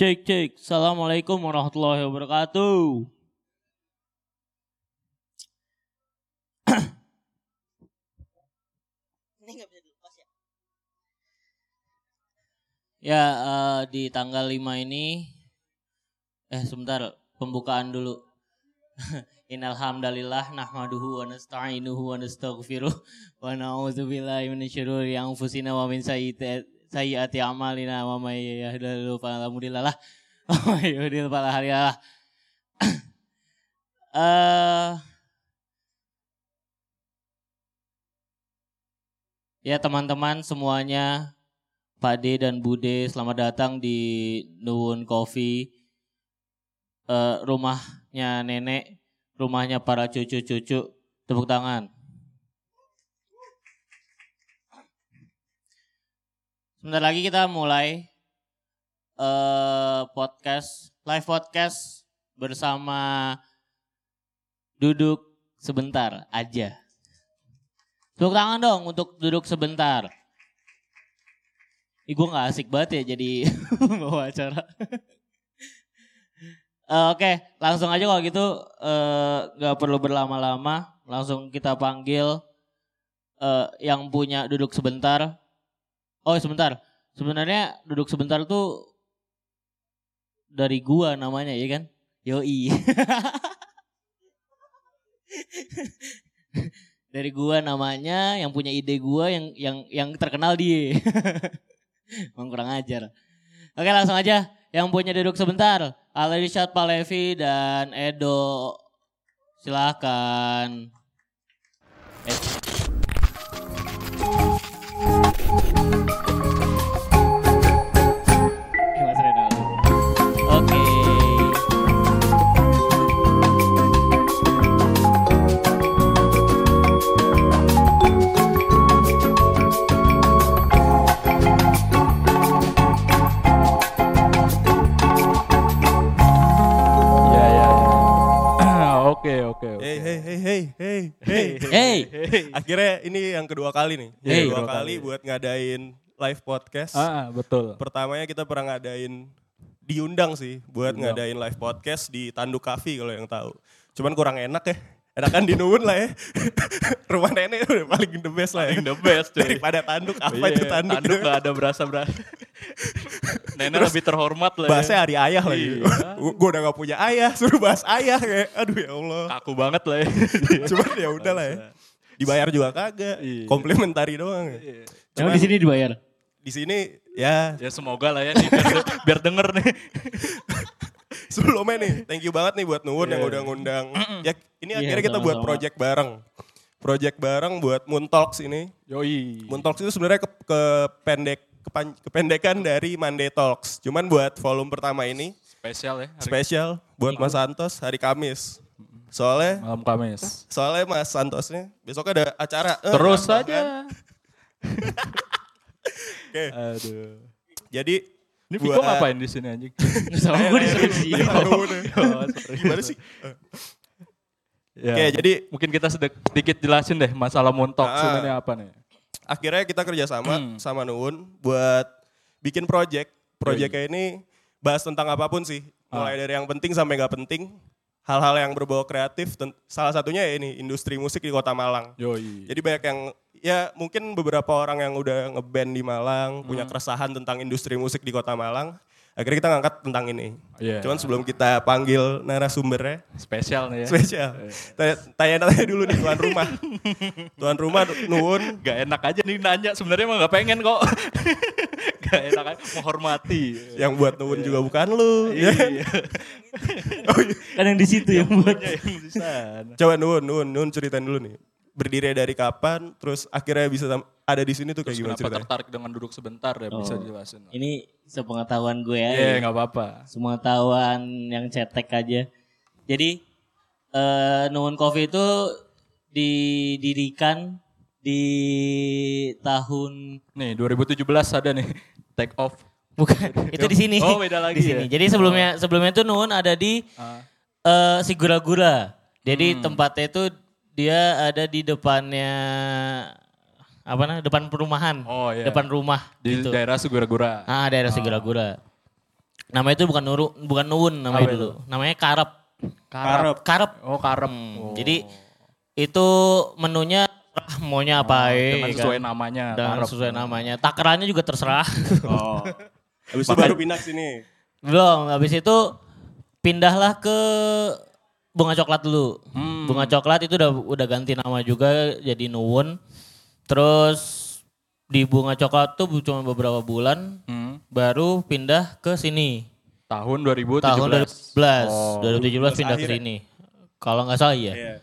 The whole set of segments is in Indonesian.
Cek cek. Assalamualaikum warahmatullahi wabarakatuh. Ini nggak bisa dilepas ya? Ya eh, di tanggal 5 ini eh sebentar pembukaan dulu. Innalhamdalillah nahmaduhu wa nasta'inuhu wa nastaghfiruh wa na'udzubillahi minasyururi anfusina wa min sayyiati sayyiati a'malina wa may yahdihillahu fala mudhillalah wa may yudhlil fala hadiyalah. Eh Ya teman-teman semuanya, Pak D dan Bude, selamat datang di Nuwun Coffee. Eh, rumahnya nenek, rumahnya para cucu-cucu. Tepuk tangan. Sebentar lagi kita mulai eh podcast, live podcast bersama duduk sebentar aja. Tepuk tangan dong untuk duduk sebentar. Ih gue gak asik banget ya jadi bawa acara. Eh, Oke langsung aja kalau gitu eh, gak perlu berlama-lama. Langsung kita panggil eh, yang punya duduk sebentar. Oh sebentar. Sebenarnya duduk sebentar tuh dari gua namanya ya kan? Yoi. dari gua namanya yang punya ide gua yang yang yang terkenal dia Emang kurang ajar oke langsung aja yang punya duduk sebentar Ali Rishad Palevi dan Edo silakan eh, Hey hey hey hey hey hey. Hey. Akhirnya ini yang kedua kali nih. Hey. kedua Kedua kali kali. buat ngadain live podcast. Ah ah, betul. Pertamanya kita pernah ngadain diundang sih buat Diundang. ngadain live podcast di Tanduk Cafe kalau yang tahu. Cuman kurang enak ya. Enakan di Nuwun lah ya. Rumah nenek udah paling the best lah ya. Paling the best, cuy. Daripada Tanduk apa Iya, itu Tanduk. Tanduk gak ada berasa Nenek lebih terhormat lah. Bahasnya ya. hari ayah lagi. Iya. Gue udah gak punya ayah, suruh bahas ayah kayak. Aduh ya Allah. Kaku banget lah ya. Cuman ya udah lah ya. Dibayar juga kagak. Iya. Komplementari doang ya. Emang di sini dibayar? di sini ya ya semoga lah ya nih, biar, biar denger nih. sebelumnya nih thank you banget nih buat Nuwun yang Iya. udah ngundang ya ini Iya, akhirnya kita buat sama-sama. project bareng project bareng buat Moon Talks ini Yoi. Moon Talks itu sebenarnya ke, kependek kepan- kependekan dari Monday Talks cuman buat volume pertama ini Spesial ya. hari spesial buat Mas Santos hari Kamis soalnya Malam Kamis. soalnya Mas Santosnya besok ada acara Eh, Terus aja. kan? oke Aduh. jadi Ini Viko buat- ngapain di sini anjing? Sama gue disuruh di gimana sih Ya. Oke, jadi mungkin kita sedikit jelasin deh masalah montok Ah. sebenarnya apa nih? Akhirnya kita kerjasama Hmm. sama Nuwun buat bikin project. Projectnya ini bahas tentang apa pun sih. Mulai dari yang penting sampai nggak penting. Hal-hal yang berbau kreatif. Salah satunya ya ini industri musik di kota Malang. Yoi. Jadi banyak yang ya mungkin beberapa orang yang udah ngeband di Malang punya keresahan tentang industri musik di kota Malang. Akhirnya kita ngangkat tentang ini. Iya. Cuman sebelum kita panggil narasumbernya, spesial nih ya. spesial. Tanya- Tanya-tanya dulu nih tuan rumah. tuan rumah Nuwun Gak enak aja nih nanya sebenarnya emang gak pengen kok. gak enak aja menghormati. yang buat Nuwun juga bukan lu. ya. Iya. Kan yang di situ yang buat. Yang di sana. Coba Nun, Nun, Nun ceritain dulu nih. Berdiri dari kapan, terus akhirnya bisa ada di sini tuh kayak Terus gimana ceritanya? tertarik dengan duduk sebentar ya bisa Oh. jelasin. Ini sepengetahuan gue ya. Iya gak apa-apa. Semua tahuan yang cetek aja. Jadi eh Nuwun Coffee itu didirikan di tahun Nih 2017 ada nih take off. bukan itu di sini. Oh, beda lagi Di sini. ya? Jadi sebelumnya sebelumnya itu Nuwun ada di Ah. eh Sigura-gura. Jadi Hmm. tempatnya itu dia ada di depannya apa namanya? Depan perumahan. Oh, iya. Depan rumah Di gitu. daerah Segura-Gura. Ah, daerah Sigura-gura. Namanya itu bukan nuru, bukan nuwun namanya Apa dulu. Namanya karep. Karep. Karep. Oh karep. Hmm, Oh. Jadi itu menunya ah, maunya apa ya, dengan kan? sesuai namanya. Dengan karep. sesuai namanya. Takarannya juga terserah. Oh. Habis itu baru pindah sini. Belum, habis itu pindahlah ke bunga coklat dulu. Hmm. Bunga coklat itu udah udah ganti nama juga jadi Nuwun. Terus di bunga coklat tuh cuma beberapa bulan Hmm. baru pindah ke sini. Tahun 2017. Tahun 2017, Oh. 2017 pindah ke akhir ya? sini. Kalau nggak salah iya. Iya.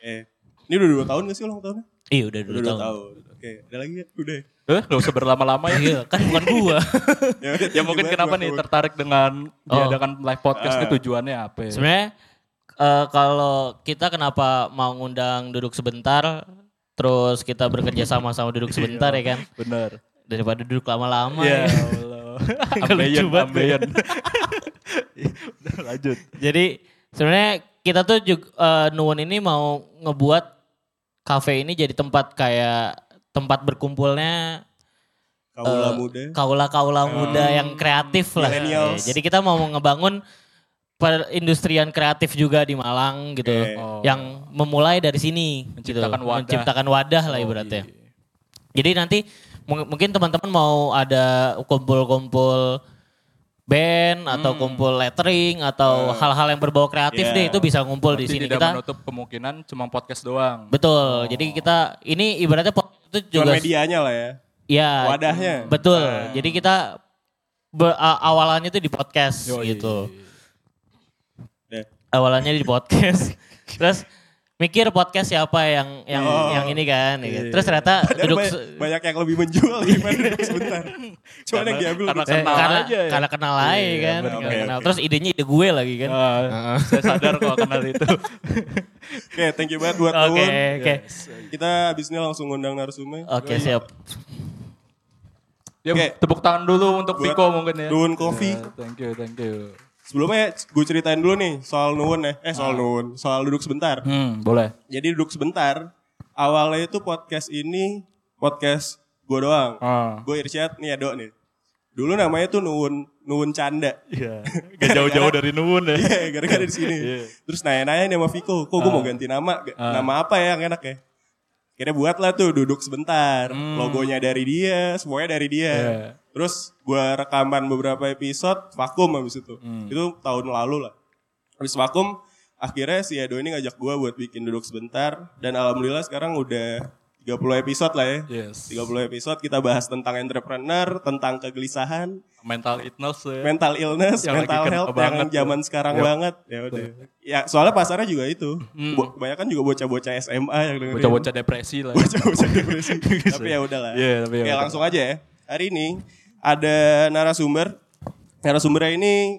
Eh. Ini udah dua tahun gak sih ulang tahunnya? Iya udah dua tahun. tahun. Oke, ada lagi ya? Udah. Eh, gak usah berlama-lama ya. Iya, kan bukan gua. Ya, udah, ya mungkin kenapa nih tertarik dengan Oh. diadakan live podcast ini Ah. tujuannya apa ya? Sebenarnya eh, kalau kita kenapa mau ngundang duduk sebentar, terus kita bekerja sama sama duduk sebentar ya kan, Bener. daripada duduk lama-lama. Ya ya. Allah. Ambeien, lanjut. Jadi sebenarnya kita tuh juga eh, Nuwun ini mau ngebuat kafe ini jadi tempat kayak tempat berkumpulnya Kaula eh, muda. kaula-kaula muda yang kreatif lah. Ya, Jadi kita mau ngebangun perindustrian kreatif juga di Malang gitu. Oke. Oh. Yang memulai dari sini Menciptakan gitu. wadah. Menciptakan wadah lah Oh, ibaratnya. iya. Jadi nanti mung- mungkin teman-teman mau ada kumpul-kumpul band atau kumpul lettering atau hal-hal yang berbau kreatif Yeah. deh itu bisa ngumpul di Berarti sini tidak kita. menutup kemungkinan cuma podcast doang. Betul. Jadi kita ini ibaratnya pot- itu Cuman juga medianya lah ya. ya Wadahnya. Betul. Ah. Jadi kita be- awalannya tuh di podcast Yoi. gitu. Awalannya di podcast. Terus mikir podcast siapa yang yang Oh. yang ini kan. kan. Iya. Terus ternyata Dan duduk banyak, banyak yang lebih menjual daripada duduk sebentar. Cuman yang diambil karena kenal karena, aja ya. karena kenal aja Iya, kan. karena Oke, kenal. oke. Terus idenya ide gue lagi kan. Ah, saya sadar kok kenal itu. Oke, thank you banget buat Oke, Nuwun. oke. Kita abis ini langsung ngundang narasumber. Oke, siap. Ya, Oke. tepuk tangan dulu untuk Buat Viko mungkin ya. Nuwun Coffee. Ya, thank you, thank you. Sebelumnya gue ceritain dulu nih soal Nuwun ya. Eh soal Nuwun, soal duduk sebentar. Hmm, boleh. Jadi duduk sebentar. Awalnya itu podcast ini podcast gue doang. Ah. Gue Irsyad nih Ado nih. Dulu namanya tuh Nuwun Nuwun Canda. Iya. Gak jauh-jauh dari Nuwun ya. Iya, gara-gara di sini. Iya. Terus nanya-nanya nih sama Viko, kok gue mau ganti nama? Ah. Nama apa ya yang enak ya? Akhirnya buat lah tuh duduk sebentar. Hmm. Logonya dari dia, semuanya dari dia. Iya. Terus gue rekaman beberapa episode, vakum habis itu. Hmm. Itu tahun lalu lah. Habis vakum, akhirnya si Edo ini ngajak gue buat bikin duduk sebentar. Dan alhamdulillah sekarang udah 30 episode lah ya. Yes. 30 episode kita bahas tentang entrepreneur, tentang kegelisahan, Mental illness ya. mental illness, Yang mental health yang banget tuh. zaman sekarang Yep. banget. Ya udah. Ya soalnya pasarnya juga itu. Hmm. Kebanyakan juga bocah-bocah SMA yang dengerin. Bocah-bocah depresi lah. Bocah-bocah depresi. tapi ya udahlah. Iya, tapi ya Oke, udah. langsung aja ya. Hari ini ada narasumber. Narasumbernya ini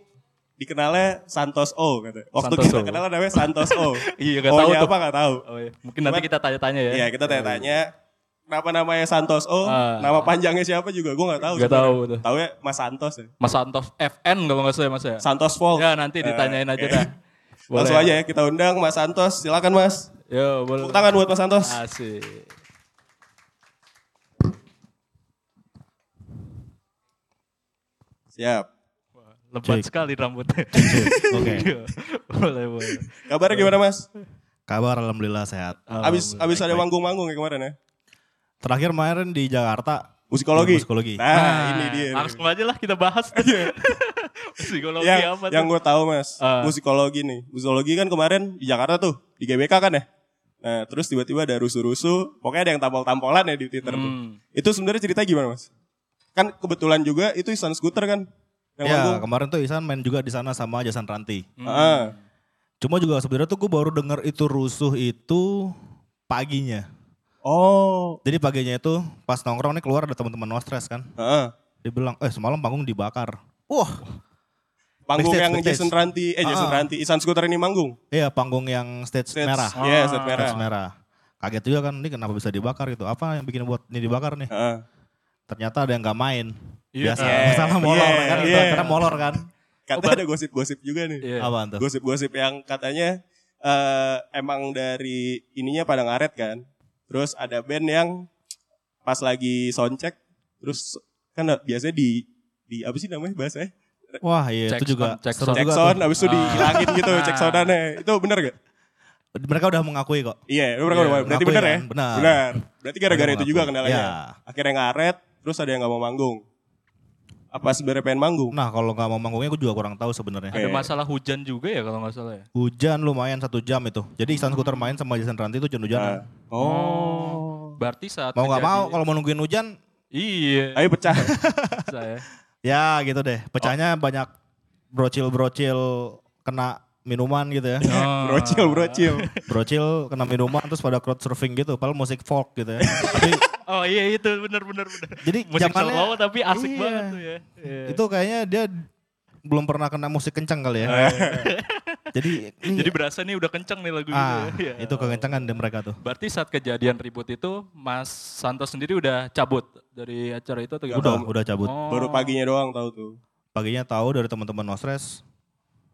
dikenalnya Santos O kata. Waktu Santos kita O. kenal namanya Santos O. Iya, nggak tahu apa nggak tahu. Oh, iya. Mungkin nanti kita tanya-tanya ya. Iya, kita tanya-tanya. Kenapa namanya Santos O? Ah. Nama panjangnya siapa juga gue nggak tahu. Sebenarnya. tahu. Tahu ya Mas Santos ya. Mas Santos FN kalau nggak salah ya, Mas ya. Santos Folk. Ya nanti ditanyain Eh, aja oke. dah. Boleh. Langsung aja ya kita undang Mas Santos. Silakan Mas. Yo, boleh. Tepuk tangan buat Mas Santos. Asik. Siap. Lebat sekali rambutnya. Oke. Iya. boleh, boleh. Kabarnya gimana Mas? Kabar alhamdulillah sehat. Abis abis ada manggung-manggung ya kemarin ya? Terakhir kemarin di Jakarta. Musikologi. Musikologi. Nah, ini dia. Langsung aja lah kita bahas. Psikologi yang apa tuh? yang gue tahu Mas, Ah. musikologi nih. Musikologi kan kemarin di Jakarta tuh, di GBK kan ya? Nah, terus tiba-tiba ada rusuh-rusuh, pokoknya ada yang tampol-tampolan ya di Twitter tuh. Hmm. Itu sebenarnya cerita gimana Mas? Kan kebetulan juga itu Isan Scooter kan? Yang Ya manggung. kemarin tuh Isan main juga di sana sama Jason Ranti. Ah. Cuma juga sebenarnya tuh gue baru denger itu rusuh itu paginya. Oh. Jadi paginya itu pas nongkrong nih keluar ada teman-teman no stress kan. Heeh. Dia bilang, eh semalam panggung dibakar. Wah, Panggung Backstage, yang backstage. Jason Ranti, eh Jason Ah. Ranti, Isan Scooter ini manggung. iya panggung yang stage, Stage- merah. Iya, stage merah. Stage merah. Kaget juga kan, ini kenapa bisa dibakar gitu. Apa yang bikin buat ini dibakar nih? Heeh. Ternyata ada yang gak main. Iya. Biasa, Yeah. masalah molor Yeah, kan. yeah. Karena molor kan. Katanya ada gosip-gosip juga nih. Iya. Apaan tuh? Gosip-gosip yang katanya eh, emang dari ininya pada ngaret kan. Terus ada band yang pas lagi soundcheck, terus kan biasanya di di apa sih namanya bahasanya? Wah iya Cek itu juga sound, cek seru sound. Juga sound abis itu dihilangin gitu cek soundannya. Itu bener gak? Mereka udah mengakui kok. Iya, mereka Iya, udah berarti mengakui bener kan? ya? Benar. Benar. Berarti gara-gara itu juga kendalanya. Iya. Akhirnya ngaret, terus ada yang gak mau manggung. Apa sebenarnya pengen manggung? Nah kalau nggak mau manggungnya gue juga kurang tahu sebenarnya. Ada masalah hujan juga ya kalau nggak salah ya. Hujan lumayan satu jam itu. Jadi Iksan Skuter main sama Jason Ranti itu hujan-hujanan. Oh. Berarti saat Mau nggak mau kalau mau nungguin hujan Iya. Ayo pecah. saya. ya gitu deh. Pecahnya banyak brocil-brocil kena minuman gitu ya. Oh. brocil, brocil. Brocil kena minuman terus pada crowd surfing gitu. Padahal musik folk gitu ya. Tapi Oh iya itu benar benar benar. jadi Musik zamannya solo tapi asik iya. banget tuh ya. Iya. itu kayaknya dia belum pernah kena musik kencang kali ya. jadi ini, Jadi berasa nih udah kenceng nih lagu ah, gitu ya. itu kekencangan di mereka tuh. Berarti saat kejadian ribut itu Mas Santos sendiri udah cabut dari acara itu atau gimana? Udah, udah cabut. Oh. Baru paginya doang tahu tuh. Paginya tahu dari teman-teman Nosres.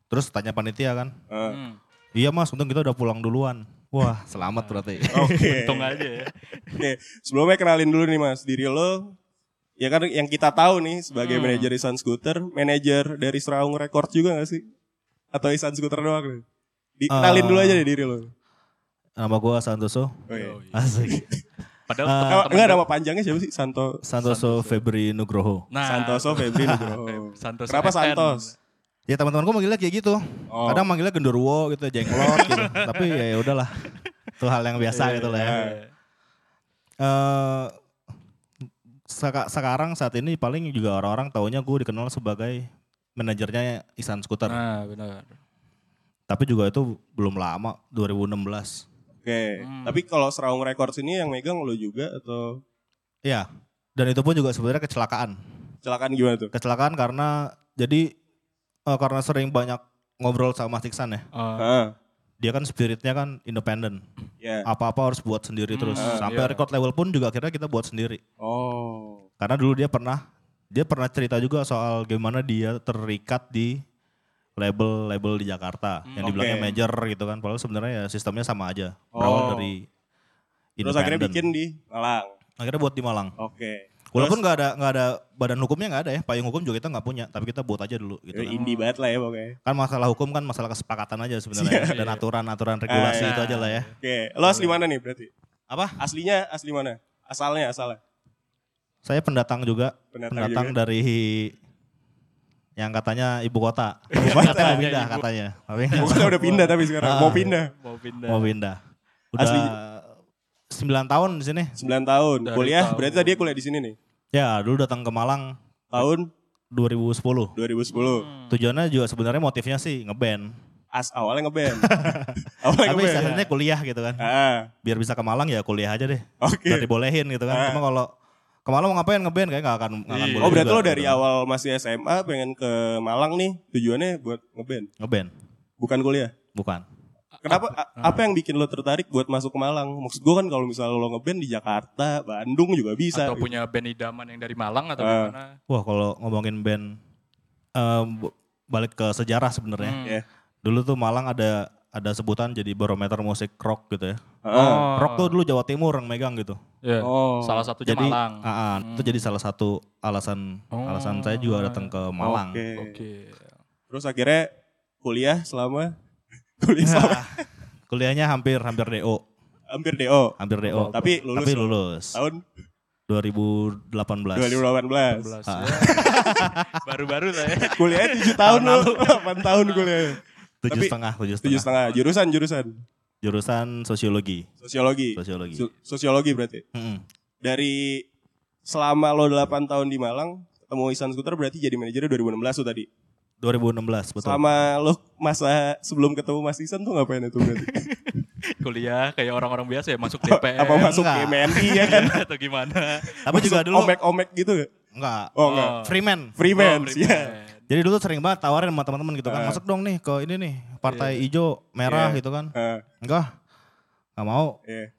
Terus tanya panitia kan. Hmm. Iya mas, untung kita udah pulang duluan. Wah, selamat berarti. Oke. Untung aja ya. Oke, sebelumnya kenalin dulu nih Mas, diri lo. Ya kan yang kita tahu nih sebagai Hmm. manajer Isan Scooter, manajer dari Seraung Record juga gak sih? Atau Isan Scooter doang nih? Dikenalin Eh. dulu aja deh diri lo. Nama gua Santoso. Oh, iya. Asik. Padahal Ah. Eh, teman-teman- enggak nama panjangnya siapa sih? Santo Santoso Febri Nugroho. Nah, Santoso Febri Nugroho. Santoso Kenapa. Santos? Ya teman-teman gua manggilnya kayak gitu. Oh. Kadang manggilnya genderuwo gitu, jenglot gitu. Tapi ya udahlah. Itu hal yang biasa gitu lah ya. Iya. Eh seka- sekarang saat ini paling juga orang-orang taunya gue dikenal sebagai manajernya Isan Skuter. Nah, benar. Tapi juga itu belum lama, 2016. Oke. Hmm. Tapi kalau Seraung Records ini yang megang lo juga atau Iya. Dan itu pun juga sebenarnya kecelakaan. kecelakaan gimana tuh? Kecelakaan karena jadi eh, karena sering banyak ngobrol sama Mas Iksan ya. Ah, Dia kan spiritnya kan independen. ya. Apa-apa harus buat sendiri Hmm, terus. Sampai iya. record level pun juga akhirnya kita buat sendiri. Oh. Karena dulu dia pernah dia pernah cerita juga soal gimana dia terikat di label-label di Jakarta yang dibilangnya Oke. major gitu kan. Padahal sebenarnya ya sistemnya sama aja. Berawal Oh. dari Terus akhirnya bikin di Malang. Akhirnya buat di Malang. Oke. Walaupun nggak ada nggak ada badan hukumnya nggak ada ya, payung hukum juga kita nggak punya, tapi kita buat aja dulu gitu. kan. indie banget lah ya pokoknya. Kan masalah hukum kan masalah kesepakatan aja sebenarnya ya, dan aturan-aturan regulasi Ah, itu aja lah ya. Oke, lo asli mana nih berarti? Apa? Aslinya asli mana? Asalnya asalnya. Saya pendatang juga, Pendatang pendatang, juga. dari yang katanya ibu kota. Ibu Katanya kota. mau pindah katanya. Tapi nggak Bukan udah pindah tapi sekarang Ah. mau pindah. Mau pindah. mau pindah. Udah Asli. 9 tahun di sini. 9 tahun. Dari kuliah tahun. berarti tadi dia kuliah di sini nih. Ya, dulu datang ke Malang Tahun 2010. 2010. Hmm. Tujuannya juga sebenarnya motifnya sih ngeband. As awalnya ngeband. awalnya Tapi ngeband. istilahnya kuliah gitu kan. Ah, Biar bisa ke Malang ya kuliah aja deh. oke. Gak dibolehin gitu kan. Ah. Cuma kalau ke Malang mau ngapain ngeband kayak gak akan, nggak akan Iya. boleh Oh berarti juga, lo dari gitu. awal masih SMA pengen ke Malang nih tujuannya buat ngeband, Ngeband, bukan kuliah. bukan. Kenapa? a- Apa yang bikin lo tertarik buat masuk ke Malang? Maksud gue kan kalau misalnya lo ngeband di Jakarta, Bandung juga bisa. Atau punya band idaman yang dari Malang atau Ah. gimana? Wah kalau ngomongin band, bu- balik ke sejarah sebenarnya. Hmm. Ya. Dulu tuh Malang ada ada sebutan jadi barometer musik rock gitu ya. Ah. Rock tuh dulu Jawa Timur yang megang gitu. Iya. Oh. Salah satunya Jadi Malang. ah, ah, itu jadi salah satu alasan Oh. alasan saya juga datang ke Malang. Oke. Oke. Terus akhirnya kuliah selama kuliah selama Kuliahnya hampir hampir DO, hampir DO. hampir DO. Tapi lulus. Tapi lulus. Tahun 2018. 2018. 12 Ah. ya. Baru-baru saya. Kuliahnya 7 tahun lo. 8 tahun kuliah. Tujuh setengah, tujuh Tujuh setengah. setengah. Jurusan jurusan. Jurusan sosiologi. Sosiologi. Sosiologi. So- sosiologi berarti. Mm-mm. Dari selama lo 8 tahun di Malang, ketemu Isan Skuter berarti jadi manajernya 2016 tuh tadi. 2016 betul. Selama lo masa sebelum ketemu Mas Isan tuh ngapain itu berarti? Kuliah kayak orang-orang biasa ya masuk DPR. Apa masuk enggak. MNI ya kan? atau gimana? Tapi juga dulu omek-omek gitu gak? enggak. Oh enggak. Freeman. Freeman, Oh, iya. Freeman. Jadi dulu sering banget tawarin sama teman-teman gitu kan, Ah. masuk dong nih ke ini nih, partai hijau, merah Iya. gitu kan. Ah, Enggak. Enggak mau. iya.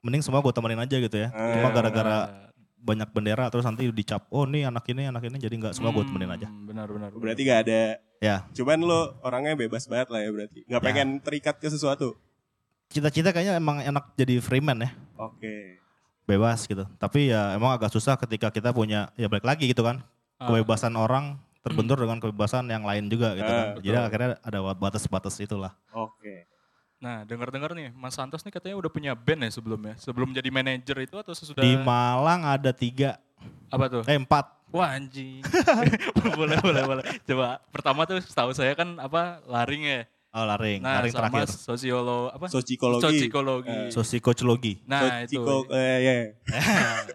Mending semua gue temenin aja gitu ya. Ah. Cuma gara-gara banyak bendera terus nanti dicap, oh nih anak ini, anak ini jadi enggak semua gue Hmm, temenin aja. Benar-benar. Berarti gak ada. Ya, Cuman lo orangnya bebas banget lah ya berarti. Gak Ya. pengen terikat ke sesuatu. cita-cita kayaknya emang enak jadi freeman ya. Oke. Bebas gitu. Tapi ya emang agak susah ketika kita punya, ya balik lagi gitu kan. Ah. Kebebasan orang terbentur dengan kebebasan yang lain juga gitu kan. Ah, Jadi akhirnya ada batas-batas itulah. Oke. Nah, dengar-dengar nih, Mas Santos nih katanya udah punya band ya sebelumnya. Sebelum jadi manajer itu atau sesudah? Di Malang ada tiga, Apa tuh? eh empat. Wah anjing. boleh, boleh, boleh. Coba pertama tuh setahu saya kan apa laring ya. Oh laring, Nah, laring sama terakhir. sosiolo apa? Sosicologi. Sosicologi. Eh. Sosikocologi. Nah, itu. Sosiko, eh, ya.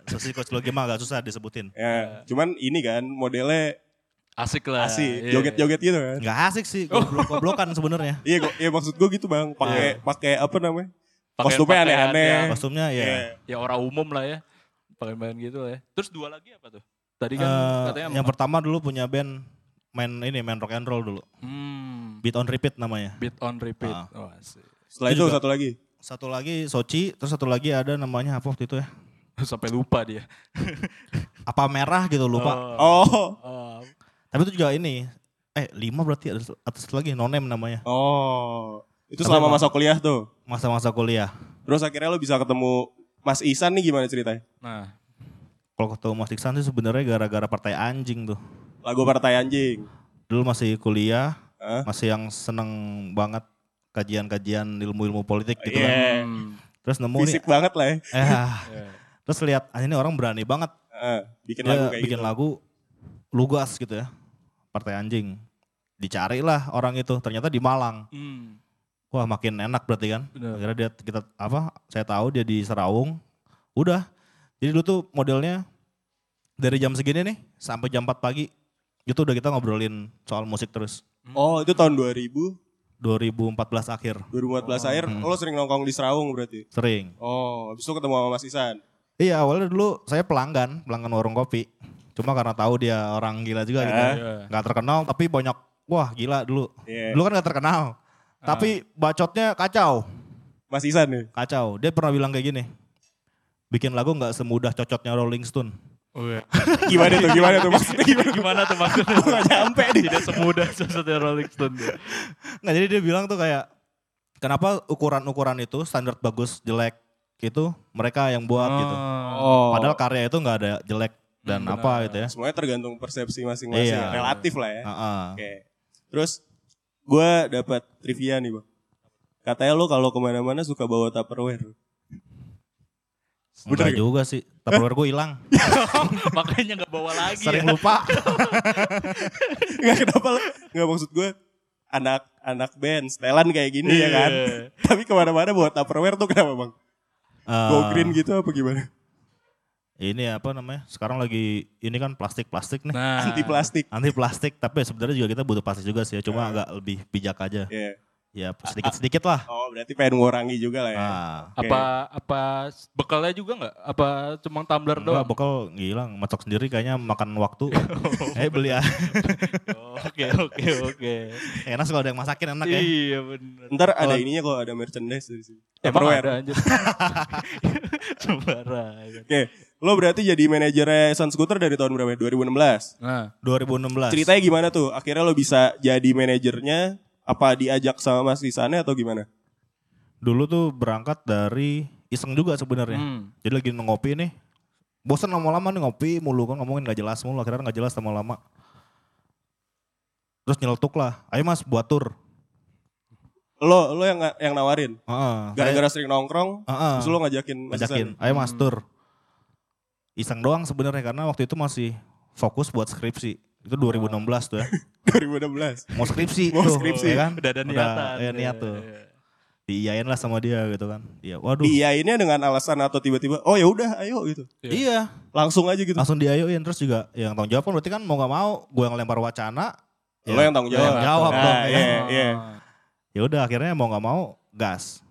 Sosikocologi mah agak susah disebutin. Ya, cuman ini kan modelnya Asik lah. asik, Iya. joget-joget gitu kan. Nggak asik sih, goblok-goblokan sebenarnya. Iya, kok ya maksud gue gitu bang, pakai pakai apa namanya? Pakai- Kostumnya aneh-aneh. yang- Kostumnya ya. Iya. Ya orang umum lah ya. Pakai-pakai gitu lah ya. Terus dua lagi apa tuh? Tadi kan Eh, katanya yang pertama dulu punya band main ini main rock and roll dulu. hmm, Beat on repeat namanya. beat on repeat. Ah. Oh, asik. Setelah Itu itu satu lagi. Satu lagi Sochi, terus satu lagi ada namanya apa waktu itu ya? Sampai lupa dia. Apa merah gitu lupa. Oh. Oh, Oh. Tapi itu juga ini. Eh lima berarti ada atau satu lagi no name namanya. oh, itu Tapi selama masa kuliah tuh. Masa-masa kuliah. Terus akhirnya lo bisa ketemu Mas Isan nih gimana ceritanya? Nah, Kalau ketemu Mas Iksan sih sebenarnya gara-gara partai anjing tuh. Lagu Partai Anjing. Dulu masih kuliah, Hah? masih yang seneng banget kajian-kajian ilmu-ilmu politik gitu kan. Iya. Terus nemu nih, Fisik banget lah ya. eh, ya. terus lihat ah, ini orang berani banget Eh, bikin dia lagu kayak bikin gitu. lagu lugas gitu ya. Partai anjing. Dicari lah orang itu, ternyata di Malang. Hmm, Wah makin enak berarti kan. Benar. Akhirnya dia kita apa? Saya tahu dia di Serawung. Udah. Jadi dulu tuh modelnya dari jam segini nih sampai jam 4 pagi itu udah kita ngobrolin soal musik terus. Oh, itu tahun 2000, 2014 akhir 2014 akhir. Hmm. Lo sering nongkrong di Serawung berarti? sering. Oh, habis itu ketemu sama Mas Isan. Iya awalnya dulu saya pelanggan, pelanggan warung kopi. Cuma karena tahu dia orang gila juga gitu. Eh. Iya. Nggak terkenal tapi banyak wah gila dulu. Iya. Dulu kan nggak terkenal. Tapi bacotnya kacau. Mas Isan nih. Kacau. Dia pernah bilang kayak gini. Bikin lagu nggak semudah cocotnya Rolling Stone. Oh, iya. Gimana tuh? Gimana tuh? Maksudnya gimana? Gimana tuh maksudnya? Gak nyampe nih. Tidak semudah sesuatu Rolling Stone. dia. Nggak jadi dia bilang tuh kayak kenapa ukuran-ukuran itu standar bagus jelek itu mereka yang buat gitu. Oh. Padahal karya itu nggak ada jelek dan Hmm, apa benar. gitu ya. Semuanya tergantung persepsi masing-masing. Iya. Relatif lah ya. Heeh. Oke. Terus gue dapat trivia nih bang. Katanya lo kalau ke mana-mana suka bawa Tupperware. Bener Enggak juga sih. Tupperware gue hilang. Makanya nggak bawa lagi Sering ya. lupa. Nggak kenapa lo? Nggak maksud gue anak anak band setelan kayak gini ya kan. Iya. Tapi ke mana-mana bawa Tupperware tuh kenapa bang? Eh, Go green gitu apa gimana? Ini apa namanya? Sekarang lagi ini kan plastik-plastik nih. Nah, Anti plastik. Anti plastik, tapi sebenarnya juga kita butuh plastik juga sih, ya, cuma agak lebih bijak aja. Iya. Ya sedikit-sedikit lah. Oh berarti pengen ngurangi juga lah ya. Ah. Oke. apa apa bekalnya juga nggak? Apa cuma tumbler Enggak, doang? bekal ngilang, macok sendiri kayaknya makan waktu. eh beli ya. Oh, Oke oke oke. Enak kalau ada yang masakin enak ya. Iya benar. Ntar ada ininya kok ada merchandise dari sini. Emang ada anjir. Sembarangan. Oke, lo berarti jadi manajernya Sun Scooter dari tahun berapa? ya? 2016. Nah, 2016. Ceritanya gimana tuh? Akhirnya lo bisa jadi manajernya? Apa diajak sama Mas Isannya atau gimana? Dulu tuh berangkat dari iseng juga sebenarnya. hmm. Jadi lagi ngopi nih. Bosan lama-lama nih ngopi mulu kan ngomongin gak jelas mulu akhirnya gak jelas lama-lama. Terus nyeletuk lah, ayo mas buat tur. Lo lo yang yang nawarin. Heeh. Gara-gara sering nongkrong, Heeh. terus lo ngajakin Mas ngajakin, ayo mas tur. Iseng doang sebenarnya karena waktu itu masih fokus buat skripsi. Itu 2016 tuh ya. 2016. Mau skripsi Mau tuh, skripsi. ya kan? Udah ada niatan. ya, niat tuh. Iya. Diiyain lah sama dia gitu kan. Iya, waduh. Diiyainnya dengan alasan atau tiba-tiba, oh ya udah, ayo gitu. Iya, Langsung aja gitu. langsung diayoin terus juga yang tanggung jawab kan berarti kan mau gak mau gue yang lempar wacana. Lo yang tanggung jawab. Yang jawab Nah, dong. iya, iya. Ya udah akhirnya mau gak mau gas.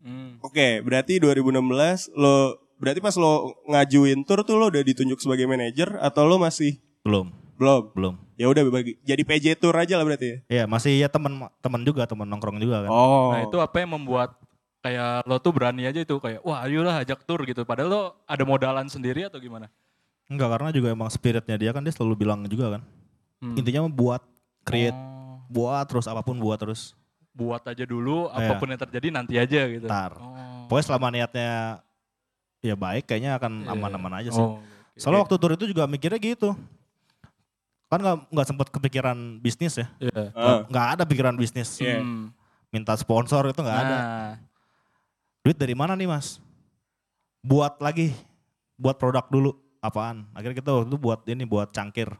Hmm. Oke, berarti 2016 lo berarti pas lo ngajuin tur tuh lo udah ditunjuk sebagai manajer atau lo masih Belum, belum? belum. Ya udah bagi jadi PJ tour aja lah berarti ya. Iya, masih ya teman teman juga, teman nongkrong juga kan. Oh. Nah itu apa yang membuat kayak lo tuh berani aja itu kayak wah ayolah ajak tur gitu. Padahal lo ada modalan sendiri atau gimana? Enggak, karena juga emang spiritnya dia kan dia selalu bilang juga kan. Hmm. Intinya buat create, Oh, buat terus apa pun buat terus. buat aja dulu, Iya. apa pun yang terjadi nanti aja gitu. Ntar. Oh. Pokoknya selama niatnya ya baik kayaknya akan Iya. aman-aman aja sih. Oh, oke. Soalnya waktu tur itu juga mikirnya gitu. kan nggak nggak sempat kepikiran bisnis ya. Iya. Nggak ada pikiran bisnis. Iya. Hmm. Minta sponsor itu nggak ada. Nah, Duit dari mana nih mas? Buat lagi, buat produk dulu. Apaan? Akhirnya kita waktu itu buat ini, buat cangkir.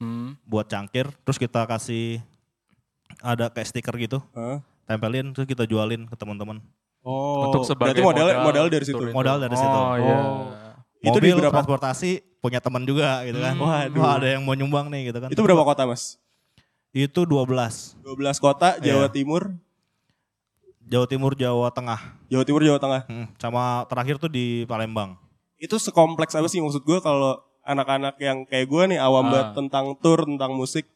hmm. Buat cangkir, terus kita kasih ada kayak stiker gitu. Hah? Tempelin, terus kita jualin ke teman-teman. Oh, Untuk sebagai berarti modal modal modal dari situ. tur itu. Modal dari situ. Oh iya. Itu di Mobil, berapa- transportasi, punya teman juga gitu kan. Hmm. Waduh. Wah ada yang mau nyumbang nih gitu kan. Itu berapa kota, Mas? Itu 12. 12 kota, Jawa Iya. Timur, Jawa Timur, Jawa Tengah. Jawa Timur, Jawa Tengah. Hmm, Sama terakhir tuh di Palembang. Itu sekompleks apa sih maksud gue kalau anak-anak yang kayak gue nih awam Ah. banget tentang tour, tentang musik,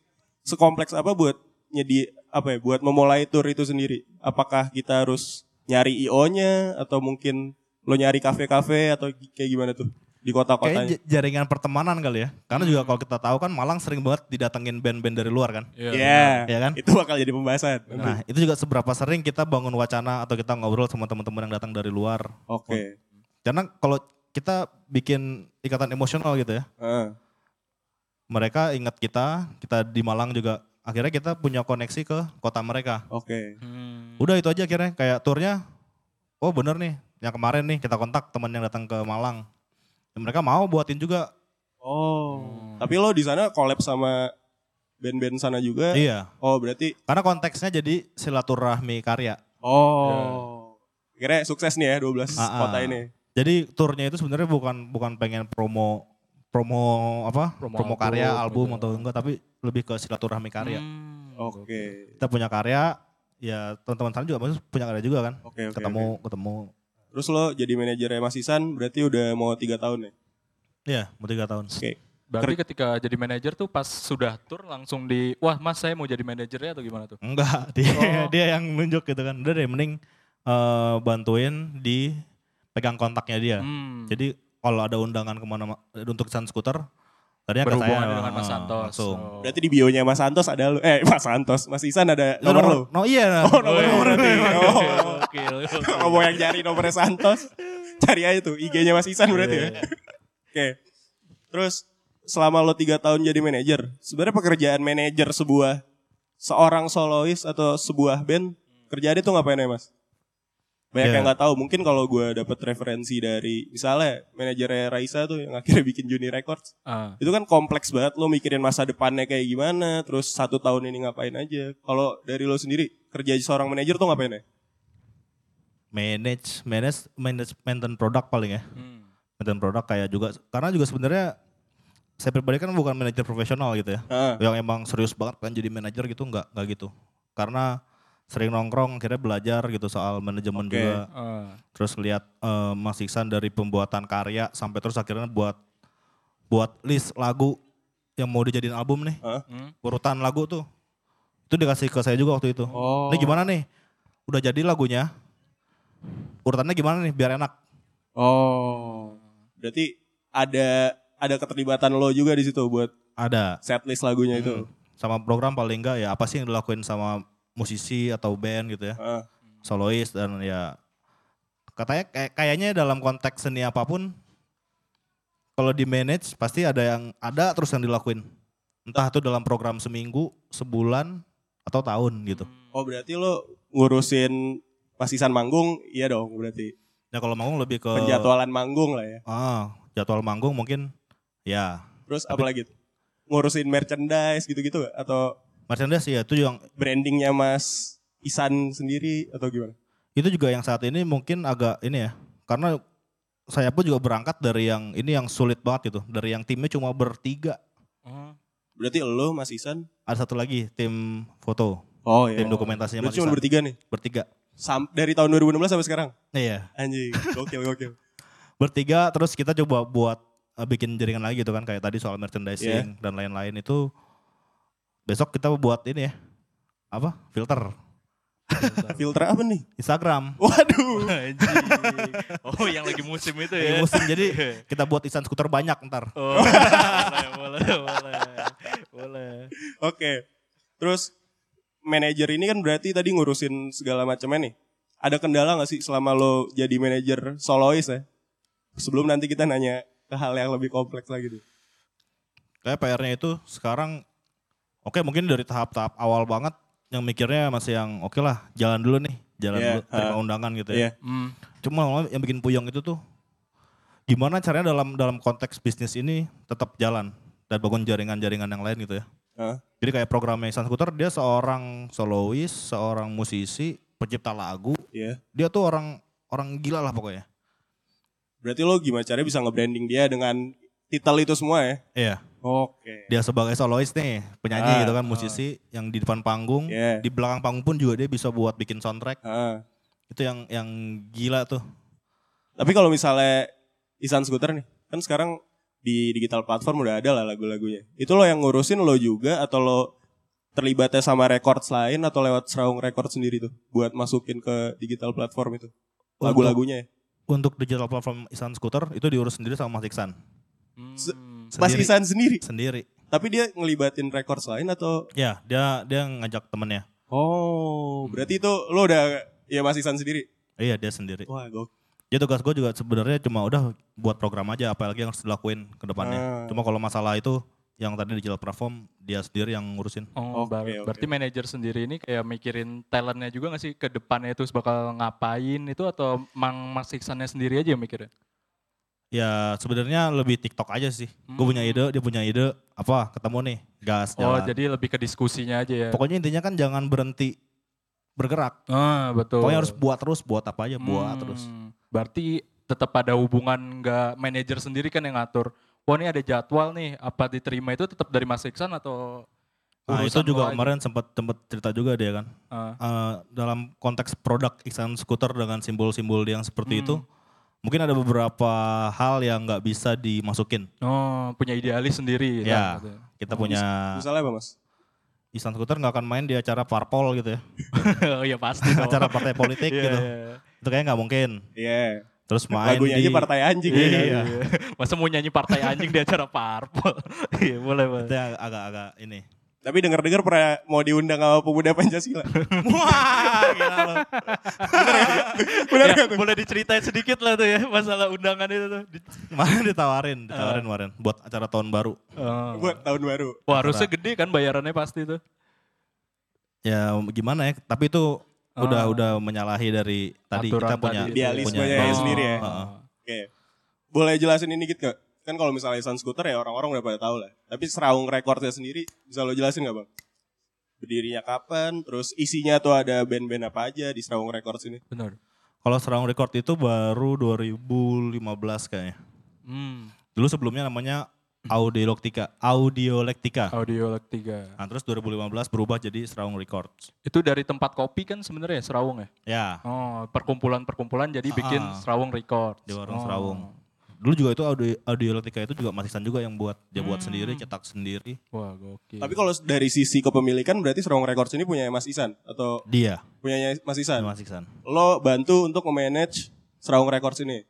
sekompleks apa buat nyedi apa ya, buat memulai tour itu sendiri? Apakah kita harus nyari IO-nya atau mungkin lo nyari kafe-kafe atau kayak gimana tuh di kota-kotanya? j- jaringan pertemanan kali ya. Karena juga kalau kita tahu kan Malang sering banget didatengin band-band dari luar kan. Iya. Iya, Iya kan? itu bakal jadi pembahasan. Nah itu juga seberapa sering kita bangun wacana atau kita ngobrol sama teman-teman yang datang dari luar. Oke. Karena kalau kita bikin ikatan emosional gitu ya. Ah. Mereka ingat kita, kita di Malang juga. Akhirnya kita punya koneksi ke kota mereka. Oke. Hmm. Udah itu aja akhirnya kayak turnya. Oh bener nih, yang kemarin nih kita kontak teman yang datang ke Malang. Dan mereka mau buatin juga. Oh. Tapi lo di sana collab sama band-band sana juga? Iya. Oh, berarti Karena konteksnya jadi silaturahmi karya. Oh. Kira sukses nih ya 12 Ah, ah. kota ini. Jadi turnya itu sebenarnya bukan bukan pengen promo promo apa? Promo Promo, karya album, album gitu. atau enggak tapi lebih ke silaturahmi karya. Hmm. Oke. Kita punya karya, ya teman-teman sana juga maksudnya punya karya juga kan. Oke, oke. ketemu oke. ketemu. Terus lo jadi manajernya Mas Isan berarti udah mau tiga tahun ya? Iya, mau tiga tahun. Oke. Berarti ketika jadi manajer tuh pas sudah tur langsung di, wah mas saya mau jadi manajernya atau gimana tuh? Enggak, dia Oh. dia yang nunjuk gitu kan. Udah deh mending eh, bantuin di pegang kontaknya dia. Hmm. Jadi kalau ada undangan ke mana untuk Sun Scooter, tadinya ke saya Berhubungan dengan Mas eh, Santos. langsung. Oh. Berarti di bionya Mas Santos ada lo. Eh, Mas Santos, Mas Isan ada Itu nomor lo. No iya. Oh, nomor. Oh. Gokil. Kalau mau yang cari nomornya Santos, cari aja tuh IG-nya Mas Isan berarti ya. Oke. Terus selama lo tiga tahun jadi manajer, sebenarnya pekerjaan manajer sebuah seorang solois atau sebuah band kerjaan itu ngapain ya Mas? Banyak Iya. yang nggak tahu. Mungkin kalau gue dapet referensi dari misalnya manajernya Raisa tuh yang akhirnya bikin Juni Records, Ah. itu kan kompleks banget lo mikirin masa depannya kayak gimana, terus satu tahun ini ngapain aja. Kalau dari lo sendiri kerja seorang manajer tuh ngapain ya? Manage, manage, manage, maintain produk paling ya. Hmm. Maintain produk kayak juga, karena juga sebenarnya saya pribadi kan bukan manajer profesional gitu ya. Ah, yang emang serius banget kan jadi manajer gitu nggak nggak gitu karena sering nongkrong akhirnya belajar gitu soal manajemen Oke. juga Ah. terus lihat eh, Mas Iksan dari pembuatan karya sampai terus akhirnya buat buat list lagu yang mau dijadiin album nih. Hmm. urutan lagu tuh itu dikasih ke saya juga waktu itu Oh. ini gimana nih udah jadi lagunya urutannya gimana nih biar enak Oh. Berarti ada ada keterlibatan lo juga di situ buat ada setlist lagunya itu. sama program paling enggak ya apa sih yang dilakuin sama musisi atau band gitu ya Ah, solois dan ya katanya kayak kayaknya dalam konteks seni apa pun kalau di manage pasti ada yang ada terus yang dilakuin entah itu dalam program seminggu sebulan atau tahun gitu Oh berarti lo ngurusin pasisan manggung, iya dong berarti. ya kalau manggung lebih ke Penjadwalan manggung lah ya. ah jadwal manggung mungkin ya Terus apa lagi? Ngurusin merchandise gitu-gitu? Atau merchandise ya itu yang brandingnya Mas Isan sendiri atau gimana? itu juga yang saat ini mungkin agak ini ya karena saya pun juga berangkat dari yang ini yang sulit banget itu dari yang timnya cuma bertiga Oh. Berarti lo Mas Isan? ada satu lagi tim foto Oh iya. tim dokumentasinya Berarti Mas cuma Isan. bertiga nih? bertiga Sam dari tahun 2016 sampai sekarang? iya Anjing, gokil gokil. bertiga terus kita coba buat uh, bikin jaringan lagi gitu kan kayak tadi soal merchandising dan lain-lain itu besok kita buat ini ya apa filter Filter apa nih? Instagram Waduh. Oh yang lagi musim itu Lagi ya. musim jadi kita buat isan skuter banyak ntar Oh, boleh, boleh, boleh. Boleh. Oke. Terus manajer ini kan berarti tadi ngurusin segala macamnya nih. Ada kendala gak sih selama lo jadi manajer solois ya? Sebelum nanti kita nanya ke hal yang lebih kompleks lagi tuh. kayak PR-nya itu sekarang oke mungkin dari tahap-tahap awal banget yang mikirnya masih yang oke lah jalan dulu nih jalan Iya, dulu terima ah. undangan gitu Iya. ya Hmm. cuma lama-lama yang bikin puyeng itu tuh gimana caranya dalam dalam konteks bisnis ini tetap jalan dan bangun jaringan-jaringan yang lain gitu ya Hah? jadi kayak programnya Ihsan Skuter dia seorang solois seorang musisi pencipta lagu Iya. dia tuh orang orang gila lah pokoknya Berarti lo gimana caranya bisa nge-branding dia dengan titel itu semua ya? iya Oke. dia sebagai solois nih penyanyi Ah, gitu kan musisi yang di depan panggung Iya. di belakang panggung pun juga dia bisa buat bikin soundtrack Ah. itu yang yang gila tuh Tapi kalau misalnya Isan Scooter nih, kan sekarang di digital platform udah ada lah lagu-lagunya. Itu lo yang ngurusin lo juga atau lo terlibatnya sama records lain atau lewat Seraung Records sendiri tuh buat masukin ke digital platform itu lagu-lagunya ya? untuk digital platform Ihsan Skuter itu diurus sendiri sama Mas Iksan Se- Hmm. Mas Sendiri. Isan sendiri. sendiri Tapi dia ngelibatin records lain atau ya dia dia ngajak temennya Oh, berarti itu lo udah ya Mas Isan sendiri. iya dia sendiri Wah, gok. Ya tugas gue juga sebenarnya cuma udah buat program aja apa lagi yang harus dilakuin ke depannya. Ah. Cuma kalau masalah itu yang tadi digital platform dia sendiri yang ngurusin. Oh, Oke, bar- oke. berarti manajer sendiri ini kayak mikirin talentnya juga gak sih ke depannya itu bakal ngapain itu atau Mang Mas Iksannya sendiri aja yang mikirnya? Ya sebenarnya lebih TikTok aja sih. Gue punya Hmm. ide, dia punya ide, apa ketemu nih, gas Oh, jalan. jadi lebih ke diskusinya aja ya. Pokoknya intinya kan jangan berhenti bergerak. Ah, betul. Pokoknya harus buat terus, buat apa aja, buat Hmm, terus. Berarti tetap ada hubungan nggak manajer sendiri kan yang ngatur. Wah ini ada jadwal nih, apa diterima itu tetap dari Mas Iksan atau Nah itu juga kemarin sempat sempat cerita juga dia kan. Ah. Eh, dalam konteks produk Iksan Skuter dengan simbol-simbol yang seperti Hmm. itu, mungkin ada beberapa hal yang nggak bisa dimasukin. Oh, punya idealis sendiri. Ya, kan, gitu. kita punya Misalnya apa, Mas? Ihsan Skuter nggak akan main di acara parpol gitu ya, oh iya pasti dong. acara partai politik Iya, gitu. iya. Itu kayaknya nggak mungkin. Iya. Terus main Lagunya di aja partai anjing. Iya. Iya. Masa mau nyanyi partai anjing di acara parpol? Iya, boleh, boleh. itu yang agak-agak ini. Tapi denger-dengar pernah mau diundang sama pemuda Pancasila. Wah, gila lo. Benar Ya, tuh? boleh diceritain sedikit lah tuh ya masalah undangan itu tuh. Di- Kemarin ditawarin, ditawarin kemarin buat acara tahun baru. Oh. Buat tahun baru. Wah, harusnya gede kan bayarannya pasti tuh. Ya gimana ya, tapi itu udah Oh. udah menyalahi dari tadi Aturan kita punya tadi. Idealismenya punya- ya sendiri ya. Oke. Boleh jelasin ini dikit gak? Kan kalau misalnya Sun Scooter ya orang-orang udah pada tahu lah. Tapi Seraung Recordnya sendiri bisa lo jelasin gak bang? Berdirinya kapan? Terus isinya tuh ada band-band apa aja di Seraung Records ini? Benar. Kalau Serang Record itu baru 2015 kayaknya. Hmm. Dulu sebelumnya namanya Audiolektika, Audiolektika. Audio leg 3. Nah, terus 2015 berubah jadi Serang Records. Itu dari tempat kopi kan sebenarnya Serawung ya? Ya, Oh, perkumpulan-perkumpulan jadi bikin Ah. Serawung Record. di warung Oh. Serawung. Dulu juga itu Audio Audiolektika itu juga Mas juga yang buat. Dia buat Hmm. sendiri, cetak sendiri. Wah, gokil. Tapi kalau dari sisi kepemilikan berarti Seraung Records ini punya Mas Isan? Atau Dia, punyanya Mas Isan? Mas Iksan. Lo bantu untuk memanage Seraung Records ini?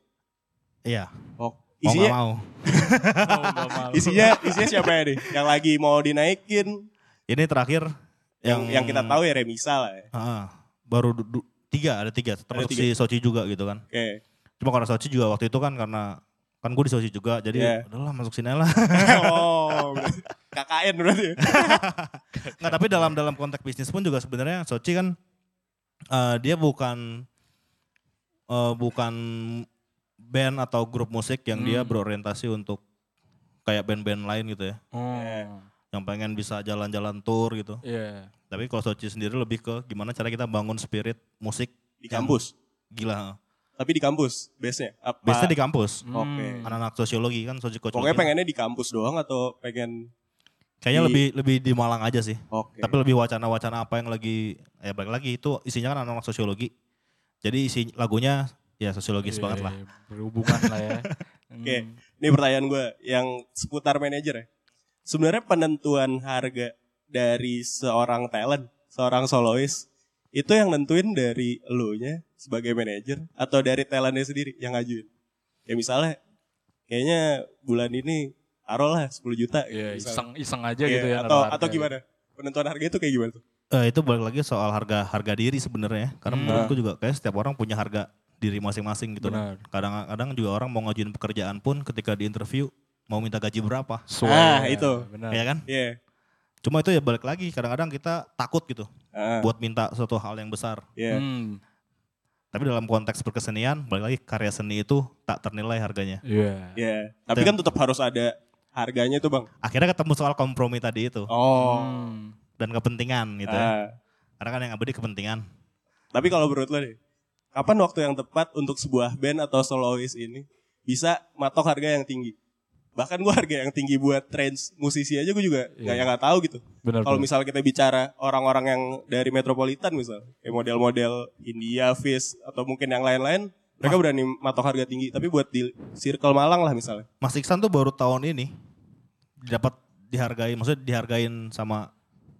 Iya. Oh, Mau isinya, nggak mau. Oh, nggak mau. isinya, isinya siapa ya nih? Yang lagi mau dinaikin? Ini terakhir Yang, yang yang kita tahu ya Remisa lah ya. Ah, baru du- du- tiga ada tiga termasuk tiga. si Sochi juga gitu kan Oke. cuma karena Sochi juga waktu itu kan karena kan gue di Sochi juga jadi Iya. udahlah masuk sini lah oh, KKN berarti ya? nggak tapi dalam dalam konteks bisnis pun juga sebenarnya Sochi kan eh, dia bukan eh, bukan band atau grup musik yang dia Hmm. berorientasi untuk kayak band-band lain gitu ya Oh. yang pengen bisa jalan-jalan tour gitu Iya. tapi kalau Sochi sendiri lebih ke gimana cara kita bangun spirit musik Di kampus. gila Tapi di kampus base-nya. Apa? biasanya di kampus Oke. Hmm. anak-anak sosiologi kan sosiologi Pokoknya pengennya di kampus doang atau pengen kayaknya di- lebih lebih di Malang aja sih Oke. tapi lebih wacana-wacana apa yang lagi ya balik lagi itu isinya kan anak-anak sosiologi jadi isi lagunya ya sosiologis Iya, banget lah iya, Berhubungan lah ya. Oke. Hmm. Ini pertanyaan gue yang seputar manajer ya. Sebenarnya penentuan harga dari seorang talent, seorang solois, itu yang nentuin dari elunya sebagai manajer atau dari talentnya sendiri yang ngajuin. Ya misalnya, kayaknya bulan ini taruhlah 10 juta. gitu Iya, misalnya. iseng iseng aja Iya, gitu ya. Atau naruh atau gimana? Penentuan harga itu kayak gimana tuh? Eh, itu balik lagi soal harga harga diri sebenarnya karena Hmm. menurutku juga kayak setiap orang punya harga diri masing-masing gitu kan. Kadang-kadang juga orang mau ngajuin pekerjaan pun ketika di interview mau minta gaji berapa. Sesuai, Ah, ya, itu. Benar. Ya kan? Iya. Cuma itu ya balik lagi kadang-kadang kita takut gitu Ah, buat minta suatu hal yang besar. iya. Hmm, Tapi dalam konteks berkesenian, balik lagi karya seni itu tak ternilai harganya. Iya. Iya. Tapi kan tetap harus ada harganya tuh bang. Akhirnya ketemu soal kompromi tadi itu Oh. Hmm. dan kepentingan gitu. ya. Ah. Karena kan yang abadi kepentingan. Tapi kalau menurut lo nih, kapan waktu yang tepat untuk sebuah band atau soloist ini bisa matok harga yang tinggi? Bahkan gue harga yang tinggi buat range musisi aja gue juga nggak Iya. yang nggak tahu gitu. Kalau misalnya kita bicara orang-orang yang dari metropolitan misal, kayak model-model India, Fish atau mungkin yang lain-lain, mereka berani matok harga tinggi. Tapi buat di Circle Malang lah misalnya. Mas Iksan tuh baru tahun ini dapat dihargai, maksudnya dihargain sama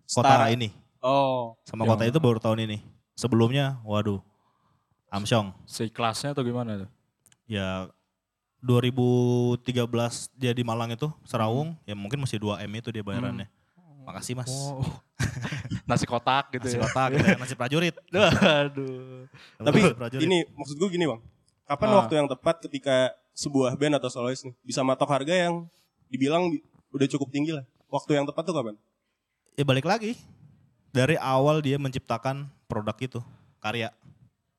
kota Setara. ini. Oh. Sama Yang- kota itu baru tahun ini. Sebelumnya, waduh, Amsyong. Seikhlasnya atau gimana tuh? Ya 2013 dia di Malang itu, Serawung, ya mungkin masih 2 M itu dia bayarannya. Makasih mas. Oh. Nasi kotak gitu Nasi ya. kotak, gitu ya, nasi prajurit. Aduh. Tapi prajurit. ini maksud gue gini bang, kapan Ah. waktu yang tepat ketika sebuah band atau soloist nih bisa matok harga yang dibilang bi- udah cukup tinggi lah. Waktu yang tepat tuh kapan? ya balik lagi. Dari awal dia menciptakan produk itu, karya.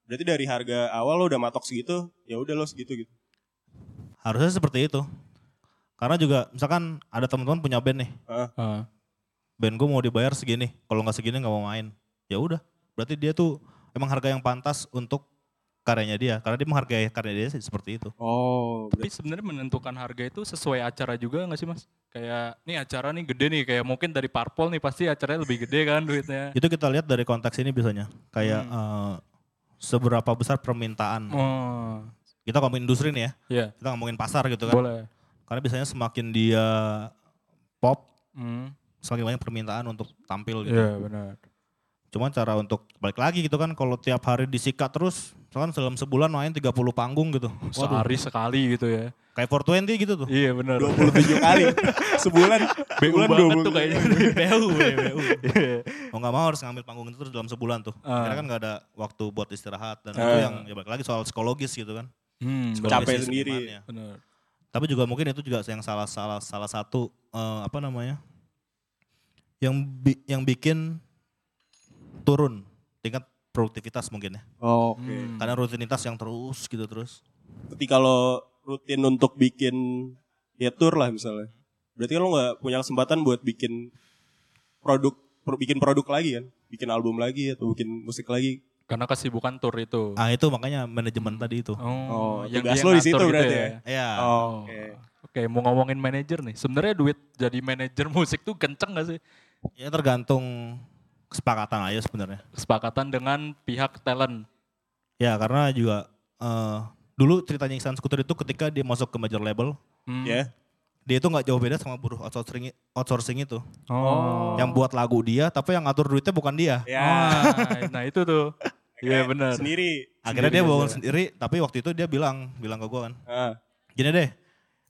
Berarti dari harga awal lo udah matok segitu, ya udah lo segitu gitu. Harusnya seperti itu. Karena juga misalkan ada teman-teman punya band nih, Ah. band gue mau dibayar segini, kalau nggak segini nggak mau main. Ya udah, berarti dia tuh emang harga yang pantas untuk karyanya dia, karena dia menghargai karya dia sih seperti itu. Oh, Tapi sebenarnya menentukan harga itu sesuai acara juga nggak sih mas? Kayak nih acara nih gede nih, kayak mungkin dari parpol nih pasti acaranya lebih gede kan duitnya. Itu kita lihat dari konteks ini biasanya, kayak eh, seberapa besar permintaan. Oh, Kita ngomongin industri nih ya, iya kita ngomongin pasar gitu kan. boleh. Karena biasanya semakin dia pop, Hmm, semakin banyak permintaan untuk tampil gitu. Iya benar. Cuma cara untuk balik lagi gitu kan, kalau tiap hari disikat terus, misalkan dalam sebulan main 30 panggung gitu. Waduh, Sehari sekali gitu ya. kayak 420 gitu tuh. Iya benar. 27 kali sebulan. BU sebulan banget 20 tuh kayaknya. BU, BU. Iya. Mau nggak mau harus ngambil panggung itu terus dalam sebulan tuh. Ah. Karena kan nggak ada waktu buat istirahat dan itu Ah. yang ya balik lagi soal psikologis gitu kan. Hmm, Capek sendiri. benar. Tapi juga mungkin itu juga yang salah salah salah satu eh, apa namanya? Yang bi- yang bikin turun tingkat produktivitas mungkin ya. Oh, Oke. Hmm. Karena rutinitas yang terus gitu terus. Ketika lo rutin untuk bikin ya tour lah misalnya. Berarti kan lo nggak punya kesempatan buat bikin produk pro- bikin produk lagi kan, bikin album lagi atau bikin musik lagi. Karena kesibukan tour itu. Ah itu makanya manajemen tadi itu. Oh, tugas dia lo di situ gitu berarti ya. ya? Ya. Oh, Oke. Oke, mau ngomongin manajer nih. Sebenarnya duit jadi manajer musik tuh kenceng gak sih? Ya tergantung kesepakatan aja sebenarnya. Kesepakatan dengan pihak talent. Ya karena juga eh, dulu ceritanya Iksan Skuter itu ketika dia masuk ke major label, Hmm. Ya. dia itu nggak jauh beda sama buruh outsourcing outsourcing itu. Oh. Yang buat lagu dia, tapi yang ngatur duitnya bukan dia. Ya. Wah, nah itu tuh. Iya Kayak benar. Sendiri. Akhirnya Sendiri dia bangun aja. sendiri, tapi waktu itu dia bilang, bilang ke gue kan, Ah. gini deh,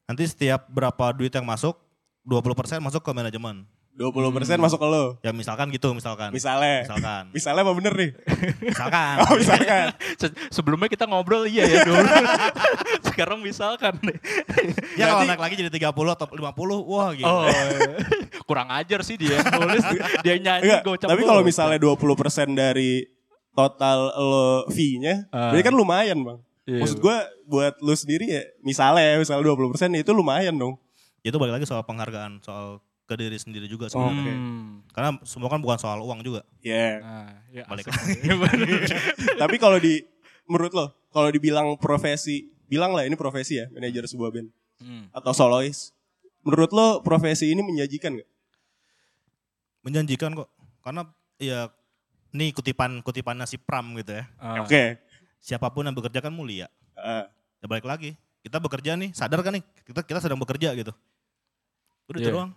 nanti setiap berapa duit yang masuk, 20% masuk ke manajemen. 20% masuk ke lo. Ya misalkan gitu, misalkan. Misalnya. Misalkan. Misalnya apa bener nih? misalkan. Oh misalkan. Se- Sebelumnya kita ngobrol iya ya dulu. Sekarang misalkan nih. ya kalau naik lagi jadi 30 atau 50, wah gitu. Oh, kurang ajar sih dia nulis, dia nyanyi Enggak, gocap tapi kalau misalnya 20% dari total lo fee-nya, Ah. berarti kan lumayan bang. Iya. Maksud gue buat lu sendiri ya, misalnya ya, misalnya 20% itu lumayan dong. Itu balik lagi soal penghargaan, soal ke diri sendiri juga Oh, sebenarnya. oke. Hmm. Karena semua kan bukan soal uang juga. Ya. Nah, ya Balik tapi kalau di, menurut lo, kalau dibilang profesi, bilang lah ini profesi ya, manajer sebuah band. Hmm. Atau solois. Menurut lo profesi ini menjanjikan gak? Menjanjikan kok. Karena ya ini kutipan kutipan si Pram gitu ya. Ah. Oke. Siapa pun yang bekerja kan mulia. Ah. Ya balik lagi. Kita bekerja nih, sadar kan nih kita kita sedang bekerja gitu. Udah itu doang.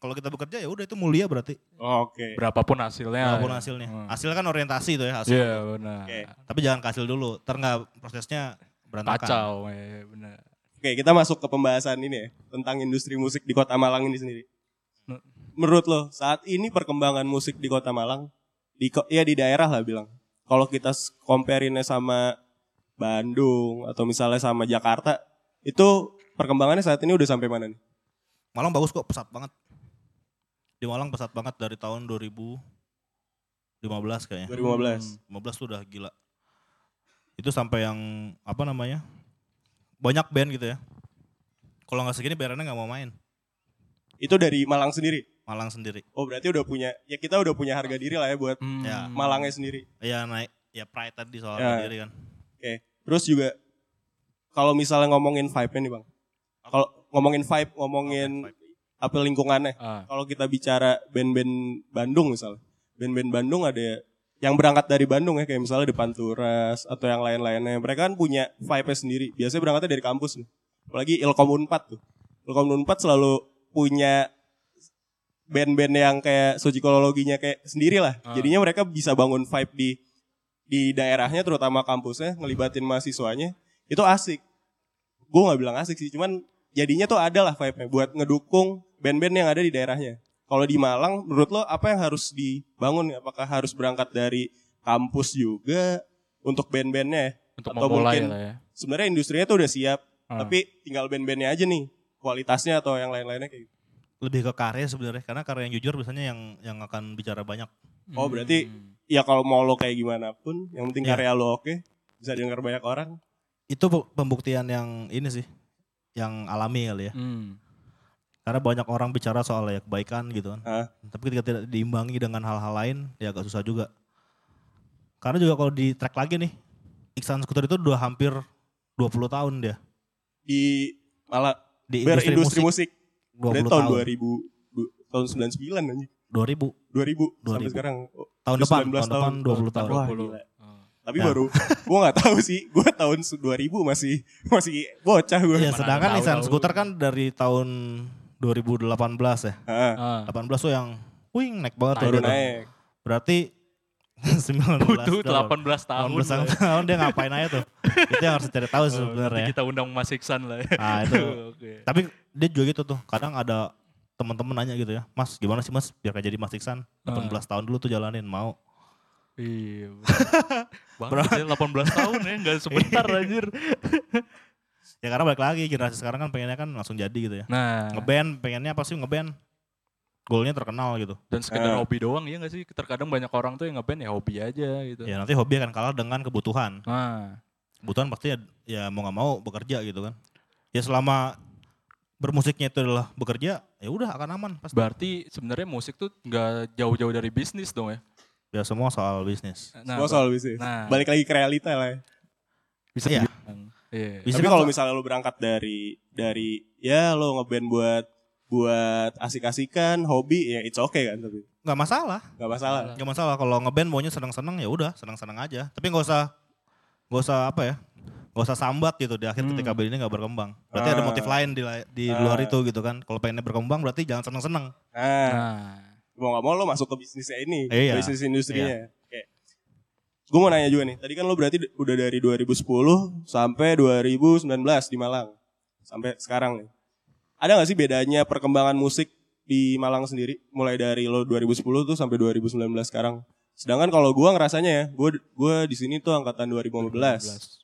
Kalau kita bekerja ya udah itu mulia berarti. Oke. Berapapun hasilnya. Apa pun ya. hasilnya. Hmm. Hasil kan orientasi tuh ya hasil. Iya benar. Oke. Tapi jangan ke hasil dulu. Ntar nggak prosesnya berantakan. Kacau, ya, benar. Oke, kita masuk ke pembahasan ini ya, tentang industri musik di kota Malang ini sendiri. Hmm. Menurut lo, saat ini perkembangan musik di kota Malang, di ya di daerah lah bilang. Kalau kita compare-innya sama Bandung atau misalnya sama Jakarta, itu perkembangannya saat ini udah sampai mana nih? Malang bagus kok, pesat banget. Di Malang pesat banget dari tahun 2015 kayaknya. 2015. 15 tuh udah gila. Itu sampai yang apa namanya? Banyak band gitu ya. Kalau nggak segini bayarannya nggak mau main. Itu dari Malang sendiri. Malang sendiri. Oh berarti udah punya, ya kita udah punya harga diri lah ya buat Hmm. Ya. Malangnya sendiri. Ya naik, ya pride tadi soal Ya. diri kan. Oke. Terus juga kalau misalnya ngomongin vibe-nya nih bang. Kalau ngomongin vibe, ngomongin apa lingkungannya. Ah. Kalau kita bicara band-band Bandung misalnya. Band-band Bandung ada yang berangkat dari Bandung ya. Kayak misalnya di Panturas atau yang lain-lainnya. Mereka kan punya vibe-nya sendiri. Biasanya berangkatnya dari kampus nih. Apalagi Ilkom Unpad tuh. Ilkom Unpad selalu punya band-band yang kayak sojikolologinya kayak sendiri lah. Ah. Jadinya mereka bisa bangun vibe di di daerahnya terutama kampusnya ngelibatin mahasiswanya itu asik. Gue nggak bilang asik sih, cuman jadinya tuh ada lah vibe-nya buat ngedukung band-band yang ada di daerahnya. Kalau di Malang, menurut lo apa yang harus dibangun? Apakah harus berangkat dari kampus juga untuk band-bandnya? ya? Untuk Atau mungkin lah ya. Sebenarnya industrinya tuh udah siap, Ah. tapi tinggal band-bandnya aja nih kualitasnya atau yang lain-lainnya kayak gitu. Lebih ke karya sebenarnya karena karya yang jujur biasanya yang yang akan bicara banyak. Oh, berarti- Hmm. Ya kalau mau lo kayak gimana pun, yang penting Iya. karya lo oke, bisa denger banyak orang. Itu pe- pembuktian yang ini sih yang alami kali ya. Hmm. Karena banyak orang bicara soal ya kebaikan gitu kan. Ah. Tapi ketika tidak diimbangi dengan hal-hal lain ya agak susah juga. Karena juga kalau di track lagi nih, Iksan Skuter itu udah hampir 20 tahun dia Di malah di berindustri musik, 20 Berarti tahun tahun. 2000 du- tahun 99 anjing. 2000 2000, sampai 2000. sekarang. Oh, tahun depan, 19 tahun depan tahun. 20 tahun. Wah, 20. gila. Ah. Tapi Ya. baru gua nggak tahu sih. Gua tahun 2000 masih masih bocah gua. Mana sedangkan tahu. Skuter kan dari tahun 2018 ya. Heeh. Ah. 18 tuh yang wing naik banget tuh Baru tuh. naik. Berarti 19 Butuh tahun. 18 tahun. 18 tahun, tahun dia ngapain aja tuh. itu yang harus dicari tahu Oh, sebenarnya. kita undang Mas Iksan lah ya. Nah, itu. Oke. Tapi dia juga gitu tuh. Kadang ada teman-teman nanya gitu ya. Mas gimana sih mas biar kayak jadi Mas Iksan? 18 tahun dulu tuh jalanin mau. Iya. Ya, 18 tahun ya, nggak sebentar anjir. Ya karena balik lagi generasi sekarang kan pengennya kan langsung jadi gitu ya. Nah, Ngeband pengennya apa sih ngeband? Goalnya terkenal gitu. dan sekedar Eh. hobi doang ya nggak sih? Terkadang banyak orang tuh yang ngeband ya hobi aja gitu. Ya nanti hobi akan kalah dengan kebutuhan. Nah, Kebutuhan pasti ya, ya mau nggak mau bekerja gitu kan. Ya selama bermusiknya itu adalah bekerja, ya udah akan aman pasti. berarti sebenarnya musik tuh nggak jauh-jauh dari bisnis dong ya. Ya semua soal bisnis. Nah, Semua soal bisnis. Nah. Balik lagi ke realita lah ya. bisa Iya. dibilang. Iya. Bisa Tapi kalau misalnya lo berangkat dari dari ya lo ngeband buat buat asik-asikan, hobi ya it's okay kan tapi nggak masalah. nggak masalah. Gak masalah kalau ngeband maunya seneng-seneng ya udah seneng-seneng aja. Tapi nggak usah nggak usah apa ya? Nggak usah sambat gitu di akhir Hmm. ketika band ini nggak berkembang. Berarti ada Ah. motif lain di di Ah. luar itu gitu kan. Kalau pengennya berkembang berarti jangan seneng-seneng. Nah, Nah, mau nggak mau lo masuk ke bisnisnya ini, Iya. bisnis industrinya. Oke. Gue mau nanya juga nih, tadi kan lo berarti udah dari 2010 sampai 2019 di Malang, sampai sekarang nih. Ada nggak sih bedanya perkembangan musik di Malang sendiri, mulai dari lo 2010 tuh sampai 2019 sekarang? Sedangkan kalau gue ngerasanya ya, gue gua di sini tuh angkatan 2015.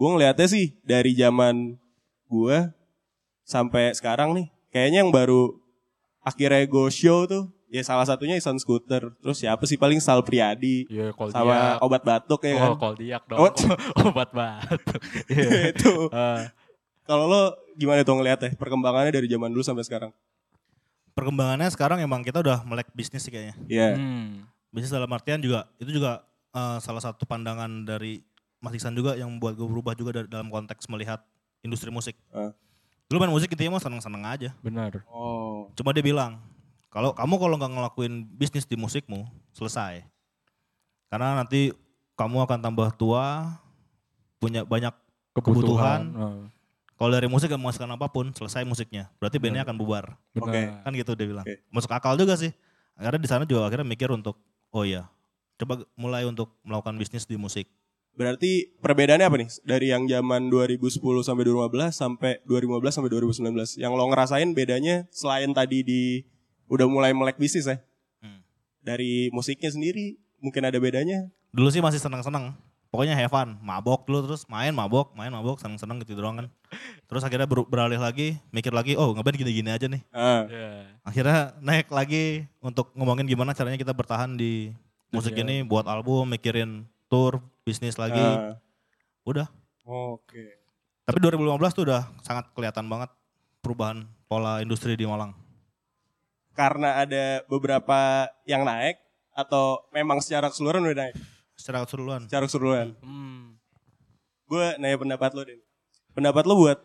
Gue ngeliatnya sih dari zaman gue sampai sekarang nih, kayaknya yang baru akhirnya go show tuh ya salah satunya Isan Scooter terus siapa sih paling Sal Priadi Iya, kol sama diak. obat batuk ya kan Oh, kol diak dong. Oh. Obat batuk. Iya. itu Ah, kalau lo gimana tuh ngeliatnya perkembangannya dari zaman dulu sampai sekarang Perkembangannya sekarang emang kita udah melek bisnis sih kayaknya. Iya hmm. Bisnis dalam artian juga itu juga eh, salah satu pandangan dari Mas Iksan juga yang membuat gue berubah juga da- dalam konteks melihat industri musik. Ah. Dulu main musik intinya mah seneng-seneng aja. Benar. oh Cuma dia bilang, kalau kamu kalau nggak ngelakuin bisnis di musikmu, selesai. Karena nanti kamu akan tambah tua, punya banyak Kebutuhan. Ah, kalau dari musik gak menghasilkan apa pun, selesai musiknya. Berarti bandnya akan bubar. Oke. Kan gitu dia bilang. Oke. Masuk akal juga sih. Akhirnya di sana juga akhirnya mikir untuk, oh iya, coba mulai untuk melakukan bisnis di musik. Berarti perbedaannya apa nih dari yang zaman 2010 sampai 2015 sampai 2015 sampai 2019 yang lo ngerasain bedanya selain tadi di udah mulai melek bisnis ya Hmm. dari musiknya sendiri mungkin ada bedanya Dulu sih masih senang-senang. pokoknya have fun, mabok dulu terus main mabok, main mabok, seneng-seneng gitu doang kan. Terus akhirnya ber- beralih lagi, mikir lagi, oh ngeband gini-gini aja nih. Ah. Iya. Akhirnya naik lagi untuk ngomongin gimana caranya kita bertahan di musik Dunia. ini, buat album, mikirin tour, bisnis lagi. Ah. Udah. Oke. Tapi 2015 tuh udah sangat kelihatan banget perubahan pola industri di Malang. Karena ada beberapa yang naik atau memang secara keseluruhan udah naik? Secara keseluruhan. Secara keseluruhan. Hmm. Gue nanya pendapat lo, Den. Pendapat lo buat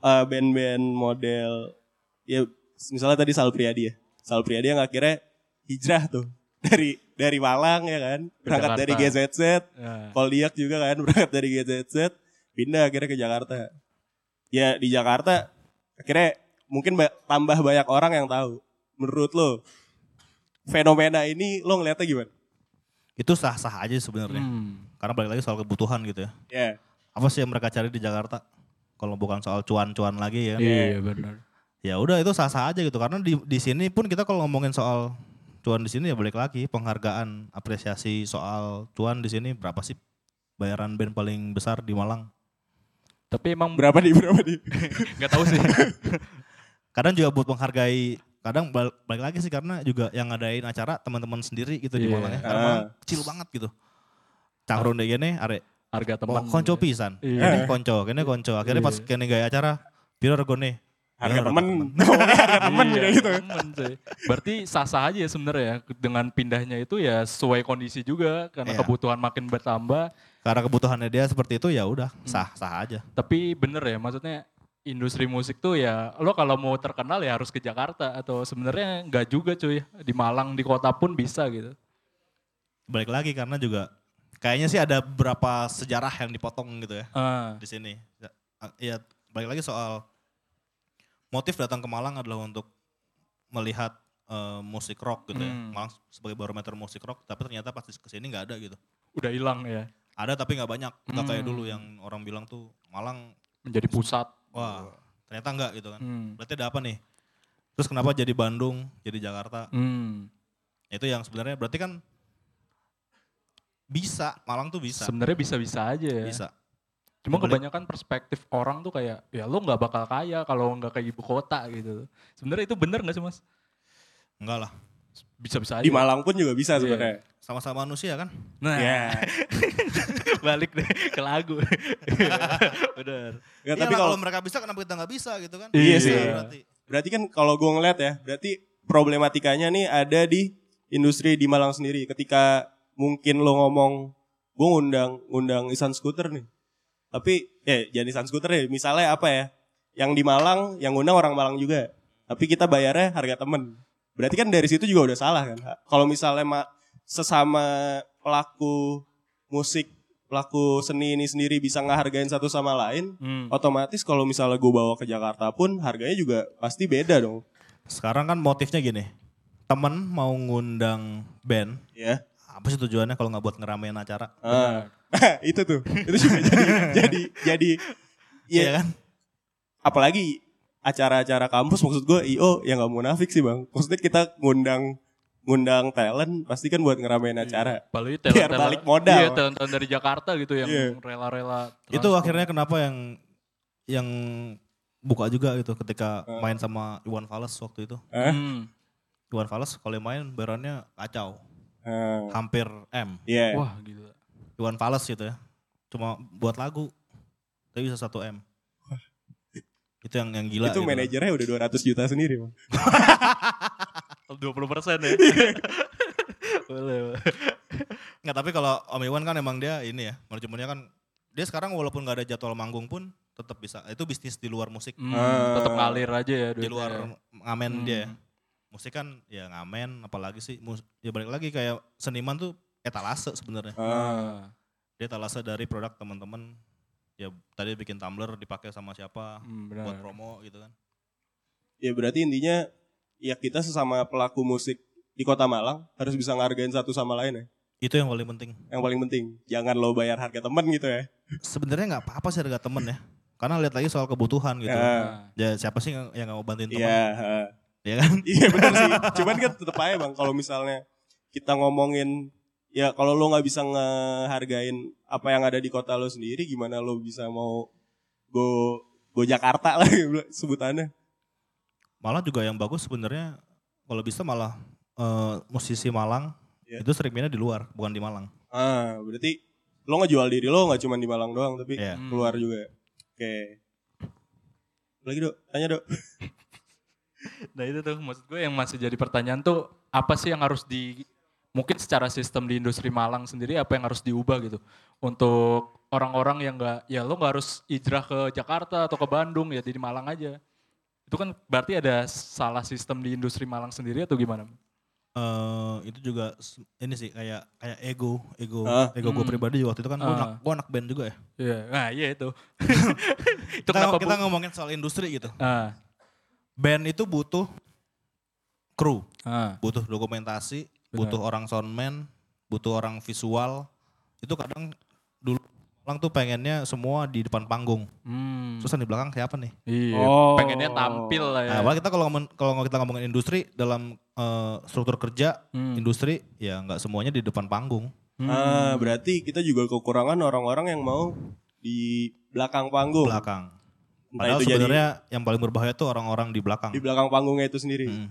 uh, band-band model, ya misalnya tadi Sal Priadi ya. Sal Priadi yang akhirnya hijrah tuh. Dari dari Malang ya kan. Berangkat Jakarta. dari GZZ. Ya. Koldiak juga kan berangkat dari GZZ. Pindah akhirnya ke Jakarta. Ya di Jakarta akhirnya mungkin ba- tambah banyak orang yang tahu. Menurut lo fenomena ini lo ngeliatnya gimana? Itu sah-sah aja sebenarnya. Hmm. Karena balik lagi soal kebutuhan gitu ya. Ya. Apa sih yang mereka cari di Jakarta? Kalau bukan soal cuan-cuan lagi ya. Iya benar. Ya udah itu sah-sah aja gitu. Karena di di sini pun kita kalau ngomongin soal cuan di sini ya balik lagi penghargaan, apresiasi soal cuan di sini berapa sih bayaran band paling besar di Malang? Tapi emang Berapa nih berapa nih? nggak tahu sih. Kadang juga buat menghargai kadang bal- balik lagi sih karena juga yang ngadain acara teman-teman sendiri gitu di Iya. Malang ya. Karena Ah. Malang kecil banget gitu. Cangkrung deh gini, are Harga oh, teman. konco pisan. Iya. Kene konco, kene konco. Akhirnya pas Iya. kene gaya acara, piro regone? Harga Ya, temen. Ngomongnya harga temen Iya, kayak gitu. temen, cuy. Berarti sah-sah aja ya sebenarnya ya. dengan pindahnya itu ya sesuai kondisi juga karena Iya. kebutuhan makin bertambah. Karena kebutuhannya dia seperti itu ya udah sah sah aja. Tapi bener ya maksudnya industri musik tuh ya lo kalau mau terkenal ya harus ke Jakarta atau sebenarnya nggak juga cuy di Malang di kota pun bisa gitu. Balik lagi karena juga kayaknya sih ada beberapa sejarah yang dipotong gitu ya Ah, di sini. Ya, ya balik lagi soal motif datang ke Malang adalah untuk melihat eh, musik rock gitu ya. Hmm. Malang sebagai barometer musik rock, tapi ternyata pas ke sini nggak ada gitu. udah hilang ya Ada tapi nggak banyak, nggak kayak Hmm. dulu yang orang bilang tuh Malang, menjadi pusat. wah ternyata nggak gitu kan. Hmm. Berarti ada apa nih? Terus kenapa jadi Bandung, jadi Jakarta? Hmm. Itu yang sebenarnya berarti kan bisa, Malang tuh bisa. Sebenarnya bisa-bisa aja ya. Bisa. Cuma Boleh. kebanyakan perspektif orang tuh kayak ya lo nggak bakal kaya kalau nggak ke ibu kota gitu. Sebenarnya itu bener nggak sih mas? Enggak lah. Bisa-bisa aja. Di Malang pun juga bisa Iya. sebenarnya. Sama-sama manusia kan? Nah, Ya. balik deh ke lagu. Bener. Nggak, Iya tapi kalau kalau mereka bisa kenapa kita nggak bisa gitu kan? Iya sih. Berarti. berarti kan kalau gue ngeliat ya, berarti problematikanya nih ada di industri di Malang sendiri. Ketika mungkin lo ngomong, gue ngundang ngundang Isan Scooter nih. Tapi ya jangan Scooter ya, misalnya apa ya? Yang di Malang, yang ngundang orang Malang juga. Tapi kita bayarnya harga temen. Berarti kan dari situ juga udah salah kan. Kalau misalnya ma- sesama pelaku musik, pelaku seni ini sendiri bisa ngehargain satu sama lain, Hmm. otomatis kalau misalnya gue bawa ke Jakarta pun harganya juga pasti beda dong. Sekarang kan motifnya gini. Temen mau ngundang band, Ya. apa sih tujuannya kalau nggak buat ngeramein acara? Ah. itu tuh. Itu juga jadi jadi jadi ya Iya kan? apalagi acara-acara kampus maksud gue IO yang gak munafik sih bang. Maksudnya kita ngundang ngundang talent pasti kan buat ngeramein acara. Apalagi Biar talent-talent- balik modal. Iya, talent-talent dari Jakarta gitu yang Iya. rela-rela. Itu akhirnya kenapa yang yang buka juga gitu ketika Ah. main sama Iwan Fals waktu itu. Hmm. Iwan Fals kalau main bayarannya kacau. Ah, Hampir M. Iya. Wah gila. Iwan Fals gitu ya. Cuma buat lagu. Tapi bisa 1 M. Itu yang yang gila. itu gitu. manajernya udah 200 juta sendiri bang. 20 persen ya. boleh, boleh. Nggak, tapi kalau Om Iwan kan emang dia ini ya, manajemennya kan dia sekarang walaupun nggak ada jadwal manggung pun tetap bisa. Itu bisnis di luar musik, Hmm, Ah. tetap ngalir aja ya di luar ya. ngamen Hmm. dia ya. Musik kan ya ngamen, apalagi sih mus- ya balik lagi kayak seniman tuh etalase sebenarnya. Ah. Dia etalase dari produk teman-teman. Ya tadi bikin tumbler dipakai sama siapa Hmm, buat benar. promo gitu kan. Ya berarti intinya ya kita sesama pelaku musik di kota Malang harus bisa ngargain satu sama lain ya. Itu yang paling penting. Yang paling penting jangan lo bayar harga temen gitu ya. Sebenarnya nggak apa-apa sih harga temen ya. Karena lihat lagi soal kebutuhan gitu. Ya. Ya siapa sih yang yang nggak mau bantuin teman? Iya. ha. Ya kan? Iya benar sih. Cuman kan tetep aja bang kalau misalnya kita ngomongin ya kalau lo nggak bisa ngehargain apa yang ada di kota lo sendiri gimana lo bisa mau go go Jakarta lah sebutannya Malah juga yang bagus sebenarnya kalau bisa malah eh, musisi Malang Iya. itu sering mainnya di luar, bukan di Malang. ah berarti lo ngejual diri lo nggak cuma di Malang doang tapi Iya. keluar juga oke lagi dok tanya dok Nah itu tuh maksud gue yang masih jadi pertanyaan tuh apa sih yang harus di mungkin secara sistem di industri Malang sendiri apa yang harus diubah gitu untuk orang-orang yang nggak ya lo nggak harus hijrah ke Jakarta atau ke Bandung ya di Malang aja itu kan berarti ada salah sistem di industri Malang sendiri atau gimana? eh itu juga ini sih kayak kayak ego, ego, Ah. ego gue Hmm. pribadi juga waktu itu kan gue Ah. anak, gua anak band juga ya. Iya, nah iya itu. itu Kita, kenapa kita Bu? ngomongin soal industri gitu. Ah, Band itu butuh kru, ah, butuh dokumentasi, Benar. butuh orang soundman, butuh orang visual. Itu kadang dulu orang tuh pengennya semua di depan panggung. hmm, Terus yang di belakang siapa nih? iya, Oh. pengennya tampil lah ya. Nah, kita kalau kalau kita ngomongin industri dalam eh, struktur kerja Hmm. industri ya nggak semuanya di depan panggung. Hmm. ah berarti kita juga kekurangan orang-orang yang mau di belakang panggung belakang. Entah Padahal jadi sebenarnya yang paling berbahaya tuh orang-orang di belakang. di belakang panggungnya itu sendiri Mm.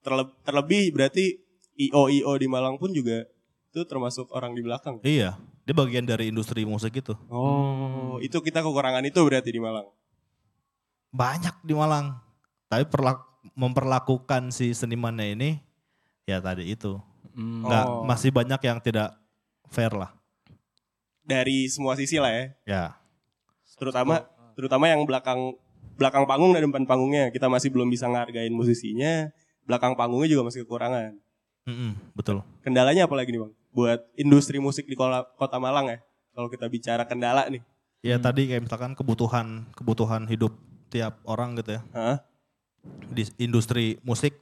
Terleb- terlebih berarti io io di Malang pun juga itu termasuk orang di belakang Iya, dia bagian dari industri musik itu. oh itu kita kekurangan itu berarti di Malang Banyak di Malang. Tapi perlak- memperlakukan si senimannya ini ya tadi itu. Hmm. Nggak, Oh. masih banyak yang tidak fair lah. dari semua sisi lah ya Ya. terutama terutama yang belakang belakang panggung dan depan panggungnya kita masih belum bisa ngehargain musisinya belakang panggungnya juga masih kekurangan Mm-mm, betul. kendalanya apa lagi nih bang buat industri musik di kota, kota Malang ya kalau kita bicara kendala nih Ya Hmm. tadi kayak misalkan kebutuhan kebutuhan hidup tiap orang gitu ya. Hah? Di industri musik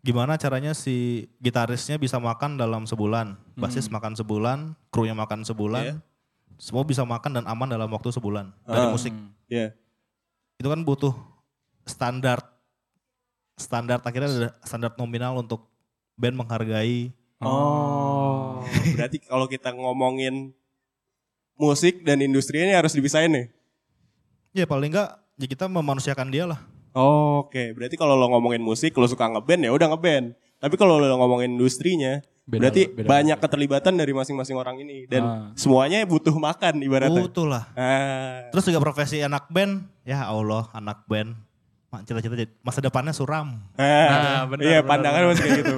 gimana caranya si gitarisnya bisa makan dalam sebulan, basis makan sebulan, krunya makan sebulan, Iya. semua bisa makan dan aman dalam waktu sebulan dari Ah. musik. ya Itu kan butuh standar standar akhirnya ada standar nominal untuk band menghargai. oh berarti kalau kita ngomongin musik dan industri ini harus dipisahin nih Ya paling enggak ya kita memanusiakan dia lah. Oke, berarti kalau lo ngomongin musik, lo suka ngeband ya udah ngeband. Tapi kalau lo ngomongin industrinya, Beda berarti beda banyak lah. keterlibatan dari masing-masing orang ini dan Ah. semuanya butuh makan ibaratnya. Butuh lah. Ah, Terus juga profesi anak band, ya Allah anak band. Cita-cita masa depannya suram. ah, benar, iya benar, pandangan benar. masih kayak gitu.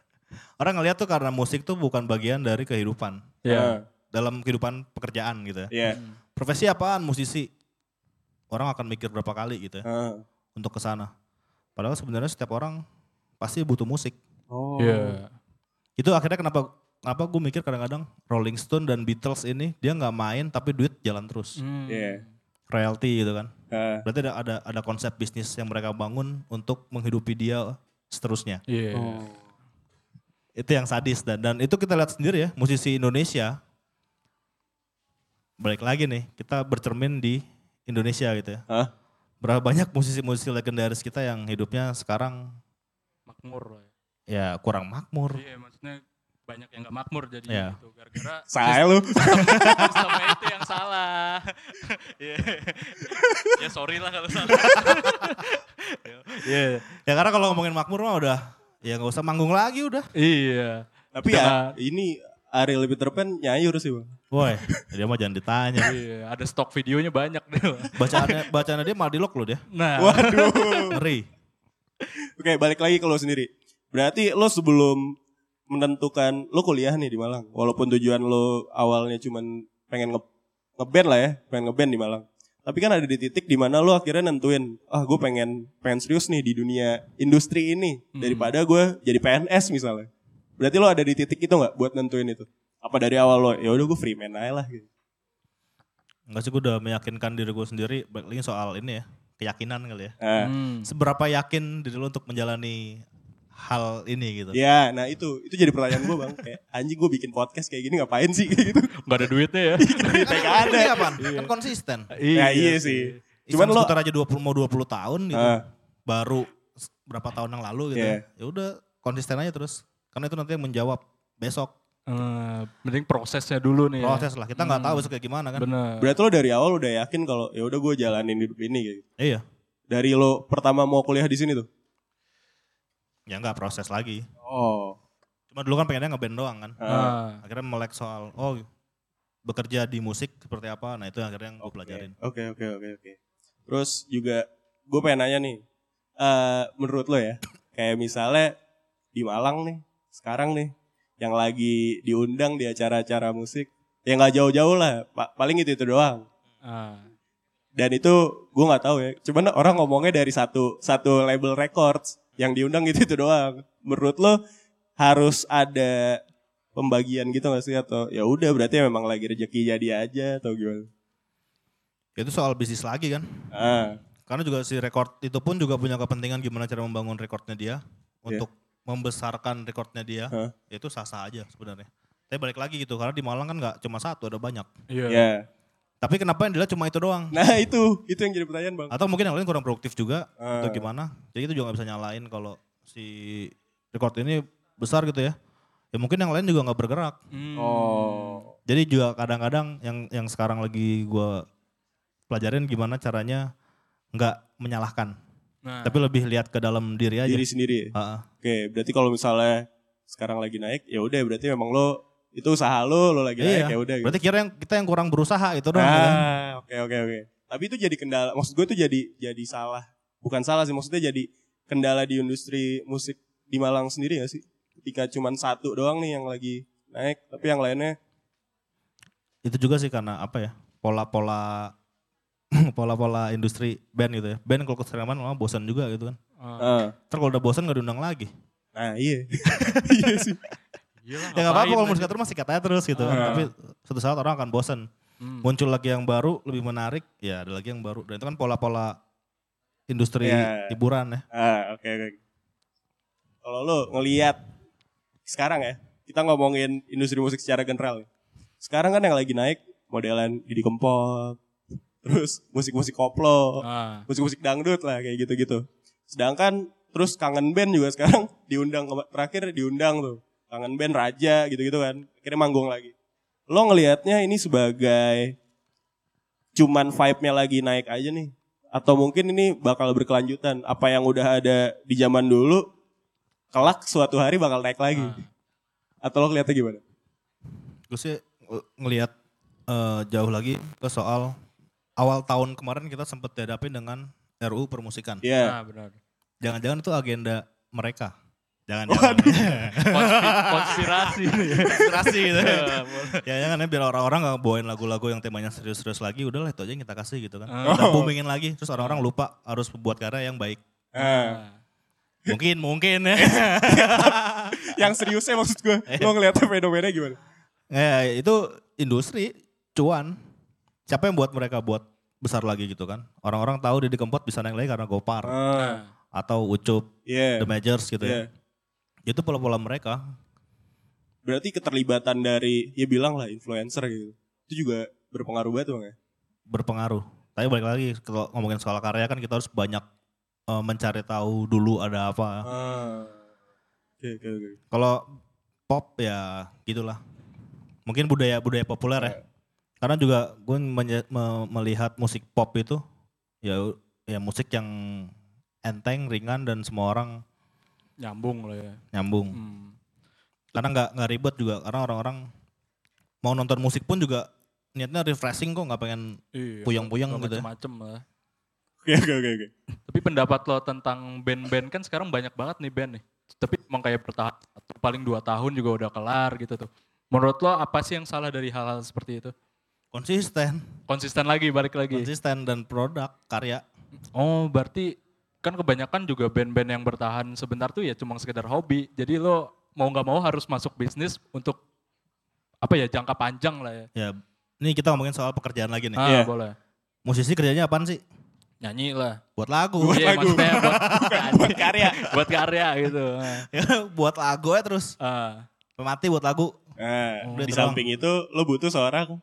Orang ngeliat tuh karena musik tuh bukan bagian dari kehidupan. Iya. Dalam kehidupan pekerjaan gitu ya. Iya. Profesi apaan? Musisi. Orang akan mikir berapa kali gitu ya Ah. untuk ke sana. Padahal sebenarnya setiap orang pasti butuh musik. Oh. Iya. Itu akhirnya kenapa kenapa gue mikir kadang-kadang Rolling Stone dan Beatles ini dia nggak main tapi duit jalan terus. Hmm. Iya. Royalty gitu kan. Ah. Berarti ada ada ada konsep bisnis yang mereka bangun untuk menghidupi dia seterusnya. Iya. Itu yang sadis dan dan itu kita lihat sendiri ya musisi Indonesia. Balik lagi nih kita bercermin di Indonesia gitu ya. Hah? Berapa banyak musisi-musisi legendaris kita yang hidupnya sekarang Makmur ya kurang makmur. Iya, maksudnya banyak yang gak makmur jadi Iya. gitu. Gara-gara Saya lu. sistemnya itu yang salah. Iya. ya sorry lah kalau salah. Iya. Ya karena kalau ngomongin makmur mah udah ya nggak usah manggung lagi udah. iya. Tapi ya ini Ariel Peter Pan nyayur sih bang. Woi, dia mah jangan ditanya. Iya, ada stok videonya banyak deh. Bacaannya bacaannya dia malah di lock loh dia. Nah, Waduh. Ngeri. Oke balik lagi ke lo sendiri. Berarti lo sebelum menentukan lo kuliah nih di Malang. Walaupun tujuan lo awalnya cuman pengen nge ngeband lah ya, pengen ngeband di Malang. Tapi kan ada di titik di mana lo akhirnya nentuin, ah gue pengen pengen serius nih di dunia industri ini daripada gue jadi PNS misalnya. Berarti lo ada di titik itu nggak buat nentuin itu? Apa dari awal lo, ya udah gue free man aja lah gitu. Enggak sih gue udah meyakinkan diri gue sendiri. Balik lagi soal ini ya, keyakinan kali ya. Hmm. Seberapa yakin diri lo untuk menjalani hal ini gitu. Ya, nah itu itu jadi pertanyaan gue bang. Kayak anjing gue bikin podcast kayak gini ngapain sih kayak gitu? Gak ada duitnya ya. Duitnya nggak ada. Ini apaan? Kan konsisten. Ya iya sih. Cuman Cuman lo seputar aja 20 mau 20 tahun gitu. Ah. Baru berapa tahun yang lalu gitu. Iya. Ya udah konsisten aja terus. Karena itu nanti yang menjawab besok Eh, mending prosesnya dulu nih. ya. Proses lah. Kita nggak Hmm. tahu besok kayak gimana kan. Bener. Berarti lo dari awal udah yakin kalau ya udah gue jalanin hidup ini gitu. Iya. Dari lo pertama mau kuliah di sini tuh. Ya nggak proses lagi. Oh. Cuma dulu kan pengennya ngeband doang kan. Ah. Akhirnya melek soal oh bekerja di musik seperti apa. Nah itu yang akhirnya yang gue Oke, pelajarin. Oke oke oke oke. Terus juga gue pengen nanya nih, eh menurut lo ya, kayak misalnya di Malang nih, sekarang nih, yang lagi diundang di acara-acara musik, ya nggak jauh-jauh lah, pa- paling itu itu doang. Ah. Dan itu gue nggak tahu ya, cuman orang ngomongnya dari satu satu label records yang diundang itu itu doang. Menurut lo harus ada pembagian gitu gak sih atau ya udah berarti memang lagi rezeki jadi aja atau gimana? Itu soal bisnis lagi kan. Ah, Karena juga si record itu pun juga punya kepentingan gimana cara membangun rekornya dia untuk membesarkan rekornya dia. Hah? Ya Itu sah-sah aja sebenarnya. Tapi balik lagi gitu karena di Malang kan nggak cuma satu ada banyak. Iya. ya. Tapi kenapa yang dilihat cuma itu doang? Nah itu, itu yang jadi pertanyaan bang. Atau mungkin yang lain kurang produktif juga Ah. atau gimana? Jadi itu juga nggak bisa nyalain kalau si record ini besar gitu ya. Ya mungkin yang lain juga nggak bergerak. Hmm. Oh. Jadi juga kadang-kadang yang yang sekarang lagi gua pelajarin gimana caranya nggak menyalahkan, Nah. tapi lebih lihat ke dalam diri aja. Diri sendiri ya? Ha-ha. Oke, berarti kalau misalnya sekarang lagi naik, ya udah berarti memang lo itu usaha lo, lo lagi naik Iya. ya udah. gitu. Berarti kira yang kita yang kurang berusaha itu doang. gitu kan? Ah, oke oke oke. Tapi itu jadi kendala. Maksud gue itu jadi jadi salah. Bukan salah sih, maksudnya jadi kendala di industri musik di Malang sendiri gak sih? Ketika cuman satu doang nih yang lagi naik, tapi yang lainnya Itu juga sih karena apa ya? Pola-pola pola-pola industri band gitu ya. Band kalau keseringan malah bosan juga gitu kan. Ah. ah. Ntar kalau udah bosan gak diundang lagi. Nah, iya. iya sih. Iyalah, Ya gak apa-apa kalau musik terus masih katanya terus gitu kan. Ah. Tapi suatu saat orang akan bosan. Hmm. Muncul lagi yang baru, lebih menarik, ya ada lagi yang baru. Dan itu kan pola-pola industri Ya. hiburan ya. Ah, oke oke. Kalau lo ngelihat sekarang ya, kita ngomongin industri musik secara general. Sekarang kan yang lagi naik modelan Didi Kempot, terus musik-musik koplo, Ah. musik-musik dangdut lah kayak gitu-gitu. Sedangkan terus kangen band juga sekarang diundang terakhir diundang tuh. Kangen band Raja gitu-gitu kan. Akhirnya manggung lagi. Lo ngelihatnya ini sebagai cuman vibe-nya lagi naik aja nih. Atau mungkin ini bakal berkelanjutan. Apa yang udah ada di zaman dulu, kelak suatu hari bakal naik lagi. Atau lo ngeliatnya gimana? Gue sih ng- ngelihat eh, jauh lagi ke soal awal tahun kemarin kita sempat dihadapin dengan RUU permusikan. Iya. Ah, benar. Jangan-jangan itu agenda mereka. Jangan-jangan. Konspi- konspirasi nih. Inspirasi gitu. Ya, ya jangan ya biar orang-orang gak bawain lagu-lagu yang temanya serius-serius lagi. Udahlah itu aja yang kita kasih gitu kan. Oh. Udah boomingin lagi. Terus orang-orang lupa harus buat karya yang baik. Ah. Mungkin, mungkin ya. yang seriusnya maksud gue, lo ngeliatnya fenomena gimana? Ya itu industri, cuan. Siapa yang buat mereka buat besar lagi gitu kan. Orang-orang tahu Didi Kempot bisa naik lagi karena Gopar. Ah, Atau Ucup, Iya. The Majors gitu Iya. ya. Itu pola-pola mereka. Berarti keterlibatan dari, ya bilang lah influencer gitu. Itu juga berpengaruh banget bang ya? berpengaruh. Tapi balik lagi kalau ngomongin soal karya kan kita harus banyak eh, mencari tahu dulu ada apa. Ah. Oke oke oke. Kalau pop ya gitulah. Mungkin budaya budaya populer ya. Karena juga gue me- melihat musik pop itu ya ya musik yang enteng, ringan dan semua orang Nyambung lah ya. nyambung. Hmm. Karena nggak nggak ribet juga karena orang-orang mau nonton musik pun juga niatnya refreshing kok nggak pengen Iya, Puyeng-puyeng nggak gitu ya. Macem-macem lah. Oke oke oke. oke. Tapi pendapat lo tentang band-band kan sekarang banyak banget nih band nih. Tapi emang kayak bertahan satu, paling dua tahun juga udah kelar gitu tuh. Menurut lo apa sih yang salah dari hal-hal seperti itu? konsisten, Konsisten lagi, balik lagi. konsisten dan produk karya. Oh berarti kan kebanyakan juga band-band yang bertahan sebentar tuh ya cuma sekedar hobi. Jadi lo mau nggak mau harus masuk bisnis untuk apa ya jangka panjang lah ya. Ya, ini kita ngomongin soal pekerjaan lagi nih. Ah Iya. boleh. Musisi kerjanya apaan sih? Nyanyi lah. Buat lagu. Buat Iya, lagu. maksudnya buat, Buat karya. buat karya gitu. Ya, buat lagu ya terus. Ah. Mati buat lagu. Nah, Oh, di itu samping itu lo butuh seorang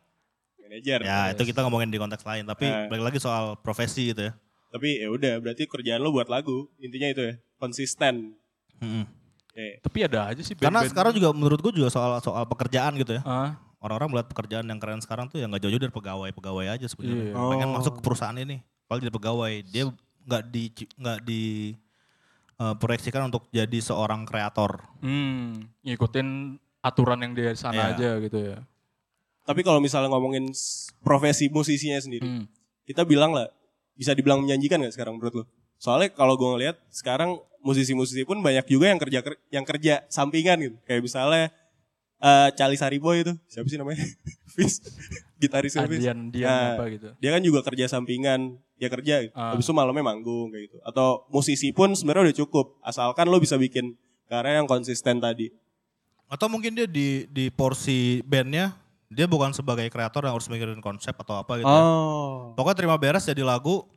manajer. Ya, itu kita ngomongin di konteks lain. Tapi Eh. balik lagi soal profesi gitu ya. Tapi ya udah berarti kerjaan lo buat lagu. Intinya itu ya, konsisten. Mm-mm. Oke. Tapi ada aja sih Karena band-band- sekarang juga menurut gue juga soal soal pekerjaan gitu ya. Ah, Orang-orang melihat pekerjaan yang keren sekarang tuh ya nggak jauh-jauh dari pegawai-pegawai aja sebenarnya. Iya. Pengen Oh. masuk ke perusahaan ini. Kalau jadi pegawai, dia nggak di nggak di eh, proyeksikan untuk jadi seorang kreator. hmm, ngikutin aturan yang di sana Iya. aja gitu ya. Tapi kalau misalnya ngomongin profesi musisinya sendiri, Hmm. kita bilang lah, bisa dibilang menjanjikan gak sekarang menurut lo? Soalnya kalau gue ngeliat sekarang musisi-musisi pun banyak juga yang kerja ker- yang kerja sampingan gitu. Kayak misalnya eh Cali Sariboy itu, siapa sih namanya? Fis, gitaris Fis. Adian Dian Nah, apa gitu. Dia kan juga kerja sampingan, ya kerja gitu. Ah. Habis itu malamnya manggung kayak gitu. Atau musisi pun sebenarnya udah cukup, asalkan lo bisa bikin karya yang konsisten tadi. Atau mungkin dia di di porsi bandnya dia bukan sebagai kreator yang harus mikirin konsep atau apa gitu. ya. Oh. Pokoknya terima beres jadi lagu,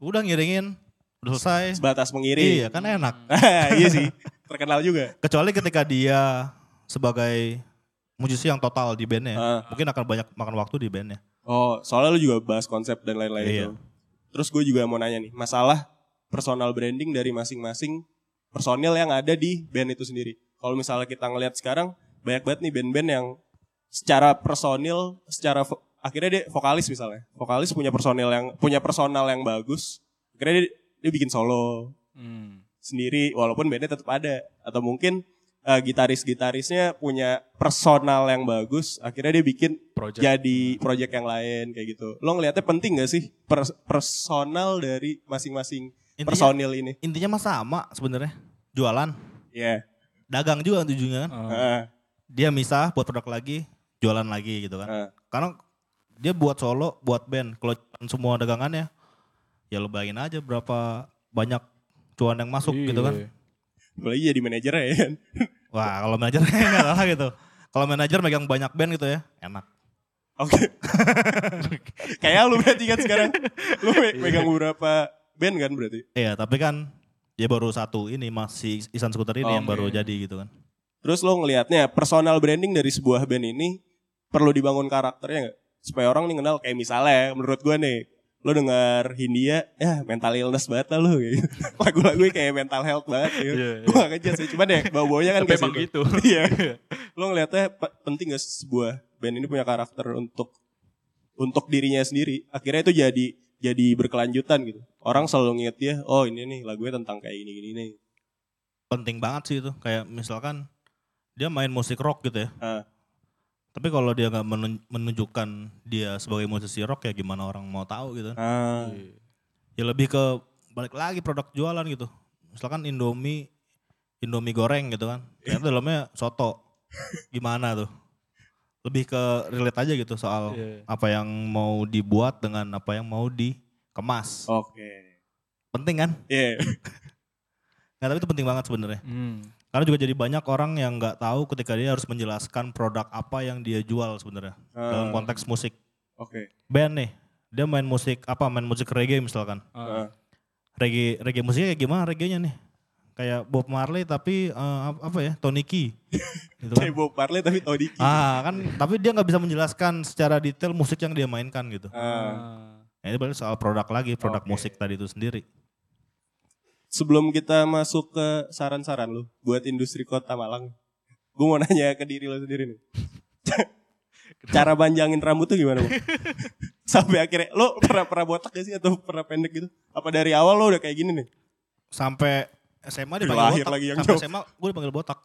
udah ngiringin, udah selesai. Sebatas mengiring. Iya kan enak. iya sih, terkenal juga. Kecuali ketika dia sebagai musisi yang total di bandnya, Ah. mungkin akan banyak makan waktu di bandnya. Oh, soalnya lu juga bahas konsep dan lain-lain Iya. itu. Terus gue juga mau nanya nih, masalah personal branding dari masing-masing personil yang ada di band itu sendiri. Kalau misalnya kita ngelihat sekarang, banyak banget nih band-band yang secara personil, secara vo- akhirnya dia vokalis misalnya. Vokalis punya personil yang punya personal yang bagus. Akhirnya dia, dia bikin solo Hmm. sendiri walaupun bandnya tetap ada atau mungkin eh, gitaris-gitarisnya punya personal yang bagus akhirnya dia bikin Project. jadi project yang lain kayak gitu lo ngelihatnya penting gak sih per- personal dari masing-masing Intinya- personil ini Intinya mah sama sebenarnya, jualan, ya dagang juga kan. Ah. Heeh, Dia misah buat produk lagi, jualan lagi gitu kan. heeh. Karena dia buat solo, buat band. Kalau semua dagangannya, ya lo bayangin aja berapa banyak cuan yang masuk gitu kan. Iya. apalagi jadi manajer ya kan Wah kalau manajer enggak lah gitu. Kalau manajer megang banyak band gitu ya, enak. oke kayak lu berarti kan sekarang lu me- megang beberapa band kan berarti Iya tapi kan dia baru satu ini masih Isan Skuter ini yang Oke. baru jadi gitu kan. Terus lo ngelihatnya personal branding dari sebuah band ini perlu dibangun karakternya nggak? Supaya orang nih kenal kayak misalnya menurut gue nih lo denger Hindia ya mental illness banget lah lo gitu. lagu-lagu kayak mental health banget gitu. Iya, iya. Gue gak sih cuman ya bau-baunya kan kayak gitu. Iya. lo ngelihatnya pe- penting gak sebuah band ini punya karakter untuk untuk dirinya sendiri. Akhirnya itu jadi jadi berkelanjutan gitu. Orang selalu nginget dia, oh ini nih lagunya tentang kayak gini gini nih. Penting banget sih itu. Kayak misalkan dia main musik rock gitu ya. Ah. Tapi kalau dia nggak menun- menunjukkan dia sebagai musisi rock ya gimana orang mau tahu gitu. Iya. Ya lebih ke balik lagi produk jualan gitu. Misalkan Indomie Indomie goreng gitu kan. Ternyata dalamnya soto. Gimana tuh? Lebih ke relate aja gitu soal Iya. apa yang mau dibuat dengan apa yang mau dikemas. Oke. Penting kan? Iya. Nah, tapi itu penting banget sebenarnya. Hmm. Karena juga jadi banyak orang yang nggak tahu ketika dia harus menjelaskan produk apa yang dia jual sebenarnya dalam Ah. konteks musik. Oke. Band nih, dia main musik apa? Main musik reggae misalkan. Ah. Reggae reggae musiknya kayak gimana reggae-nya nih? Kayak Bob Marley tapi ap- apa ya? Tony Key. gitu kan. Kayak Bob Marley tapi tau dikit. Ah, kan tapi dia nggak bisa menjelaskan secara detail musik yang dia mainkan gitu. Ah. Nah, ini balik soal produk lagi, produk Oke. musik tadi itu sendiri. Sebelum kita masuk ke saran-saran lu buat industri kota Malang. Gue mau nanya ke diri lo sendiri nih. Cara panjangin rambut tuh gimana? Sampai akhirnya lo pernah pernah botak gak sih atau pernah pendek gitu? Apa dari awal lo udah kayak gini nih? Sampai SMA dipanggil Lahir botak. lagi yang Sampai. SMA gue dipanggil botak.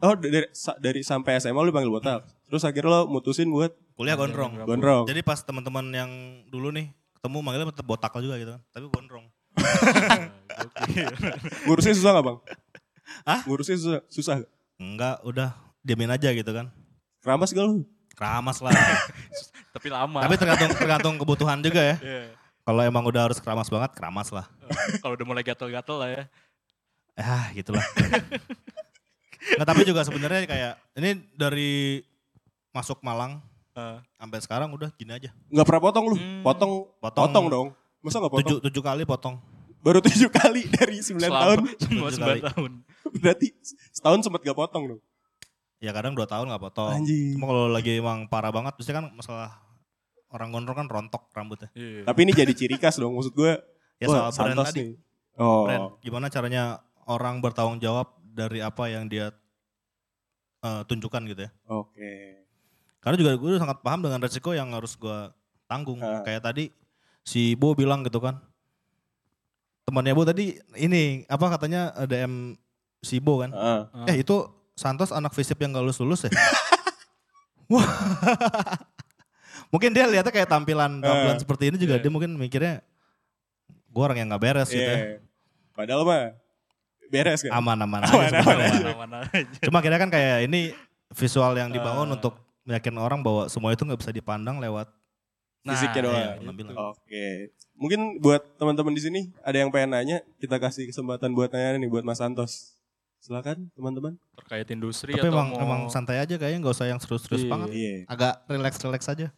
Oh dari dari sampai SMA lo dipanggil botak. Terus akhirnya lo mutusin buat Kuliah gondrong. Gondrong. Jadi pas teman-teman yang dulu nih ketemu manggilnya tetap botak juga gitu kan. Tapi gondrong. Ngurusnya susah gak bang? Hah? Ngurusnya susah, susah gak? Enggak, udah diamin aja gitu kan. Keramas gak lu? Keramas lah. Tapi lama. Tapi tergantung tergantung kebutuhan juga ya. Iya. Kalau emang udah harus keramas banget, keramas lah. Kalau udah mulai gatel-gatel lah ya. Ah, gitulah. Nggak, tapi juga sebenarnya kayak ini dari masuk Malang Ah. sampai sekarang udah gini aja. Gak pernah potong lu? Hmm. Potong, Potong. potong dong. Masa gak potong? Tujuh, tujuh kali potong. Baru tujuh kali dari 9 Selama- tahun. Semua Tujuh 9 kali. tahun. Berarti setahun sempet gak potong dong. Ya kadang dua tahun nggak potong. Anjing. Cuma kalau lagi emang parah banget, biasanya kan masalah orang gondrong kan rontok rambutnya. Iya. Tapi ini jadi ciri khas dong. Maksud gue, Ya wah, soal brand tadi. nih. Oh. Brand. Gimana caranya orang bertanggung jawab dari apa yang dia eh, tunjukkan gitu ya. Oke. Karena juga gue sangat paham dengan resiko yang harus gue tanggung. Ah. Kayak tadi si Bo bilang gitu kan. Temannya Bo tadi ini apa katanya eh, DM si Bo kan. Heeh. Eh itu Santos anak visip yang gak lulus-lulus ya? Wah. mungkin dia lihatnya kayak tampilan tampilan Eh, seperti ini juga iya. dia mungkin mikirnya gue orang yang gak beres gitu ya. Iya. Padahal mah beres kan? Aman-aman aja Aman-aman aja. Cuma kira kan kayak ini visual yang dibangun Ah. untuk meyakin orang bahwa semua itu nggak bisa dipandang lewat Fisiknya doang. iya, penampilan. Oke. Mungkin buat teman-teman di sini ada yang pengen nanya, kita kasih kesempatan buat nanya nih buat Mas Santos. Silakan teman-teman. terkait industri Tapi atau emang mau emang santai aja kayaknya nggak usah yang serius-serius Iya. banget. Iya. Agak relax-relax aja.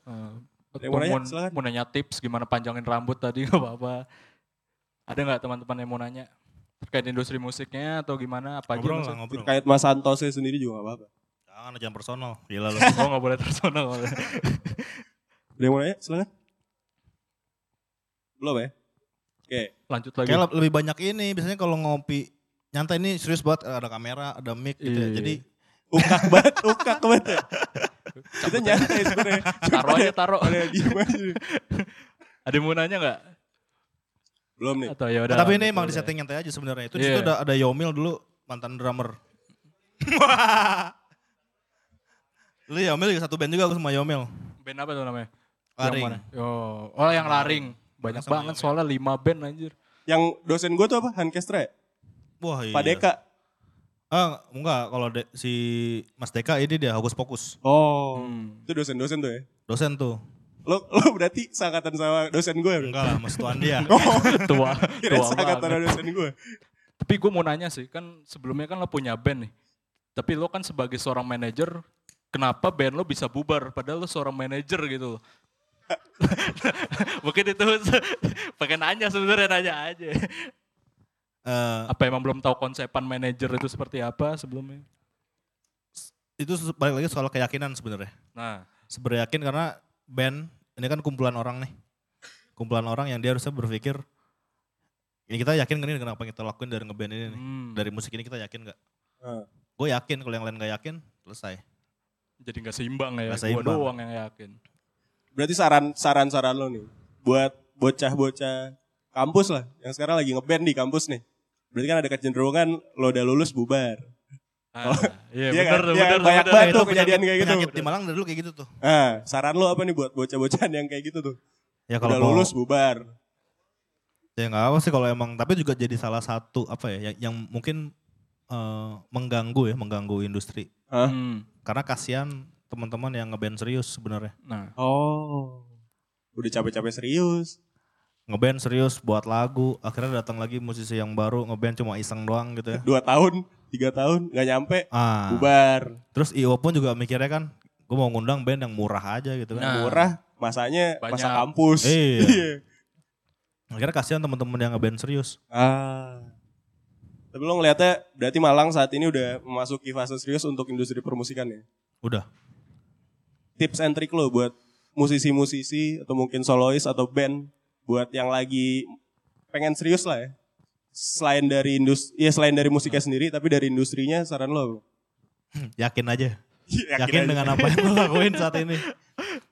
Yang mau nanya? mau, Silakan. mau nanya tips gimana panjangin rambut tadi nggak apa-apa. Ada nggak teman-teman yang mau nanya terkait industri musiknya atau gimana apa aja? Ngobrol lah maksudnya? ngobrol. Terkait Mas Santosnya sendiri juga gak apa-apa. Jangan jangan personal. Gila lu. Oh nggak boleh personal. Ada yang mau nanya? Silakan. Belum ya? Oke. Lanjut lagi. Kayak le- lebih banyak ini biasanya kalau ngopi nyantai ini serius banget ada kamera, ada mic gitu ya. Iya. Jadi Ukak banget, ukak banget ya. Kita nyantai sebenarnya. Cuma Taruh aja taruh. Ada yang mau nanya nggak? Belum nih. Atau ya udah. tapi ini emang di setting nyantai aja sebenarnya. Itu di Iya. situ ada ada Yomil dulu mantan drummer. Lu Yomil juga satu band juga aku sama Yomil. Band apa tuh namanya? Yang Laring. mana? Oh, oh yang laring. Banyak Sama banget soalnya 5 band anjir. Yang dosen gue tuh apa? Hankestra ya? Wah iya. Pak Deka. Ah, enggak, kalau de- si Mas Deka ini dia Hokus Pokus. Oh. Hmm. Itu dosen-dosen tuh ya? Dosen tuh. Lo, lo berarti seangkatan sama dosen gue? ya? Enggak lah, Mas Tuan dia. tua, Kira tua seangkatan banget. sama dosen gue. Tapi gue mau nanya sih, kan sebelumnya kan lo punya band nih. Tapi lo kan sebagai seorang manajer, kenapa band lo bisa bubar padahal lo seorang manajer gitu loh. Mungkin itu pengen nanya sebenarnya nanya aja. Eh, Apa emang belum tahu konsepan manajer itu seperti apa sebelumnya? itu balik lagi soal keyakinan sebenarnya. Nah, Sebenarnya yakin karena band ini kan kumpulan orang nih. Kumpulan orang yang dia harusnya berpikir ini kita yakin gak nih dengan apa yang kita lakuin dari ngeband ini nih. hmm, Dari musik ini kita yakin gak? Ah. Gue yakin, kalau yang lain gak yakin, selesai. jadi nggak seimbang ya, gue seimbang. doang yang yakin. Berarti saran saran saran lo nih buat bocah-bocah kampus lah yang sekarang lagi ngeband di kampus nih. Berarti kan ada kecenderungan lo udah lulus bubar. Ah, iya Iya bener, kan? Iya, bener, banyak bener. banget itu tuh kejadian kayak gitu. Penyakit di Malang dari dulu kayak gitu tuh. Nah, saran lo apa nih buat bocah-bocahan yang kayak gitu tuh? Ya Udah kalau mau, lulus bubar. ya nggak apa sih kalau emang, tapi juga jadi salah satu apa ya, yang, yang mungkin eh, mengganggu ya, mengganggu industri. Hmm, Karena kasihan teman-teman yang ngeband serius sebenarnya. Nah, Oh. Udah capek-capek serius. Ngeband serius buat lagu, akhirnya datang lagi musisi yang baru ngeband cuma iseng doang gitu ya. Dua tahun, tiga tahun, nggak nyampe, Ah, bubar. terus IO pun juga mikirnya kan, gue mau ngundang band yang murah aja gitu kan. Nah. Murah, masanya Banyak. masa kampus. Iya. Akhirnya kasihan teman-teman yang ngeband serius. ah. Tapi lo ngeliatnya berarti Malang saat ini udah memasuki fase serius untuk industri permusikan ya? Udah. Tips and trick lo buat musisi-musisi atau mungkin solois atau band buat yang lagi pengen serius lah ya. Selain dari industri, ya selain dari musiknya sendiri, tapi dari industrinya saran lo apa? Yakin aja. Yakin Yakin, aja. dengan apa yang lo lakuin saat ini.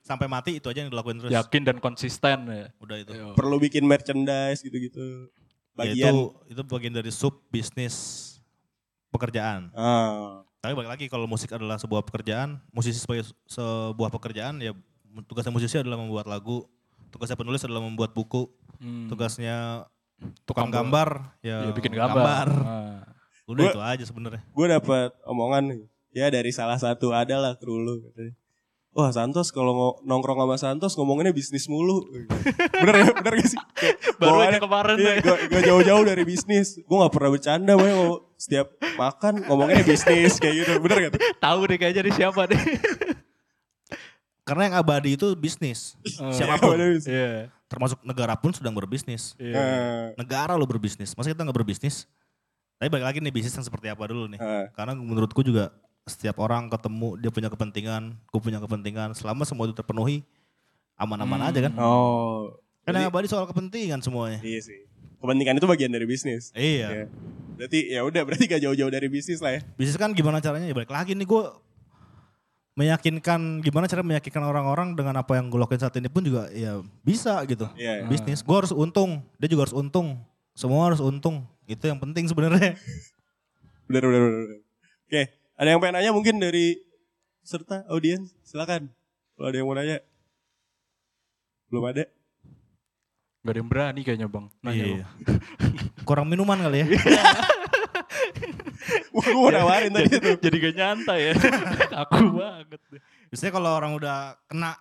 Sampai mati itu aja yang dilakuin terus. yakin dan konsisten ya. Udah itu. Yo. perlu bikin merchandise gitu-gitu. Ya, Bagian. itu itu bagian dari sub bisnis pekerjaan. Ah. Tapi balik lagi kalau musik adalah sebuah pekerjaan, musisi sebagai sebuah pekerjaan ya tugasnya musisi adalah membuat lagu, tugasnya penulis adalah membuat buku, Hmm. tugasnya Tukang tukang gambar ya, ya, bikin gambar. Ah. Udah Gua- itu aja sebenarnya. Gue dapat omongan nih. Ya dari salah satu adalah kru lu katanya. Wah Santos kalau nongkrong sama Santos ngomonginnya bisnis mulu. bener ya? Bener gak sih? Kayak Baru aja kemarin Iya, gak, gak jauh-jauh dari bisnis. Gue gak pernah bercanda, Boy. Setiap makan ngomonginnya bisnis kayak gitu. Bener gak tuh? Tahu deh kayaknya nih siapa deh. Karena yang abadi itu bisnis. Oh. Siapa pun. Iya. Termasuk negara pun sedang berbisnis. Iya. Eh, Negara lo berbisnis. Masa kita nggak berbisnis? Tapi balik lagi nih bisnis yang seperti apa dulu nih. eh. Karena menurutku juga setiap orang ketemu dia punya kepentingan, gue punya kepentingan. Selama semua itu terpenuhi, aman-aman Hmm. aja kan. Oh. Yang Jadi- abadi soal kepentingan semuanya. Iya sih. Kepentingan itu bagian dari bisnis. Iya. Iya. Berarti ya udah berarti gak jauh-jauh dari bisnis lah ya. Bisnis kan gimana caranya ya balik lagi nih gue meyakinkan gimana cara meyakinkan orang-orang dengan apa yang gue lakuin saat ini pun juga ya bisa gitu. Iya. iya. Bisnis gue harus untung, dia juga harus untung. Semua harus untung. Itu yang penting sebenarnya. Bener, bener. bener. Oke, ada yang pengen nanya mungkin dari serta audiens? Silakan. Kalau ada yang mau nanya. Belum ada? Gak ada yang berani kayaknya bang. Nanya. Iya. Kurang minuman kali ya. Wah, gue nawarin tadi jadi, tuh. jadi gak nyantai ya. Aku banget. Biasanya kalau orang udah kena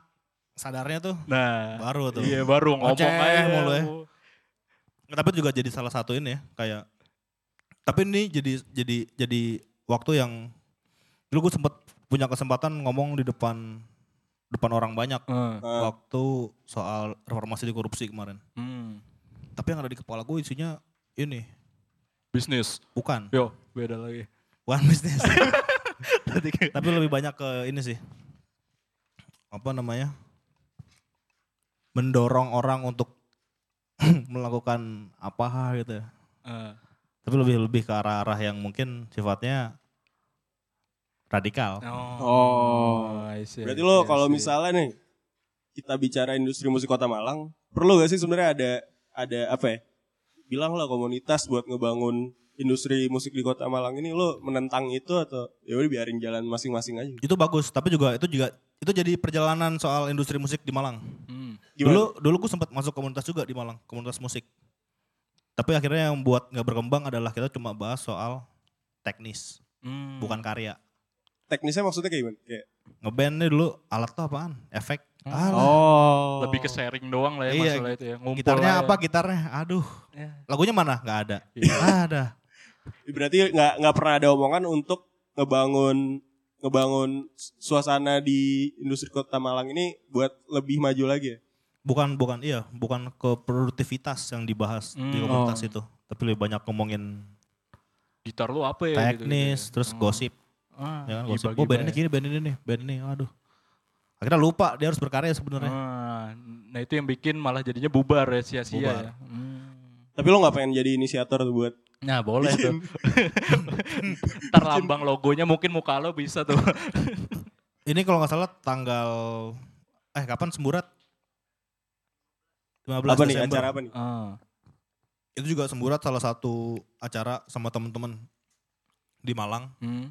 sadarnya tuh Nah. baru tuh. Iya baru ngomong Oceh aja mulu ya. Tapi juga jadi salah satu ini ya kayak. Tapi ini jadi jadi jadi waktu yang dulu gue sempet punya kesempatan ngomong di depan depan orang banyak Ah. waktu soal reformasi di korupsi kemarin. hmm. Tapi yang ada di kepala gue isinya ini Bisnis. bukan Yo beda lagi. bukan bisnis. Tapi lebih banyak ke ini sih. Apa namanya? Mendorong orang untuk melakukan apa gitu. ya. Eh, Tapi lebih lebih ke arah-arah yang mungkin sifatnya radikal. Oh. I see, Berarti lo kalau misalnya nih kita bicara industri musik kota Malang, perlu gak sih sebenarnya ada ada apa ya? Bilang lah komunitas buat ngebangun industri musik di kota Malang ini lo menentang itu atau ya udah biarin jalan masing-masing aja. Itu bagus, tapi juga itu juga itu jadi perjalanan soal industri musik di Malang. Hmm. Gimana? Dulu dulu gue sempat masuk komunitas juga di Malang, komunitas musik. Tapi akhirnya yang buat nggak berkembang adalah kita cuma bahas soal teknis, Hmm. bukan karya. Teknisnya maksudnya kayak gimana? Kayak, Ngeband nih dulu alat tuh apaan? Efek. Alah. oh. Lebih ke sharing doang lah ya Iya, masalah itu ya. Ngumpul Gitarnya ya. apa gitarnya? Aduh. Ya. Lagunya mana? Gak ada. Iya. ada. Berarti nggak nggak pernah ada omongan untuk ngebangun ngebangun suasana di industri kota Malang ini buat lebih maju lagi ya. Bukan bukan iya, bukan ke produktivitas yang dibahas di Hmm. komunitas itu. Tapi lebih banyak ngomongin Gitar lu apa ya? gitu-gitu teknis, ya. terus Hmm. gosip. Ah, Ya kan, gosip. Oh band ini gibah ya. gini, band ini nih, band ini, aduh. Akhirnya lupa dia harus berkarya sebenarnya. Ah, nah itu yang bikin malah jadinya bubar ya sia-sia Bubar. ya. Hmm. Tapi lo nggak pengen jadi inisiator tuh buat Nah boleh tuh. Ntar lambang logonya mungkin muka lo bisa tuh. Ini kalau nggak salah tanggal eh kapan semburat? 15 apa nih Desember. acara apa nih? Ah. Itu juga semburat salah satu acara sama teman-teman di Malang. Hmm.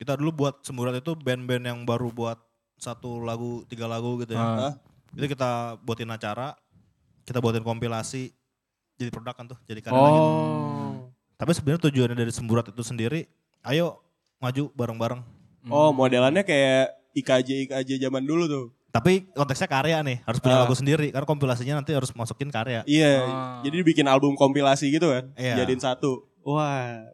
Kita dulu buat semburat itu band-band yang baru buat satu lagu, tiga lagu gitu ya. Ah. Itu kita buatin acara, kita buatin kompilasi, jadi produk kan tuh, jadi karya lagi. Oh. Tapi sebenarnya tujuannya dari semburat itu sendiri, ayo maju bareng-bareng. Oh, modelannya kayak IKJ IKJ zaman dulu tuh. Tapi konteksnya karya nih, harus punya Ah. lagu sendiri, karena kompilasinya nanti harus masukin karya. Iya, Ah. jadi dibikin album kompilasi gitu kan. Iya. Jadiin satu. Wah.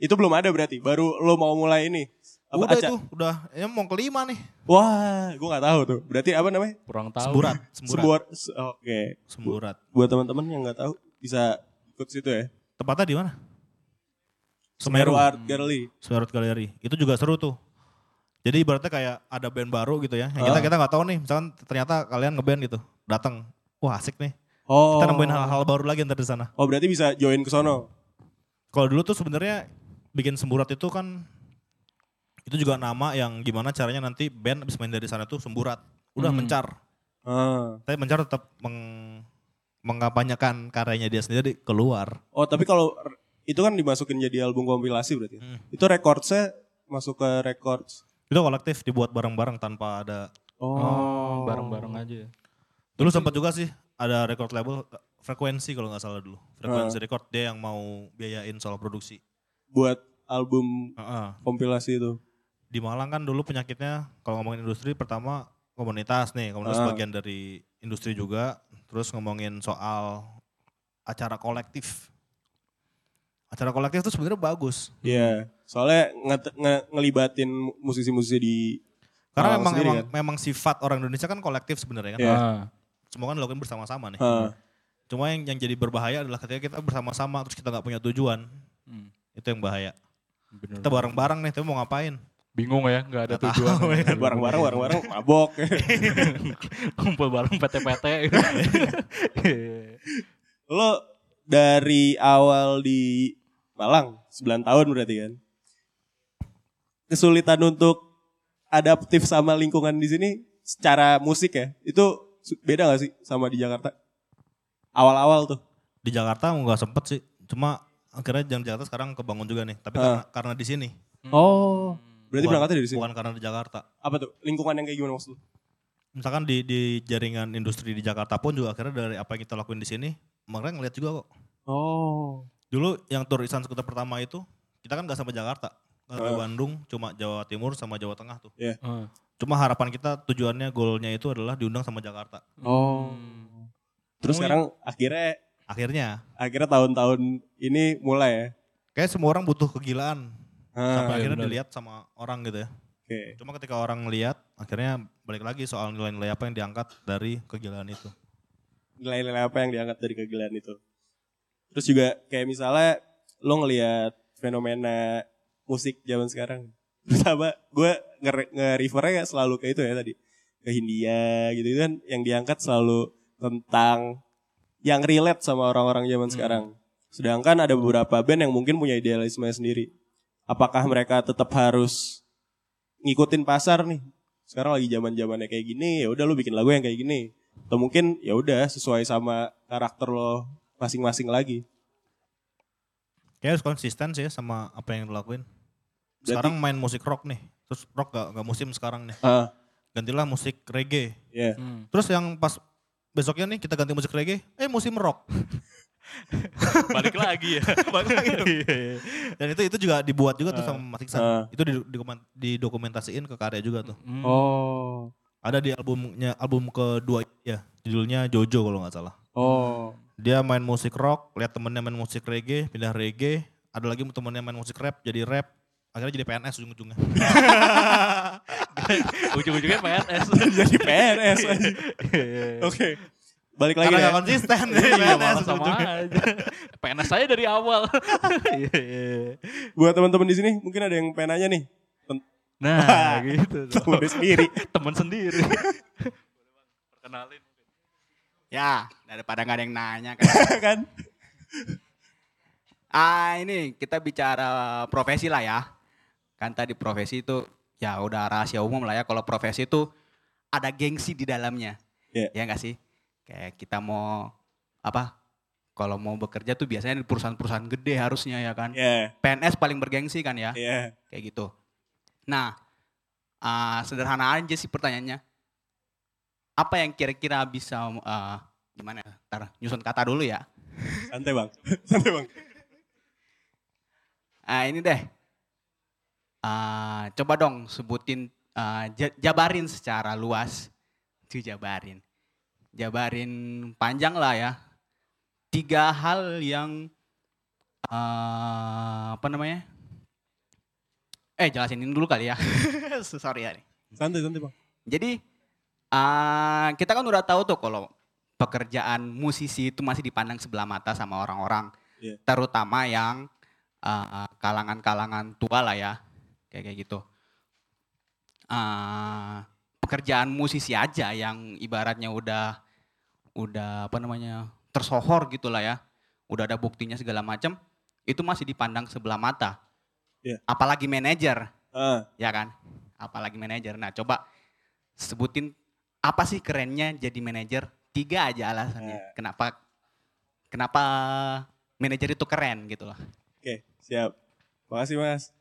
Itu belum ada berarti, baru lo mau mulai ini. Apa, udah aca- itu, udah, ya mau kelima nih. Wah, gue gak tahu tuh. Berarti apa namanya? Kurang tahu. Semburat, semburat, Sebuah, se- Oke. semburat. Buat teman-teman yang nggak tahu bisa ikut situ ya. Tempatnya di mana? Semeru Semeru. Art Gallery. Semeru Art Gallery. Itu juga seru tuh. Jadi ibaratnya kayak ada band baru gitu ya. Yang kita Ah. kita nggak tahu nih, misalkan ternyata kalian ngeband gitu, datang, wah asik nih. Oh. Kita nemuin hal-hal baru lagi ntar di sana. Oh, berarti bisa join ke sono. Kalau dulu tuh sebenarnya bikin semburat itu kan itu juga nama yang gimana caranya nanti band abis main dari sana tuh semburat. Udah Hmm. mencar. Ah. Tapi mencar tetap meng, mengampanyakan karyanya dia sendiri keluar. Oh, tapi kalau itu kan dimasukin jadi album kompilasi berarti. Hmm. Itu recordsnya masuk ke records. Itu kolektif dibuat bareng-bareng tanpa ada Oh, bareng-bareng aja. ya. Dulu sempat juga sih ada record label frekuensi kalau nggak salah dulu. Frekuensi Ah. record dia yang mau biayain soal produksi. Buat album Heeh. kompilasi itu. Di Malang kan dulu penyakitnya kalau ngomongin industri pertama komunitas nih, komunitas Ah. bagian dari industri juga. Terus ngomongin soal acara kolektif. Acara kolektif itu sebenarnya bagus. Iya. Soalnya nge- nge- ngelibatin musisi-musisi di Karena memang sendiri memang, memang sifat orang Indonesia kan kolektif sebenarnya kan. Iya. Ah. Semua kan dilakukan bersama-sama nih. Ah. Cuma yang yang jadi berbahaya adalah ketika kita bersama-sama terus kita nggak punya tujuan. Hmm. Itu yang bahaya. Bener. Kita bareng-bareng nih, tapi mau ngapain? Bingung ya, nggak ada Nggak tujuan. tahu ya. bareng-bareng bareng-bareng mabok. Kumpul bareng PT-PT. Lo dari awal di Malang, 9 tahun berarti kan. Kesulitan untuk adaptif sama lingkungan di sini secara musik ya, itu beda gak sih sama di Jakarta? Awal-awal tuh. Di Jakarta nggak sempet sih. Cuma akhirnya di Jakarta sekarang kebangun juga nih. Tapi karena, karena di sini. Oh. Berarti Bukan- berangkatnya dari sini. Bukan karena di Jakarta. Apa tuh? Lingkungan yang kayak gimana maksud lu? Misalkan di, di jaringan industri di Jakarta pun juga akhirnya dari apa yang kita lakuin di sini, mereka ngeliat juga kok. Oh. Dulu yang tur Isan Skuter pertama itu, kita kan gak sampai Jakarta. Nggak ke Heeh. Bandung, cuma Jawa Timur sama Jawa Tengah tuh. Heeh. Cuma harapan kita tujuannya, goalnya itu adalah diundang sama Jakarta. Oh. Terus Ngomongin- sekarang akhirnya Akhirnya, akhirnya tahun-tahun ini mulai ya. kayak semua orang butuh kegilaan. Ah, sampai iya akhirnya benar. dilihat sama orang gitu ya. Oke. Cuma ketika orang lihat, akhirnya balik lagi soal nilai-nilai apa yang diangkat dari kegilaan itu. Nilai-nilai apa yang diangkat dari kegilaan itu. Terus juga kayak misalnya lo ngelihat fenomena musik zaman sekarang. Terutama gue nge- nge-refernya selalu ke itu ya tadi. Ke Hindia gitu kan yang diangkat selalu tentang yang relate sama orang-orang zaman sekarang. Sedangkan ada beberapa band yang mungkin punya idealisme sendiri. Apakah mereka tetap harus ngikutin pasar nih? Sekarang lagi zaman-zamannya kayak gini, ya udah lu bikin lagu yang kayak gini. Atau mungkin ya udah sesuai sama karakter lo masing-masing lagi. Kayak harus konsisten sih sama apa yang dilakuin. Berarti- Sekarang main musik rock nih, terus rock gak, gak musim sekarang nih. Ah, Gantilah musik reggae. ya. Hmm. Terus yang pas besoknya nih kita ganti musik reggae, eh musim rock. Balik lagi ya. Balik lagi dong. Dan itu itu juga dibuat juga tuh sama Mas Iksan. Ah. Itu didokumentasiin ke karya juga tuh. Hmm. Oh. Ada di albumnya album kedua ya, judulnya Jojo kalau nggak salah. Oh. Dia main musik rock, lihat temennya main musik reggae, pindah reggae. Ada lagi temennya main musik rap, jadi rap. Akhirnya jadi PNS ujung-ujungnya. Ujung-ujungnya PNS. Jadi PNS. Oke. Balik lagi Karena deh. nggak konsisten. Iya, PNS malah sama ujung-ujungnya. aja. PNS saya dari awal. Iya, iya. Buat teman-teman di sini mungkin ada yang pengen nanya nih. Nah, gitu. Temen dia sendiri. Temen sendiri. Perkenalin. Ya, daripada nggak ada yang nanya kan. kan? ah ini kita bicara profesi lah ya. Kan tadi profesi itu ya udah rahasia umum lah ya. Kalau profesi itu ada gengsi di dalamnya. Iya. Ya nggak sih? Kayak kita mau apa? Kalau mau bekerja tuh biasanya di perusahaan-perusahaan gede harusnya ya kan. Ya. PNS paling bergengsi kan ya. Ya. Kayak gitu. Nah, ah, sederhana aja sih pertanyaannya. Apa yang kira-kira bisa ah, gimana? ya? Ntar nyusun kata dulu ya. Santai bang. Santai bang. Ah ini deh. Ah, coba dong sebutin ja- jabarin secara luas. Jabarin. Jabarin panjang lah ya. Tiga hal yang ah, apa namanya? Eh jelasin ini dulu kali ya. Sorry ya. nih. Santai santai bang. Jadi ah, kita kan udah tahu tuh kalau pekerjaan musisi itu masih dipandang sebelah mata sama orang-orang, Iya. terutama yang ah, kalangan-kalangan tua lah ya, kayak kayak gitu. Ah, pekerjaan musisi aja yang ibaratnya udah udah apa namanya tersohor gitulah ya, udah ada buktinya segala macam, itu masih dipandang sebelah mata. Iya. Apalagi manajer Ah, ya kan? Apalagi manajer. Nah, coba sebutin apa sih kerennya jadi manajer? Tiga aja alasannya. Eh. Kenapa kenapa manajer itu keren gitu loh. Oke siap. Makasih mas.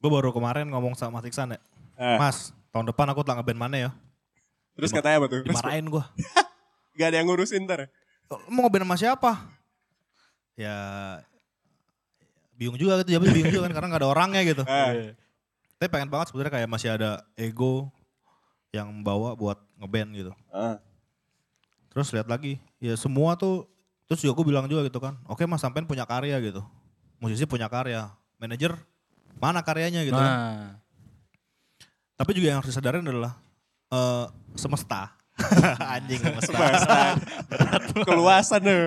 Gue baru kemarin ngomong sama Mas Iksan ya. Ah, Mas, tahun depan aku telah ngeband mana ya? terus katanya apa tuh? Dimarahin gue. Gak ada yang ngurusin ntar. Mau ngeband sama siapa? Ya bingung juga gitu, jawabnya bingung juga kan karena gak ada orangnya gitu. Ah, Tapi pengen banget sebenarnya kayak masih ada ego yang bawa buat ngeband gitu. ah, Terus lihat lagi, ya semua tuh, terus juga gue bilang juga gitu kan, oke mas sampean punya karya gitu. Musisi punya karya, manajer mana karyanya gitu kan. Tapi juga yang harus disadarin adalah eh, semesta. Anjing semesta. keluasan tuh.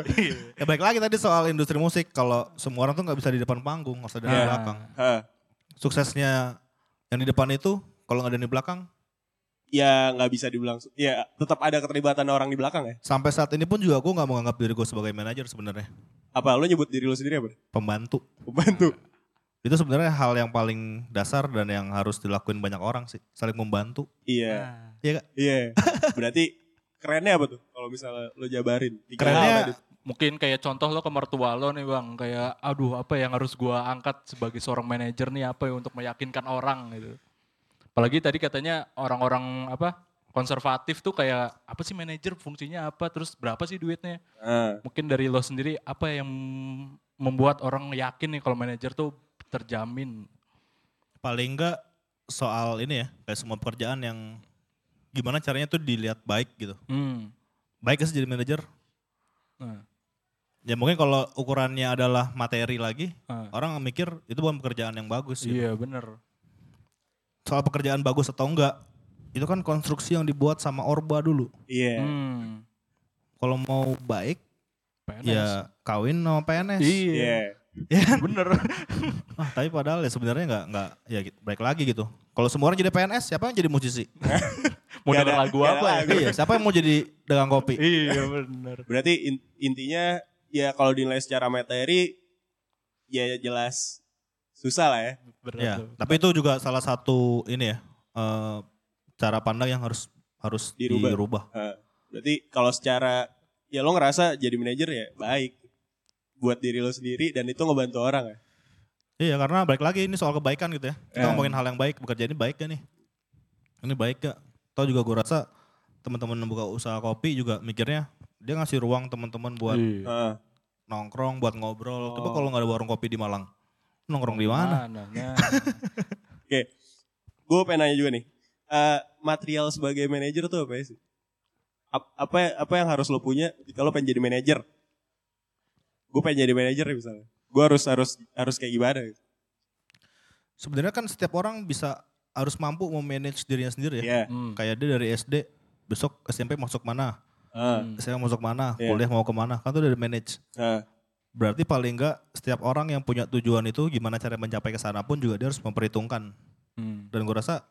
ya baik lagi tadi soal industri musik, kalau semua orang tuh nggak bisa di depan panggung, harus ada di Iya. belakang. Ah, Suksesnya yang di depan itu, kalau nggak ada di belakang, ya nggak bisa dibilang. Ya tetap ada keterlibatan orang di belakang ya. sampai saat ini pun juga gue nggak menganggap diri gue sebagai manajer sebenarnya. Apa lo nyebut diri lo sendiri apa? Pembantu. Pembantu. Itu sebenarnya hal yang paling dasar dan yang harus dilakuin banyak orang sih. Saling membantu. Iya. Iya kak? Iya. Berarti kerennya apa tuh kalau misalnya lo jabarin? Kerennya. Mungkin kayak contoh lo ke mertua lo nih bang, kayak aduh apa yang harus gua angkat sebagai seorang manajer nih apa ya untuk meyakinkan orang gitu. Apalagi tadi katanya orang-orang apa konservatif tuh kayak apa sih manajer fungsinya apa terus berapa sih duitnya? Ah. Mungkin dari lo sendiri apa yang membuat orang yakin nih kalau manajer tuh terjamin? Paling enggak soal ini ya. Kayak semua pekerjaan yang gimana caranya tuh dilihat baik gitu. Hmm. Baik gak sih jadi manajer? Nah, Ya mungkin kalau ukurannya adalah materi lagi, ah. orang mikir itu bukan pekerjaan yang bagus. Gitu. Iya bener. Soal pekerjaan bagus atau enggak, itu kan konstruksi yang dibuat sama Orba dulu. Iya. Hmm. Kalau mau baik, PNS. ya kawin sama PNS. Iya. Iya. Bener. Ah, tapi padahal ya sebenarnya nggak nggak ya baik lagi gitu. Kalau semua orang jadi PNS, siapa yang jadi musisi? Mau Gak denger ada- lagu gak apa ya? lagu. iya, siapa yang mau jadi dagang kopi? Iya bener. Berarti in- intinya ya kalau dinilai secara materi ya jelas susah lah ya. Bener Ya, tuh. tapi itu juga salah satu ini ya eh, cara pandang yang harus harus Dirubah. dirubah. Ah, Berarti kalau secara ya lo ngerasa jadi manajer ya baik buat diri lo sendiri dan itu ngebantu orang ya. Iya, karena balik lagi ini soal kebaikan gitu ya. Kita Ya. ngomongin hal yang baik, bekerja ini baik gak nih? Ini baik gak? Tahu juga gue rasa teman-teman yang buka usaha kopi juga mikirnya dia ngasih ruang teman-teman buat Iya. Ah, nongkrong, buat ngobrol. Coba Oh. kalau nggak ada warung kopi di Malang, nongkrong di mana? Nah, Oke, gue pengen nanya juga nih. Eh, material sebagai manajer tuh apa ya sih? Ap- apa apa yang harus lo punya kalau pengen jadi manajer? Gue pengen jadi manajer misalnya. Gue harus harus harus kayak gimana? gitu? Sebenarnya kan setiap orang bisa harus mampu memanage dirinya sendiri ya. Iya. Hmm. Kayak dia dari SD, besok SMP masuk mana, Ah, SMP masuk mana, Iya. kuliah mau ke mana, kan itu udah manage. ah, Berarti paling enggak setiap orang yang punya tujuan itu gimana cara mencapai ke sana pun juga dia harus memperhitungkan. Hmm. Dan gue rasa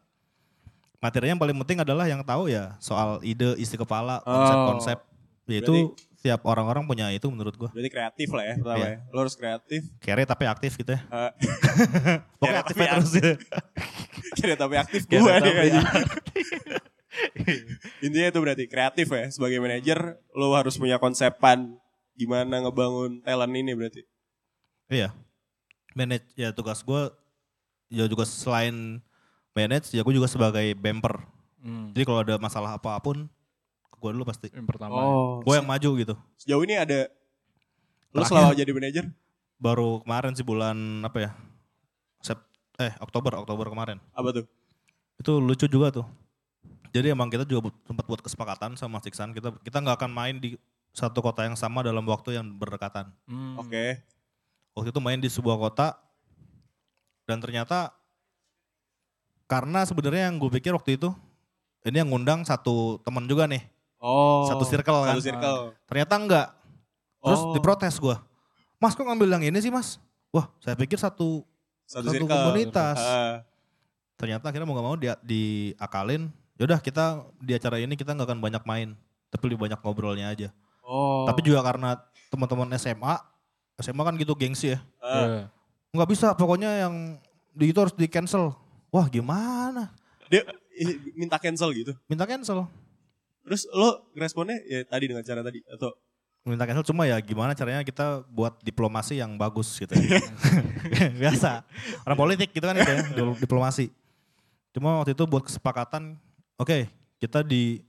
materinya yang paling penting adalah yang tahu ya soal ide, isi kepala, Oh. konsep-konsep. Yaitu tiap orang-orang punya itu menurut gue. berarti kreatif lah ya pertama Iya. ya. Lo harus kreatif. Kere tapi aktif gitu ya. Ah, Pokoknya Kere aktif tapi terus ya. Kira tapi aktif Kere gue tapi kayaknya. Intinya itu berarti kreatif ya. Sebagai manajer lo harus punya konsepan gimana ngebangun talent ini berarti. Iya. Manage ya tugas gue ya juga selain manage ya gue juga sebagai bumper. Hmm. Jadi kalau ada masalah apa pun gue dulu pasti. Yang pertama. Gue yang maju gitu. Sejauh ini ada lo Terakhir. selama jadi manajer? Baru kemarin sih bulan apa ya? Sep, eh Oktober Oktober kemarin. Apa tuh? Itu lucu juga tuh. Jadi emang kita juga sempat buat kesepakatan sama Mas Iksan kita kita nggak akan main di satu kota yang sama dalam waktu yang berdekatan. Hmm. Oke. Waktu itu main di sebuah kota dan ternyata karena sebenarnya yang gue pikir waktu itu ini yang ngundang satu teman juga nih, Oh. satu circle kan. Satu circle. Ternyata enggak. Terus Oh. diprotes gue. Mas kok ngambil yang ini sih mas? Wah saya pikir satu Satu, satu circle. komunitas. Ah, Ternyata akhirnya mau gak mau dia diakalin. Yaudah kita di acara ini kita nggak akan banyak main, tapi lebih banyak ngobrolnya aja. oh. Tapi juga karena teman-teman SMA, SMA kan gitu gengsi ya. Iya. nggak bisa pokoknya yang di itu harus di cancel wah gimana dia minta cancel gitu. minta cancel Terus lo responnya ya tadi dengan cara tadi atau minta cancel cuma ya gimana caranya kita buat diplomasi yang bagus gitu ya. biasa orang politik gitu kan itu ya dipl- diplomasi cuma waktu itu buat kesepakatan oke kita di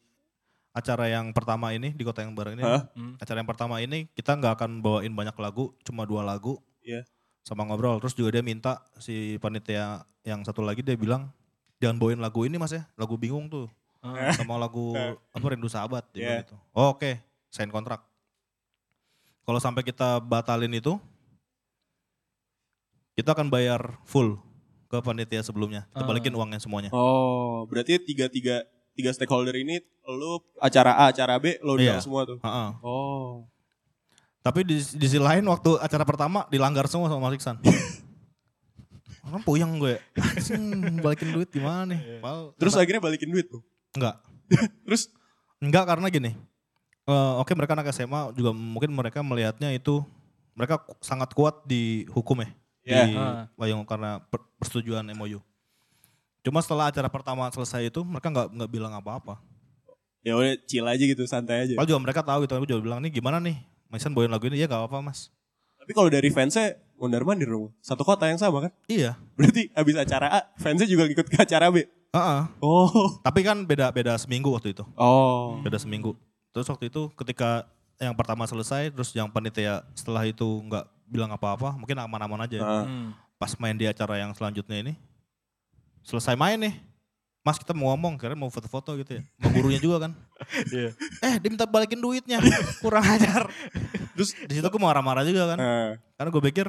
acara yang pertama ini di kota yang baru ini Hah? Hmm. acara yang pertama ini kita nggak akan bawain banyak lagu cuma dua lagu Iya. sama ngobrol terus juga dia minta si panitia yang satu lagi dia bilang jangan bawain lagu ini mas ya lagu bingung tuh Ah. sama lagu apa rindu sahabat Iya. gitu. Oh, oke sign kontrak kalau sampai kita batalin itu kita akan bayar full ke panitia sebelumnya kita balikin uangnya semuanya Oh, berarti tiga tiga tiga stakeholder ini lo acara A, acara B lo Iya. semua tuh. Ha-ha. Oh. Tapi di, di sisi lain waktu acara pertama dilanggar semua sama Mas Iksan. Orang puyeng gue. Anjing, balikin duit gimana nih? Padahal- Terus akhirnya balikin duit tuh. Enggak. Terus Enggak karena gini. eh, Oke mereka anak SMA juga mungkin mereka melihatnya itu mereka sangat kuat di hukum ya. Ya. Di. Wayung karena per- persetujuan MOU. Cuma setelah acara pertama selesai itu mereka nggak nggak bilang apa-apa. Ya udah chill aja gitu, santai aja. Padahal juga mereka tahu gitu, aku juga bilang nih gimana nih, Mason bawain lagu ini, ya gak apa-apa mas. Tapi kalau dari fansnya mondar mandir dong. Satu kota yang sama kan? Iya. Berarti abis acara A, fansnya juga ikut ke acara B. Heeh. Oh. Tapi kan beda beda seminggu waktu itu, Oh. beda seminggu. Terus waktu itu ketika yang pertama selesai, terus yang panitia setelah itu nggak bilang apa-apa, mungkin aman-aman aja. Hmm. Pas main di acara yang selanjutnya ini, selesai main nih, Mas kita mau ngomong, kira mau foto-foto gitu ya. Sama gurunya juga kan. Iya. Eh diminta balikin duitnya, kurang ajar. Terus di situ gue marah-marah juga kan. Ah. Karena gue pikir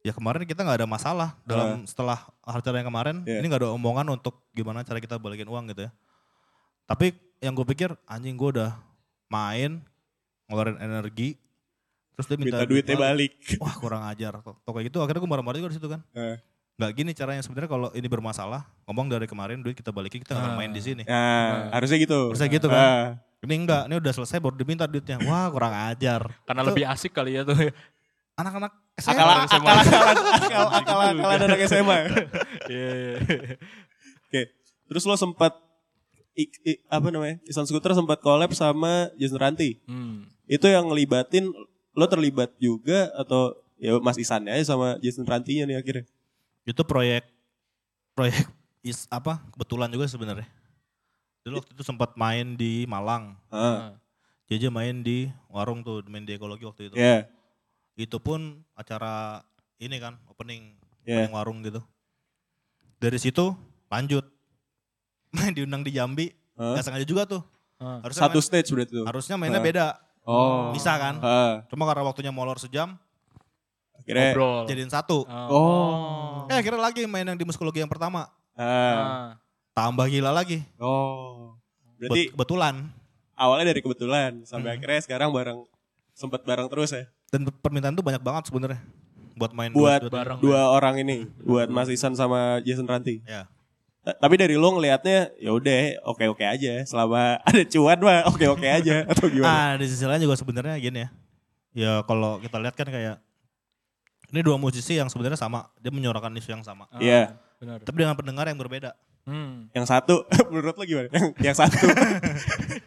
ya kemarin kita nggak ada masalah dalam setelah acara yang kemarin Iya. ini nggak ada omongan untuk gimana cara kita balikin uang gitu ya. Tapi yang gue pikir anjing gue udah main ngeluarin energi terus dia minta, Minta duitnya balik. Wah kurang ajar. Tuh kayak gitu akhirnya gue marah-marah juga di situ kan. Eh. Nggak gini caranya sebenarnya kalau ini bermasalah ngomong dari kemarin duit kita balikin kita nggak Ah. main di sini. Nah, harusnya gitu. Harusnya gitu kan. Ah. Ini enggak, ini udah selesai baru diminta duitnya. Wah kurang ajar. Karena Tuh, lebih asik kali ya tuh. Anak-anak SMA. Akal akal akal akal akal akal anak SMA. Iya. iya. Oke. Terus lo sempat i- i- apa namanya? Isan Scooter sempat collab sama Jason Ranti. Hmm. Itu yang ngelibatin lo terlibat juga atau ya Mas Isannya aja sama Jason Rantinya nih akhirnya. Itu proyek proyek is apa kebetulan juga sebenarnya. Dulu waktu itu sempat main di Malang. Ah. JJ main di warung tuh main di ekologi waktu itu. Ya. Itu pun acara ini kan opening Ya. opening warung gitu. Dari situ lanjut main diundang di Jambi. Hah? Nggak sengaja juga tuh. Harusnya Satu main- stage berarti tuh. harusnya mainnya Ah. beda. Oh. Bisa kan? Ah. Cuma karena waktunya molor sejam Akhirnya. Ngobrol. jadiin satu. Oh. Eh akhirnya lagi main yang di musikologi yang pertama. Ah. Ah. Tambah gila lagi. Oh. Bet- Berarti kebetulan. awalnya dari kebetulan sampai Hmm. akhirnya sekarang bareng sempat bareng terus ya. Dan permintaan tuh banyak banget sebenarnya buat main Buat duet-duet. bareng. dua orang ini, buat Mas Isan sama Jason Ranti. Ya. Ta- Tapi dari lo ngelihatnya ya udah oke-oke aja selama ada cuan mah oke-oke aja atau gimana? Ah, di sisi lain juga sebenarnya gini ya. Ya kalau kita lihat kan kayak ini dua musisi yang sebenarnya sama, dia menyuarakan isu yang sama. Ah, Iya. Benar. Ah. Tapi dengan pendengar yang berbeda. Hmm. Yang satu menurut lo gimana? Yang yang satu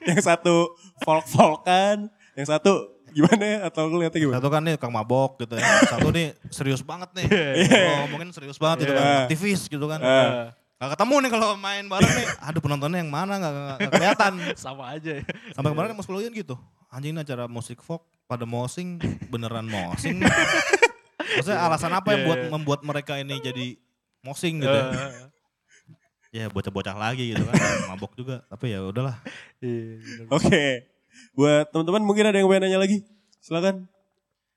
yang satu folk-folkan, yang satu gimana atau lo lihatnya gimana? Satu kan nih Kang Mabok gitu ya. Satu nih serius banget nih. Kalau ngomongin serius banget gitu kan. Iya. Aktivis gitu kan. Ah. Gak ketemu nih kalau main bareng nih. Aduh penontonnya yang mana gak, gak, gak kelihatan. Sama aja ya. Sampai kemarin kan Mas Kuloyan gitu. Anjing ini acara musik folk pada mosing beneran mosing. Maksudnya alasan apa yang Iya, buat iya. membuat mereka ini jadi mosing gitu. ya. Ya bocah-bocah lagi gitu kan. Mabok juga. Tapi ya udahlah. Iya, benar. Buat teman-teman mungkin ada yang pengen nanya lagi. Silakan.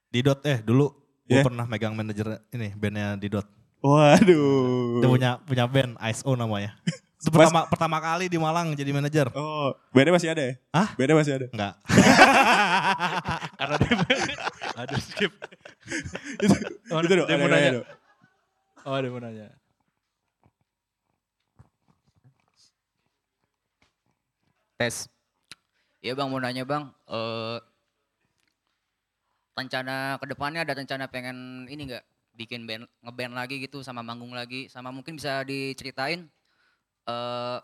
Didot eh dulu gue Yeah. pernah megang manajer ini bandnya Didot. Waduh. Dia punya punya band ISO namanya. Itu Mas- pertama pertama kali di Malang jadi manajer. Oh, bandnya masih ada ya? Hah? Bandnya masih ada. Enggak. Karena dia Aduh skip. itu, Oh, itu dong. dia ada mau nanya. Oh, dia mau nanya. Tes. Iya bang mau nanya bang, eh rencana ke depannya ada rencana pengen ini nggak? Bikin band ngeband lagi gitu sama manggung lagi. Sama mungkin bisa diceritain eh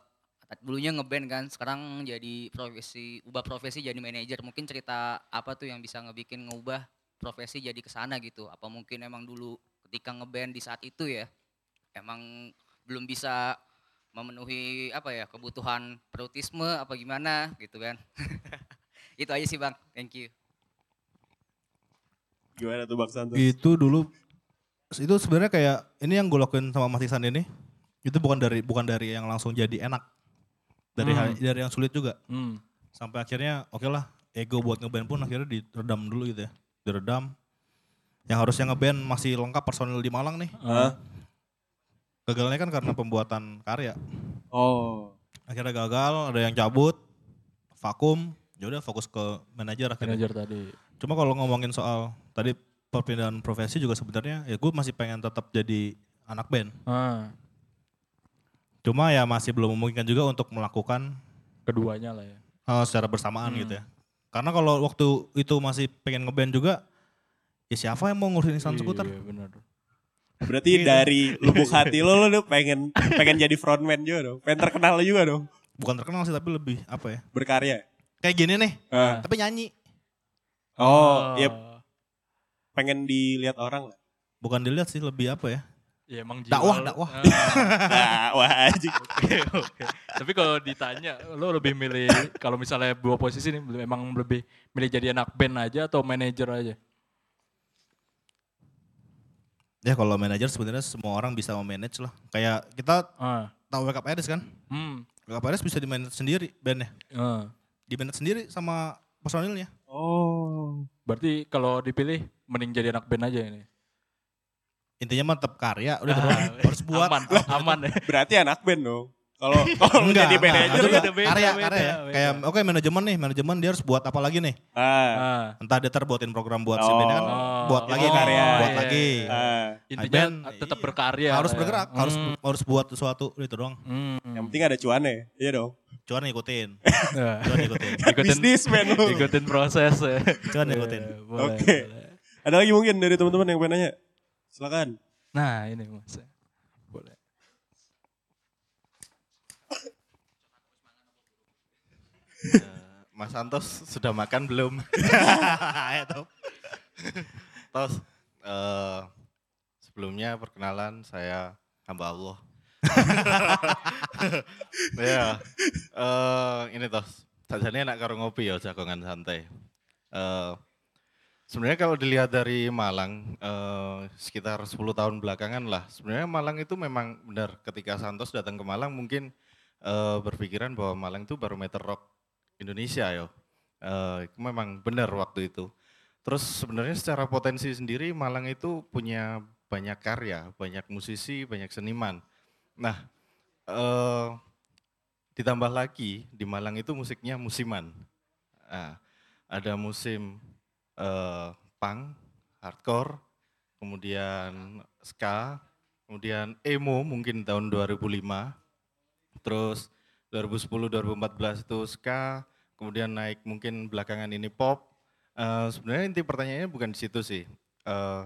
dulunya ngeband kan sekarang jadi profesi ubah profesi jadi manajer. Mungkin cerita apa tuh yang bisa ngebikin ngubah profesi jadi ke sana gitu? Apa mungkin emang dulu ketika ngeband di saat itu ya emang belum bisa memenuhi apa ya kebutuhan perutisme apa gimana gitu kan itu aja sih bang thank you Gimana tuh Bang Santos? itu dulu itu sebenarnya kayak ini yang gue lakuin sama Mas Isan ini itu bukan dari bukan dari yang langsung jadi enak dari Hmm. dari yang sulit juga Hmm. sampai akhirnya oke lah ego buat ngeband pun akhirnya diredam dulu gitu ya diredam yang harusnya ngeband masih lengkap personil di Malang nih Hah? Gagalnya kan karena pembuatan karya Oh. akhirnya gagal ada yang cabut vakum ya udah fokus ke manajer akhirnya Manajer tadi. Cuma kalau ngomongin soal tadi perpindahan profesi juga sebenarnya ya gue masih pengen tetap jadi anak band. Ah, Cuma ya masih belum memungkinkan juga untuk melakukan keduanya lah ya. hal secara bersamaan Hmm. gitu ya. Karena kalau waktu itu masih pengen ngeband juga Ya siapa yang mau ngurusin Insan Skuter? Iya benar. Berarti dari lubuk hati lo lo pengen pengen jadi frontman juga dong. Pengen terkenal juga dong. Bukan terkenal sih tapi lebih apa ya? Berkarya. Kayak gini nih, Ah. tapi nyanyi. Oh, iya pengen dilihat orang lah. Bukan dilihat sih, lebih apa ya? Ya emang Dakwah, jiwa- dakwah. Ah, Nah, wah anjing. Oke, oke. Tapi kalau ditanya, lo lebih milih kalau misalnya dua posisi nih, emang lebih milih jadi anak band aja atau manajer aja? Ya kalau manajer sebenarnya semua orang bisa memanage lah. Kayak kita Ah, tahu Wake Up kan? hmm, Wake Up bisa di manage sendiri bandnya. ah. Di manage sendiri sama personilnya. Oh. Berarti kalau dipilih mending jadi anak band aja ini. Intinya mah tetap karya, udah Ah, harus buat. Aman, aman. Berarti anak band dong. Kalau kalau jadi enggak, manajer itu beda, enggak. beda, karya, beda, karya ya. beda. Kayak oke manajemen nih, manajemen dia harus buat apa lagi nih? ah, Ah, Entah dia terbuatin program buat si Oh. bandnya kan, buat lagi Oh, nih, karya. buat iya, lagi. ah. Intinya band, tetap berkarya. harus ya. bergerak, harus Hmm, harus buat sesuatu itu doang. hmm. Yang penting ada cuannya. Iya dong. Ya. cuman ngikutin, ikutin, Bisnismen lu. ikutin proses ya. Iya, boleh, Oke. boleh. Ada lagi mungkin dari teman-teman yang pengen nanya? Silakan. Nah ini mas. Mas Santos sudah makan belum? Ayo Top. Tos, eh, sebelumnya perkenalan saya hamba Allah. ya, eh, ini tos, sajane enak karo ngopi ya jagongan santai. Eh, sebenarnya kalau dilihat dari Malang, eh, sekitar 10 tahun belakangan lah, sebenarnya Malang itu memang benar ketika Santos datang ke Malang mungkin eh, berpikiran bahwa Malang itu barometer rock Indonesia yo. Eh, memang benar waktu itu. Terus sebenarnya secara potensi sendiri Malang itu punya banyak karya, banyak musisi, banyak seniman. Nah, eh, ditambah lagi di Malang itu musiknya musiman. Nah, ada musim eh, punk, hardcore, kemudian ska, kemudian emo mungkin tahun 2005, terus 2010-2014 itu ska, kemudian naik mungkin belakangan ini pop. Eh, sebenarnya inti pertanyaannya bukan di situ sih. Eh,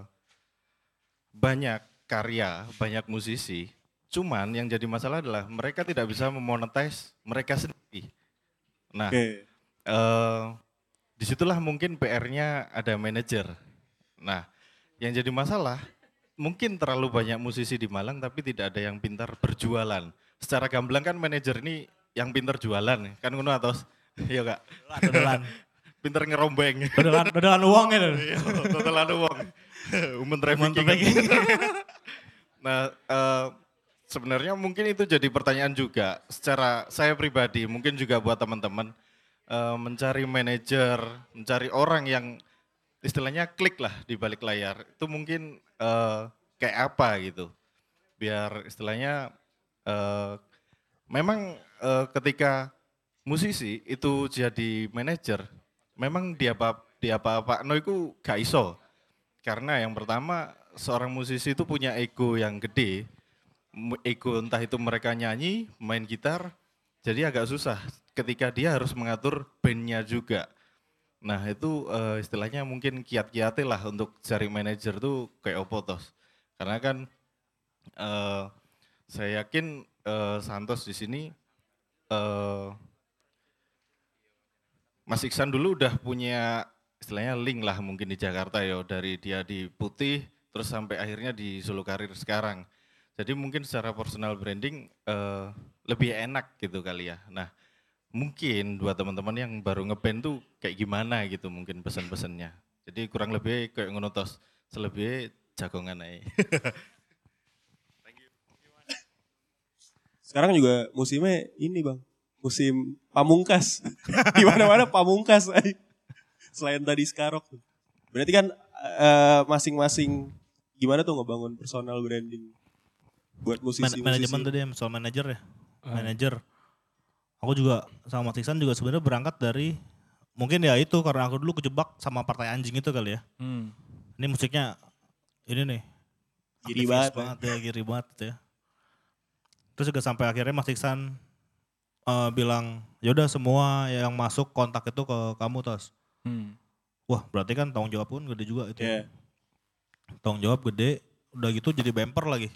banyak karya, banyak musisi, cuman yang jadi masalah adalah mereka tidak bisa memonetize mereka sendiri. Nah, Oke. eh, di situlah mungkin PR-nya ada manajer. Nah, yang jadi masalah mungkin terlalu banyak musisi di Malang tapi tidak ada yang pintar berjualan. Secara gamblang kan manajer ini yang pintar jualan, kan ngono atos. Iya kak, Dodolan, pintar ngerombeng. dodolan, dodolan uang itu. Iya, totalan uang. Umen trafficking. nah, eh, sebenarnya mungkin itu jadi pertanyaan juga. Secara saya pribadi, mungkin juga buat teman-teman eh, mencari manajer, mencari orang yang istilahnya klik lah di balik layar. Itu mungkin eh, kayak apa gitu. Biar istilahnya eh, memang eh, ketika musisi itu jadi manajer, memang dia apa dia apa apa no itu gak iso. Karena yang pertama seorang musisi itu punya ego yang gede. Ego entah itu mereka nyanyi, main gitar, jadi agak susah ketika dia harus mengatur bandnya juga. Nah itu eh, istilahnya mungkin kiat-kiatnya lah untuk cari manajer tuh kayak opo tos. Karena kan eh, saya yakin eh, Santos di sini eh, Mas Iksan dulu udah punya istilahnya link lah mungkin di Jakarta ya dari dia di Putih terus sampai akhirnya di Solo Karir sekarang. Jadi mungkin secara personal branding eh, lebih enak gitu kali ya. Nah mungkin buat teman-teman yang baru ngeband tuh kayak gimana gitu mungkin pesan-pesannya. Jadi kurang lebih kayak ngono tos, selebihnya jagongan aja. Sekarang juga musimnya ini bang, musim pamungkas. Di mana-mana pamungkas. ay. Selain tadi Skarok. tuh. Berarti kan eh, masing-masing gimana tuh ngebangun personal branding buat Man- musisi-musisi. manajemen tadi soal manajer ya. Ah. Manajer. Aku juga sama Mas Iksan juga sebenarnya berangkat dari mungkin ya itu karena aku dulu kejebak sama partai anjing itu kali ya. Hmm. Ini musiknya ini nih. Giri banget, banget ya, giri banget ya. Terus juga sampai akhirnya Mas Iksan eh, bilang, yaudah semua yang masuk kontak itu ke kamu tos. Hmm. Wah berarti kan tanggung jawab pun gede juga itu. Iya. Tanggung jawab gede, udah gitu jadi bumper lagi.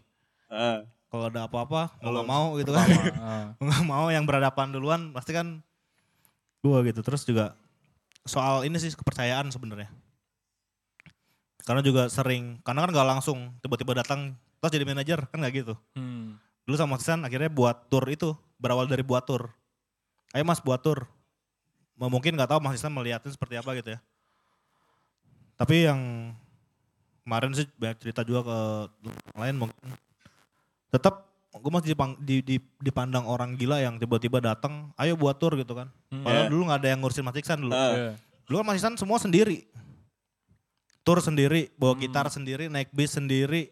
Ah, Kalau ada apa-apa, mau nggak mau gitu kan. mau nggak mau yang berhadapan duluan pasti kan gua gitu. Terus juga soal ini sih kepercayaan sebenarnya. Karena juga sering, karena kan nggak langsung tiba-tiba datang terus jadi manajer kan nggak gitu. Hmm. Dulu sama Sisan akhirnya buat tour itu berawal dari buat tour. Ayo mas buat tour. Mungkin nggak tahu Mas Sisan melihatnya seperti apa gitu ya. Tapi yang kemarin sih banyak cerita juga ke lain mungkin tetap gue masih dipang- di- di- dipandang orang gila yang tiba-tiba datang, ayo buat tour gitu kan. Padahal dulu nggak ada yang ngurusin Mas Iksan dulu. Iya. Dulu kan Mas Iksan semua sendiri. Tour sendiri, bawa gitar sendiri, naik bis sendiri.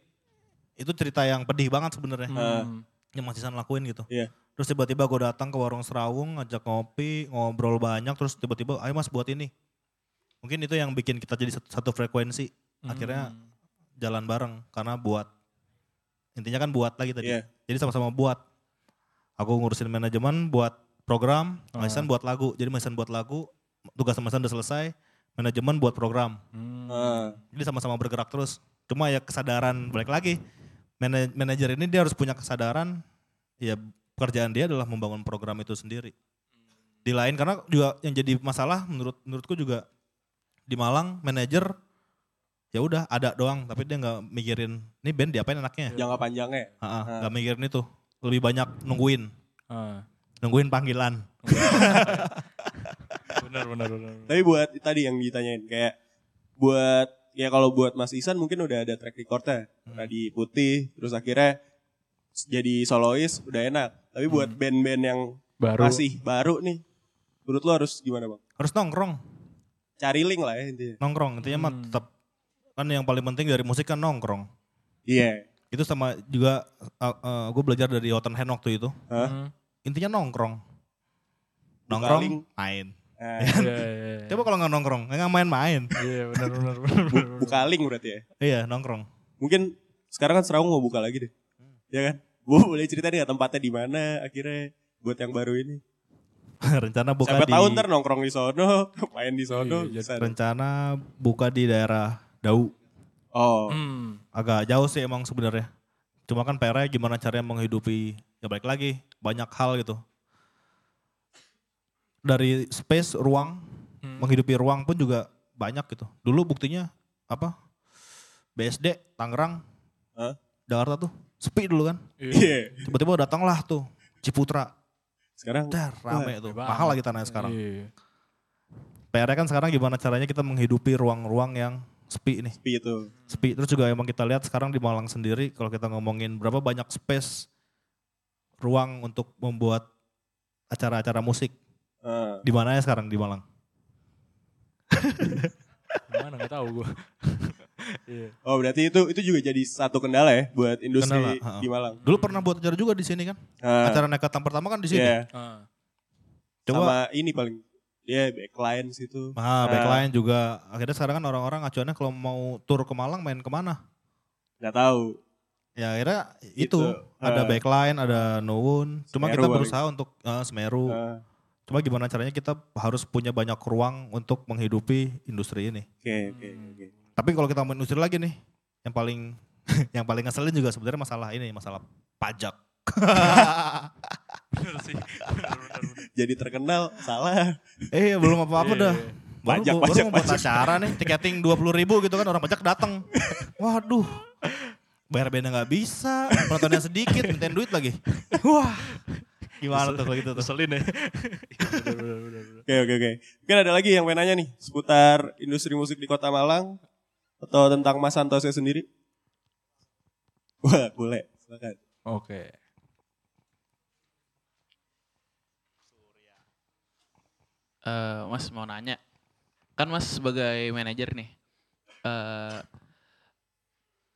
Itu cerita yang pedih banget sebenarnya. Hmm. Yang Mas Iksan lakuin gitu. Iya. Terus tiba-tiba gue datang ke warung Serawung, ngajak ngopi, ngobrol banyak, terus tiba-tiba, ayo mas buat ini. Mungkin itu yang bikin kita jadi satu, satu frekuensi. Akhirnya jalan bareng, karena buat. Intinya kan buat lagi tadi. Iya. Jadi sama-sama buat. Aku ngurusin manajemen, buat program, Mas Ihsan buat lagu. Jadi Mas Ihsan buat lagu, tugas Mas Ihsan udah selesai, manajemen buat program. ah. Jadi sama-sama bergerak terus. Cuma ya kesadaran balik lagi. Mana- Manajer ini dia harus punya kesadaran ya pekerjaan dia adalah membangun program itu sendiri. Di lain karena juga yang jadi masalah menurut menurutku juga di Malang manajer ya udah ada doang tapi dia nggak mikirin ini band diapain anaknya. Jangka panjangnya. Nggak mikirin itu. Lebih banyak nungguin, Ah. nungguin panggilan. Benar, benar, benar. Tapi buat tadi yang ditanyain kayak buat ya kalau buat Mas Isan mungkin udah ada track recordnya. Tadi putih terus akhirnya jadi solois udah enak. Tapi buat band-band yang Baru. masih baru nih, menurut lo harus gimana bang? Harus nongkrong, Cari link lah ya intinya. nongkrong. Intinya mah tetap kan yang paling penting dari musik kan nongkrong. Iya. itu sama juga gue belajar dari Hotten Hand waktu itu Hah? intinya nongkrong nongkrong main Nah, Iya, iya, iya. coba kalau nggak nongkrong nggak main-main Iya, benar, benar, buka link berarti ya. iya nongkrong Mungkin sekarang kan Serawung mau buka lagi deh. Ya kan? Bu boleh cerita nih nggak tempatnya di mana akhirnya buat yang baru ini. rencana buka Siapa di tahu ntar nongkrong di sono, main di sono. Iya, bisa. rencana buka di daerah Dau Oh, Hmm. agak jauh sih emang sebenarnya cuma kan PR gimana caranya menghidupi ya balik lagi banyak hal gitu dari space ruang menghidupi ruang pun juga banyak gitu. Dulu buktinya apa? BSD Tangerang Hah? Jakarta tuh sepi dulu kan. Iya. tiba-tiba datanglah tuh Ciputra. Sekarang dar rame tuh. banget. mahal lagi tanahnya sekarang. Iya. PR kan sekarang gimana caranya kita menghidupi ruang-ruang yang sepi nih? Sepi itu. sepi. Terus juga emang kita lihat sekarang di Malang sendiri kalau kita ngomongin berapa banyak space ruang untuk membuat acara-acara musik Di mana ya sekarang di Malang Mana nggak tahu gue. Iya. Oh berarti itu itu juga jadi satu kendala ya buat industri Kendala, ha-ha. di Malang. dulu pernah buat acara juga di sini kan Ah, acara nekatan pertama kan di sini iya. Ah. coba Sama ini paling ya backline situ. ah, backline juga akhirnya sekarang kan orang-orang acuannya kalau mau tur ke Malang main ke mana Nggak tahu. ya akhirnya Gitu. itu ada Ah. backline ada nuwun cuma Semeru kita paling. berusaha untuk ah, Semeru Ah, cuma gimana caranya kita harus punya banyak ruang untuk menghidupi industri ini Oke oke oke. Tapi kalau kita mau industri lagi nih, yang paling yang paling ngeselin juga sebenarnya masalah ini, masalah pajak. Bener sih. Bener, bener, bener. Jadi terkenal salah. eh belum apa-apa Iya, dah. iya. Baru, Pajak, baru pajak, pajak. acara nih, tiketing 20 ribu gitu kan, orang pajak datang. Waduh, bayar bandnya nggak bisa, penontonnya sedikit, mintain duit lagi. Wah, gimana tuh kalau gitu tuh? Ya. Bener, bener, bener, bener. Oke oke oke. Mungkin ada lagi yang pengen nanya nih seputar industri musik di Kota Malang atau tentang Mas Santosnya sendiri? Wah boleh. Silakan. Oke. Eh, mas mau nanya, kan Mas sebagai manajer nih, eh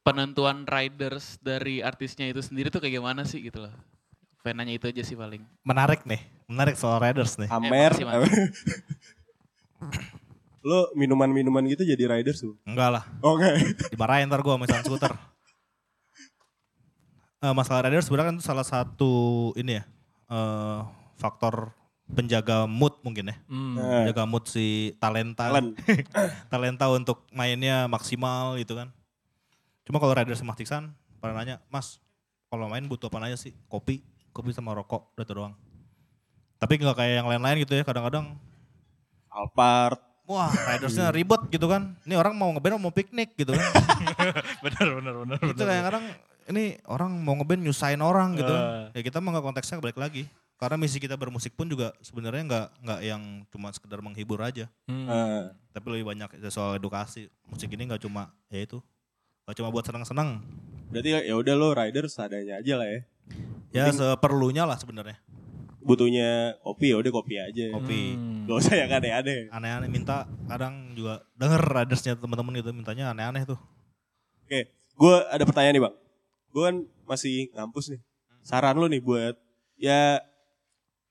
penentuan riders dari artisnya itu sendiri tuh kayak gimana sih gitu loh? Pengen nanya itu aja sih paling. Menarik nih, menarik soal Raiders nih. Amer. Mas. Lo minuman-minuman gitu jadi riders tuh? Enggak lah, Oke. dimarahin ntar gue misalnya skuter. Eh, masalah rider sebenarnya kan itu salah satu ini ya eh, faktor penjaga mood mungkin ya, Hmm. Nah, penjaga mood si talenta, Talent. talenta untuk mainnya maksimal gitu kan. Cuma kalau rider sama Tiksan pada nanya, Mas, kalau main butuh apa aja sih? Kopi, kopi sama rokok, udah itu doang. Tapi nggak kayak yang lain-lain gitu ya, kadang-kadang Alphard. wah ridersnya ribet gitu kan. Ini orang mau ngeband mau piknik gitu kan. benar benar benar. itu kayak kadang ini orang mau ngeband nyusahin orang gitu. Eh. Ya kita mah nggak konteksnya balik lagi. Karena misi kita bermusik pun juga sebenarnya nggak nggak yang cuma sekedar menghibur aja. Hmm. Eh, Tapi lebih banyak soal edukasi. Musik ini nggak cuma ya itu. Nggak cuma buat senang-senang. berarti ya udah lo rider seadanya aja lah ya. Ya seperlunya lah sebenarnya. Butuhnya kopi ya udah kopi aja. Kopi. Hmm. Gak usah yang aneh-aneh. Aneh-aneh minta kadang juga denger ridersnya teman-teman gitu mintanya aneh-aneh tuh. Oke, gue ada pertanyaan nih bang. Gue kan masih ngampus nih. Saran lo nih buat ya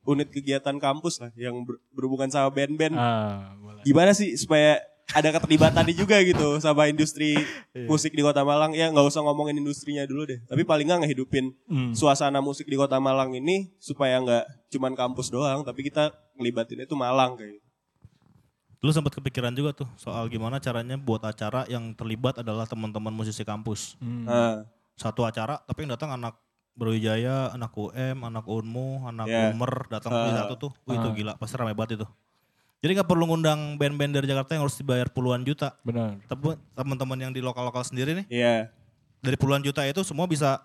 unit kegiatan kampus lah yang ber- berhubungan sama band-band. Ah, boleh. Gimana sih supaya ada keterlibatan juga gitu sama industri musik di Kota Malang. Ya nggak usah ngomongin industrinya dulu deh. Tapi paling nggak ngehidupin Hmm. suasana musik di Kota Malang ini supaya nggak cuman kampus doang, tapi kita ngelibatin itu Malang kayak. gitu. Dulu sempat kepikiran juga tuh soal gimana caranya buat acara yang terlibat adalah teman-teman musisi kampus. Hmm. Nah, Satu acara tapi yang datang anak Brawijaya, anak UM, anak Unmu, anak Ya. Umer datang Ah. di satu tuh. Wih, itu Ah. gila, pasti ramai banget itu. Jadi nggak perlu ngundang band-band dari Jakarta yang harus dibayar puluhan juta. Benar. Tapi teman-teman yang di lokal-lokal sendiri nih iya. dari puluhan juta itu semua bisa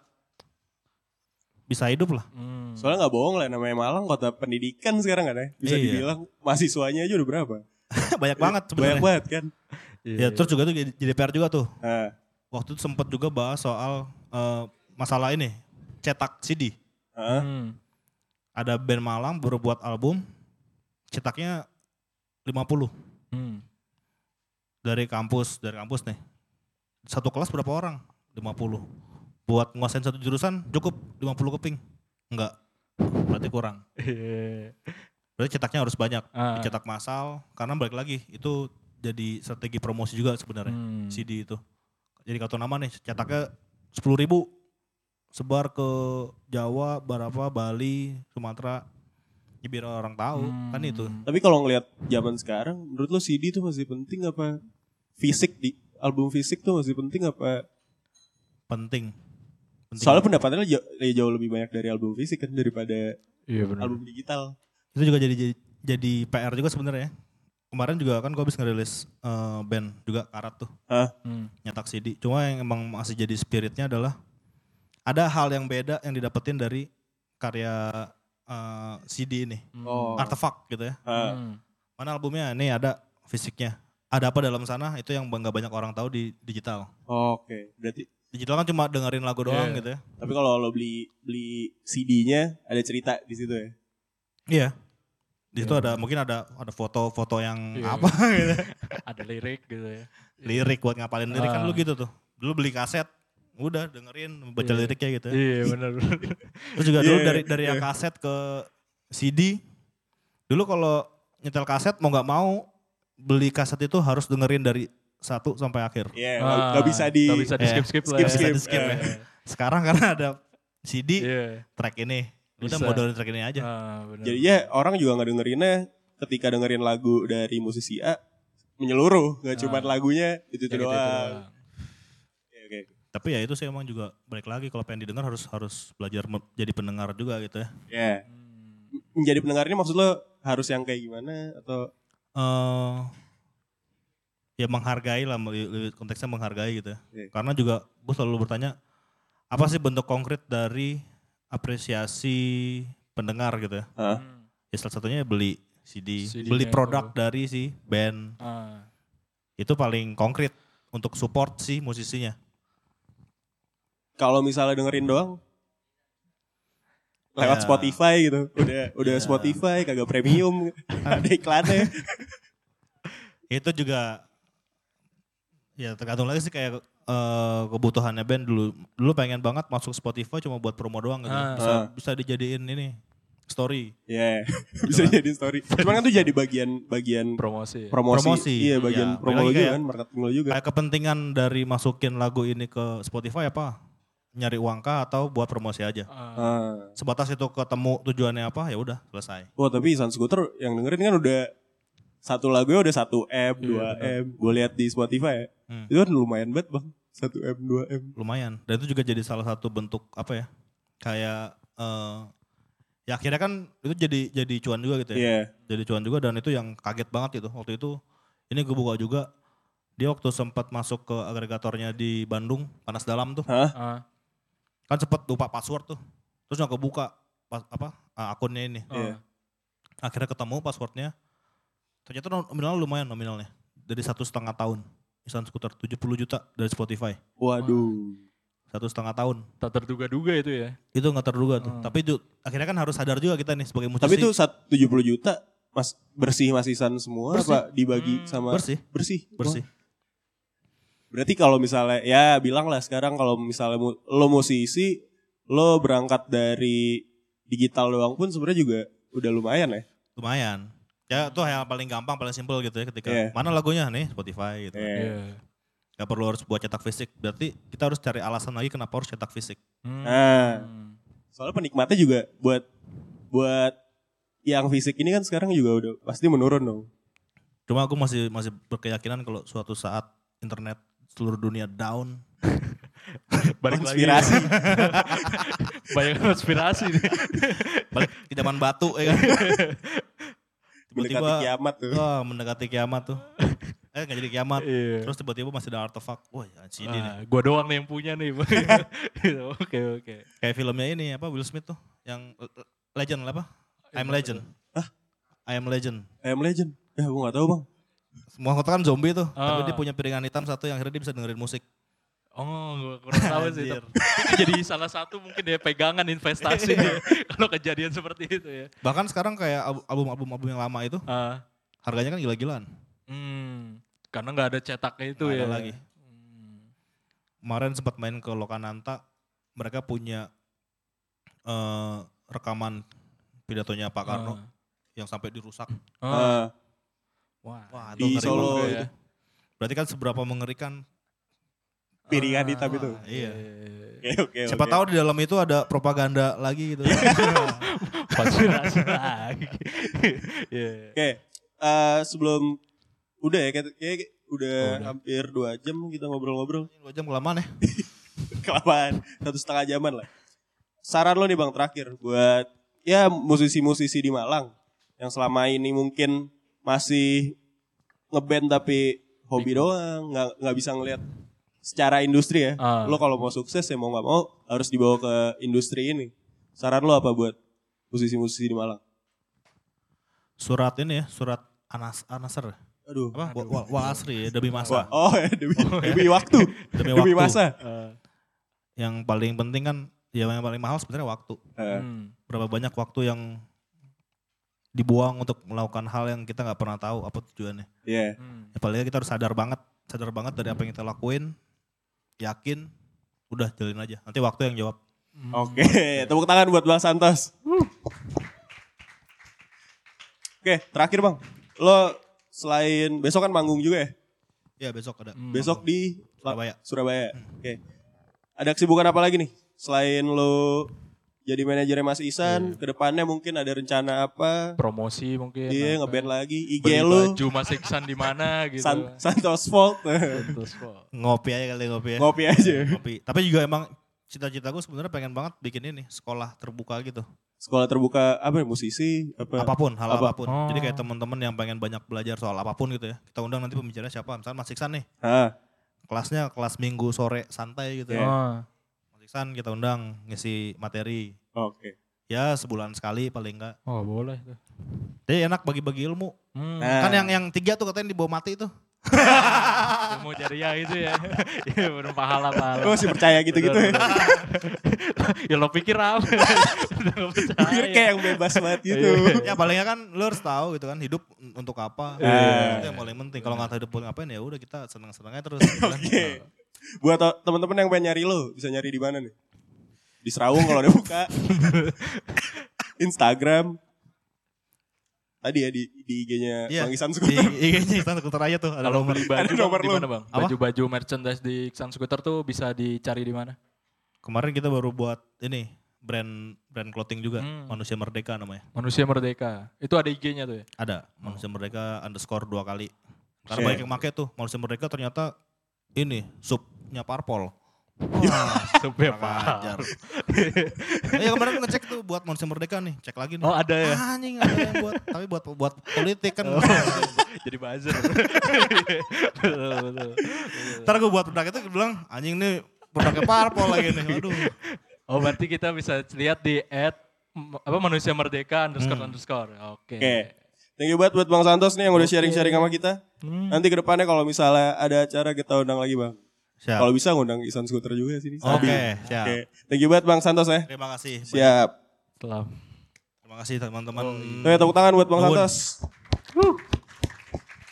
bisa hidup lah. Hmm. Soalnya nggak bohong lah namanya Malang kota pendidikan sekarang kan ya. Bisa Iya. dibilang mahasiswanya aja udah berapa? Banyak banget Banyak sebenarnya. banget kan. Ya terus juga tuh jadi, jadi PR juga tuh. Nah, Waktu itu sempat juga bahas soal eh, masalah ini cetak CD. ah, Hmm. Ada band Malang baru buat album cetaknya 50 Hmm. dari kampus dari kampus nih. Satu kelas berapa orang? 50. Buat nguasain satu jurusan cukup 50 keping. Enggak. Berarti kurang. Iya. Berarti cetaknya harus banyak. Ah. Dicetak massal karena balik lagi itu jadi strategi promosi juga sebenarnya Hmm. CD itu. Jadi kartu nama nih cetaknya 10 ribu sebar ke Jawa, berapa Bali, Sumatera. Ya biar orang tahu Hmm. kan itu. tapi kalau ngelihat zaman sekarang, menurut lo CD tuh masih penting apa fisik di album fisik tuh masih penting apa? Penting. Penting. Soalnya pendapatannya jauh, jauh lebih banyak dari album fisik kan daripada Iya benar. album digital. itu juga jadi jadi, jadi PR juga sebenarnya. Kemarin juga kan gue habis ngerilis eh, band juga Karat tuh Hah? Hmm. nyetak CD. Cuma yang emang masih jadi spiritnya adalah ada hal yang beda yang didapetin dari karya eh, CD ini. Oh. Artefak gitu ya. Hmm. Mana albumnya? Nih ada fisiknya. Ada apa dalam sana? Itu yang nggak banyak orang tahu di digital. Oke, berarti Digital kan cuma dengerin lagu doang Iya. gitu ya. tapi kalau lo beli beli CD-nya ada cerita di situ ya. Iya. Di situ ada mungkin ada ada foto-foto yang Iya. apa gitu. Ada lirik gitu ya. Lirik buat ngapalin lirik kan Ah. lu gitu tuh. Dulu beli kaset, udah dengerin baca Iya. liriknya gitu ya. Iya benar. Terus juga dulu Iya, dari dari yang kaset ke CD. Dulu kalau nyetel kaset mau nggak mau beli kaset itu harus dengerin dari satu sampai akhir. Iya, Ah, nggak bisa di nggak bisa di Iya. skip skip lah. Skip, ya. skip. Bisa di-skip ya. Eh, Sekarang karena ada CD, Iya. track ini. Udah Bisa. mau dengerin track ini aja. Ah, benar. Jadinya orang juga nggak dengerinnya ketika dengerin lagu dari musisi A menyeluruh, nggak Ah. cuma lagunya itu itu itu-itu doang. doang. Tapi ya itu sih emang juga balik lagi kalau pengen didengar harus harus belajar jadi pendengar juga gitu ya. Ya, Hmm. menjadi pendengar ini maksud lo harus yang kayak gimana atau eh ya menghargai lah konteksnya menghargai gitu ya. Iya. Karena juga gue selalu bertanya apa sih bentuk konkret dari apresiasi pendengar gitu ya. Hmm. Ya salah satunya beli CD, CD-nya beli itu. produk dari si band. Ah. Itu paling konkret untuk support si musisinya. Kalau misalnya dengerin doang lewat Ya. Spotify gitu, udah udah Ya. Spotify kagak premium, ada iklannya. Itu juga ya tergantung lagi sih kayak eh, kebutuhannya band dulu. Dulu pengen banget masuk Spotify cuma buat promo doang gitu. Ah. Bisa Ah. bisa dijadiin ini story. Ya, bisa jadi story. Cuman kan tuh jadi bagian bagian Promosi. ya. promosi. Promosi, Iya, bagian iya. promo Apalagi lo juga kayak- kan, marketing lo juga. Kayak kepentingan dari masukin lagu ini ke Spotify apa? Nyari uang kah atau buat promosi aja? Ah. Sebatas itu ketemu tujuannya apa ya udah selesai. Wah tapi Sun Scooter yang dengerin kan udah satu lagunya udah satu M, Iya, dua M. Gue lihat di Spotify ya. Hmm. Itu kan lumayan banget bang. 1 M 2 M. lumayan dan itu juga jadi salah satu bentuk apa ya kayak eh ya akhirnya kan itu jadi jadi cuan juga gitu ya Iya. jadi cuan juga dan itu yang kaget banget itu waktu itu ini gue buka juga dia waktu sempat masuk ke agregatornya di Bandung panas dalam tuh Hah? Ah. Kan sempat lupa password tuh. Terus nggak kebuka pas, apa ah, akunnya ini. Iya. akhirnya ketemu passwordnya. Ternyata nominalnya lumayan nominalnya. Dari satu setengah tahun. Nissan Scooter 70 juta dari Spotify. Waduh. satu setengah tahun. Tak terduga-duga itu ya. itu nggak terduga tuh. Hmm. tapi itu akhirnya kan harus sadar juga kita nih sebagai musisi. Tapi itu sat- 70 juta mas bersih masisan semua Bersih. apa dibagi Hmm, sama bersih. bersih? Bersih. Wah. Berarti kalau misalnya ya bilang lah sekarang kalau misalnya mu- lo musisi lo berangkat dari digital doang pun sebenarnya juga udah lumayan ya. lumayan ya itu yang paling gampang paling simpel gitu ya ketika Iya. mana lagunya nih Spotify gitu Iya. Iya. nggak perlu harus buat cetak fisik berarti kita harus cari alasan lagi kenapa harus cetak fisik Hmm. Nah. Soalnya penikmatnya juga buat buat yang fisik ini kan sekarang juga udah pasti menurun dong. cuma aku masih masih berkeyakinan kalau suatu saat internet seluruh dunia down Balik lagi. Konspirasi. Banyak konspirasi nih. balik ke zaman batu ya kan Mendekati tiba-tiba kiamat tuh. wah mendekati kiamat tuh eh nggak jadi kiamat Iya. terus tiba-tiba masih ada artefak wah ya CD nih Ah, gua doang nih yang punya nih. Oke oke. kayak filmnya ini apa Will Smith tuh yang eh, Legend apa I'm Legend Hah? I am Legend I am legend. Ya gue gak tahu bang. Semua kota kan zombie tuh tapi Ah. dia punya piringan hitam satu yang akhirnya dia bisa dengerin musik Oh, gua kurang tahu sih. Tapi Itu jadi salah satu mungkin dia pegangan investasi dia. Kalau kejadian seperti itu ya. bahkan sekarang kayak al- album-album album yang lama itu Ah. harganya kan gila-gilaan Hmm. Karena nggak ada cetaknya itu Nggak ya. ada lagi Hmm. kemarin sempat main ke Lokananta mereka punya eh, rekaman pidatonya Pak Karno Ah. yang sampai dirusak Ah. Ah, Wah. wah di Solo banget. ya. itu. berarti kan seberapa mengerikan Piringan hitam itu. Ah, iya Oke oke. siapa oke. tahu di dalam itu ada propaganda lagi gitu Konspirasi lagi. Iya. Oke. eh, sebelum udah ya kayak, kayak udah Oh, udah. hampir dua jam kita ngobrol-ngobrol. dua jam kelamaan ya Kelamaan satu setengah jaman lah. Saran lo nih bang terakhir buat ya musisi-musisi di Malang yang selama ini mungkin masih ngeband tapi hobi doang, nggak nggak bisa ngelihat secara industri ya. Ah. Lo kalau mau sukses ya mau nggak mau harus dibawa ke industri ini. Saran lo apa buat musisi-musisi di Malang? surat ini ya surat Anas Anasar Aduh. apa Wa, Wa- Wa Asri ya demi masa oh ya demi, demi waktu, Demi demi, waktu. masa. Ah. yang paling penting kan ya yang paling mahal sebenarnya waktu Hmm. berapa banyak waktu yang dibuang untuk melakukan hal yang kita nggak pernah tahu apa tujuannya Iya. Hmm. ya paling kita harus sadar banget sadar banget dari apa yang kita lakuin yakin udah jalin aja nanti waktu yang jawab Oke, tepuk tangan buat Bang Santos. Oke, terakhir Bang. Lo selain besok kan manggung juga ya? ya besok ada Hmm. Besok di Surabaya Surabaya. Oke. Ada kesibukan apa lagi nih? Selain lo jadi manajernya Mas Isan, Iya. ke depannya mungkin ada rencana apa? Promosi mungkin. Iya, apa. ngeband lagi. IG Beli lo, baju Mas Iksan di mana gitu. San- Santos Vault. Terus kok. ngopi aja kali ngopi ya Ngopi aja. ngopi tapi juga emang cita-citaku sebenarnya pengen banget bikin ini sekolah terbuka gitu Sekolah terbuka apa ya? Musisi? Apa? apa pun hal Apa? apa pun Oh. jadi kayak teman-teman yang pengen banyak belajar soal apa pun gitu ya kita undang nanti pembicara siapa misalnya Mas Iksan nih Ah, kelasnya kelas minggu sore santai gitu Iya. ya Oh. Iksan kita undang ngisi materi oke. ya sebulan sekali paling enggak Oh, boleh tuh. jadi enak bagi-bagi ilmu Hmm. Nah. kan yang yang tiga tuh katanya dibawa mati tuh Ilmu jariah itu ya. Iya bener pahala-pahala. Lo masih percaya gitu-gitu ya? ya lo pikir apa? Pikir kayak yang bebas banget gitu. ya palingnya kan lo harus tahu gitu kan hidup untuk apa Iya. itu yang paling penting kalau nggak tahu hidup untuk ngapain ya udah kita seneng-seneng aja terus gitu kan. Buat teman-teman yang pengen nyari lo, bisa nyari di mana nih? Di Serawung kalau udah buka. Instagram. Tadi ya di di IG-nya Iya. Bang Isan di Skuter. IG-nya Iksan Skuter aja tuh ada Kalau beli baju Ada nomor di mana bang? Baju-baju merchandise di Iksan Scooter tuh bisa dicari di mana? kemarin kita baru buat ini brand brand clothing juga Hmm. manusia merdeka namanya Manusia Merdeka. Itu ada IG-nya tuh ya? ada manusia merdeka underscore dua kali karena banyak yang make tuh manusia merdeka ternyata ini supnya parpol. Supnya kurang Pak. ajar. Iya kemarin aku ngecek tuh buat Manusia Merdeka nih, cek lagi nih. Oh ada ya? Ah, Anjing ada yang buat, tapi buat buat politik kan. Oh. Jadi buzzer. betul, betul. Ntar gue buat produk itu bilang anjing nih produknya parpol lagi nih. Waduh. Oh berarti kita bisa lihat di m- apa manusia merdeka underscore underscore. Oke. Oke. Thank you banget buat Bang Santos nih yang udah sharing-sharing sama kita. Hmm. Nanti ke depannya kalau misalnya ada acara kita undang lagi Bang. Siap. Kalau bisa ngundang Isan Scooter juga sini. Oke, Sabi. siap. Oke. Thank you banget Bang Santos ya. Terima kasih. Siap. Selam. Terima kasih teman-teman. Oke, tepuk tangan buat Bang Nuhun. Santos.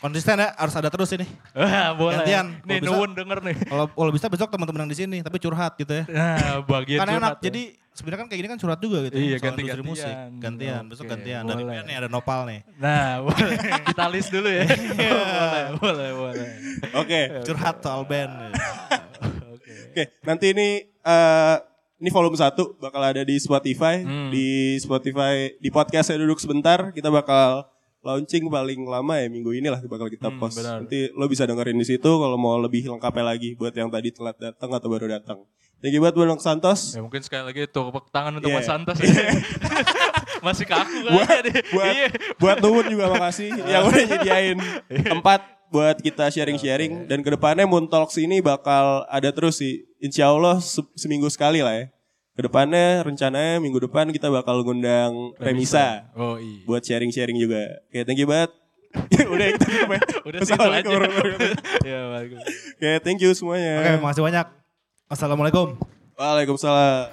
Konsisten ya, harus ada terus ini. Wah, boleh. Gantian. Nih Nuwun denger nih. Kalau kalau bisa besok teman-teman yang di sini, tapi curhat gitu ya. Nah, bagian Kan enak. ya. Jadi sebenarnya kan kayak gini kan curhat juga gitu. Iya, soal industri ganti-gantian. musik. Gantian, besok Oke, gantian. Dari boleh. band nih ada Nopal nih. Nah, boleh. kita list dulu ya. boleh, boleh, boleh. Oke. Curhat soal band. Oke, nanti ini eh ini volume 1 bakal ada di Spotify, Hmm. di Spotify di podcast saya duduk sebentar, kita bakal launching paling lama ya minggu ini lah bakal kita Hmm, post. benar. Nanti lo bisa dengerin di situ kalau mau lebih lengkapnya lagi buat yang tadi telat datang atau baru datang. Thank you buat Bang Santos. Ya mungkin sekali lagi tepuk tangan untuk Iya. Mas Santos ya. Masih kaku kan buat deh. buat Iya. buat Nuhun juga makasih yang udah nyediain tempat buat kita sharing-sharing dan ke depannya Moon Talks ini bakal ada terus sih Insya Allah se- seminggu sekali lah ya ke depannya rencananya minggu depan kita bakal ngundang Remisa Oh iya. buat sharing-sharing juga oke thank you banget udah kita tutup ya Udah. Assalamualaikum warahmatullahi wabarakatuh. Ya, bagus. oke thank you semuanya Oke, makasih banyak. Assalamualaikum. Waalaikumsalam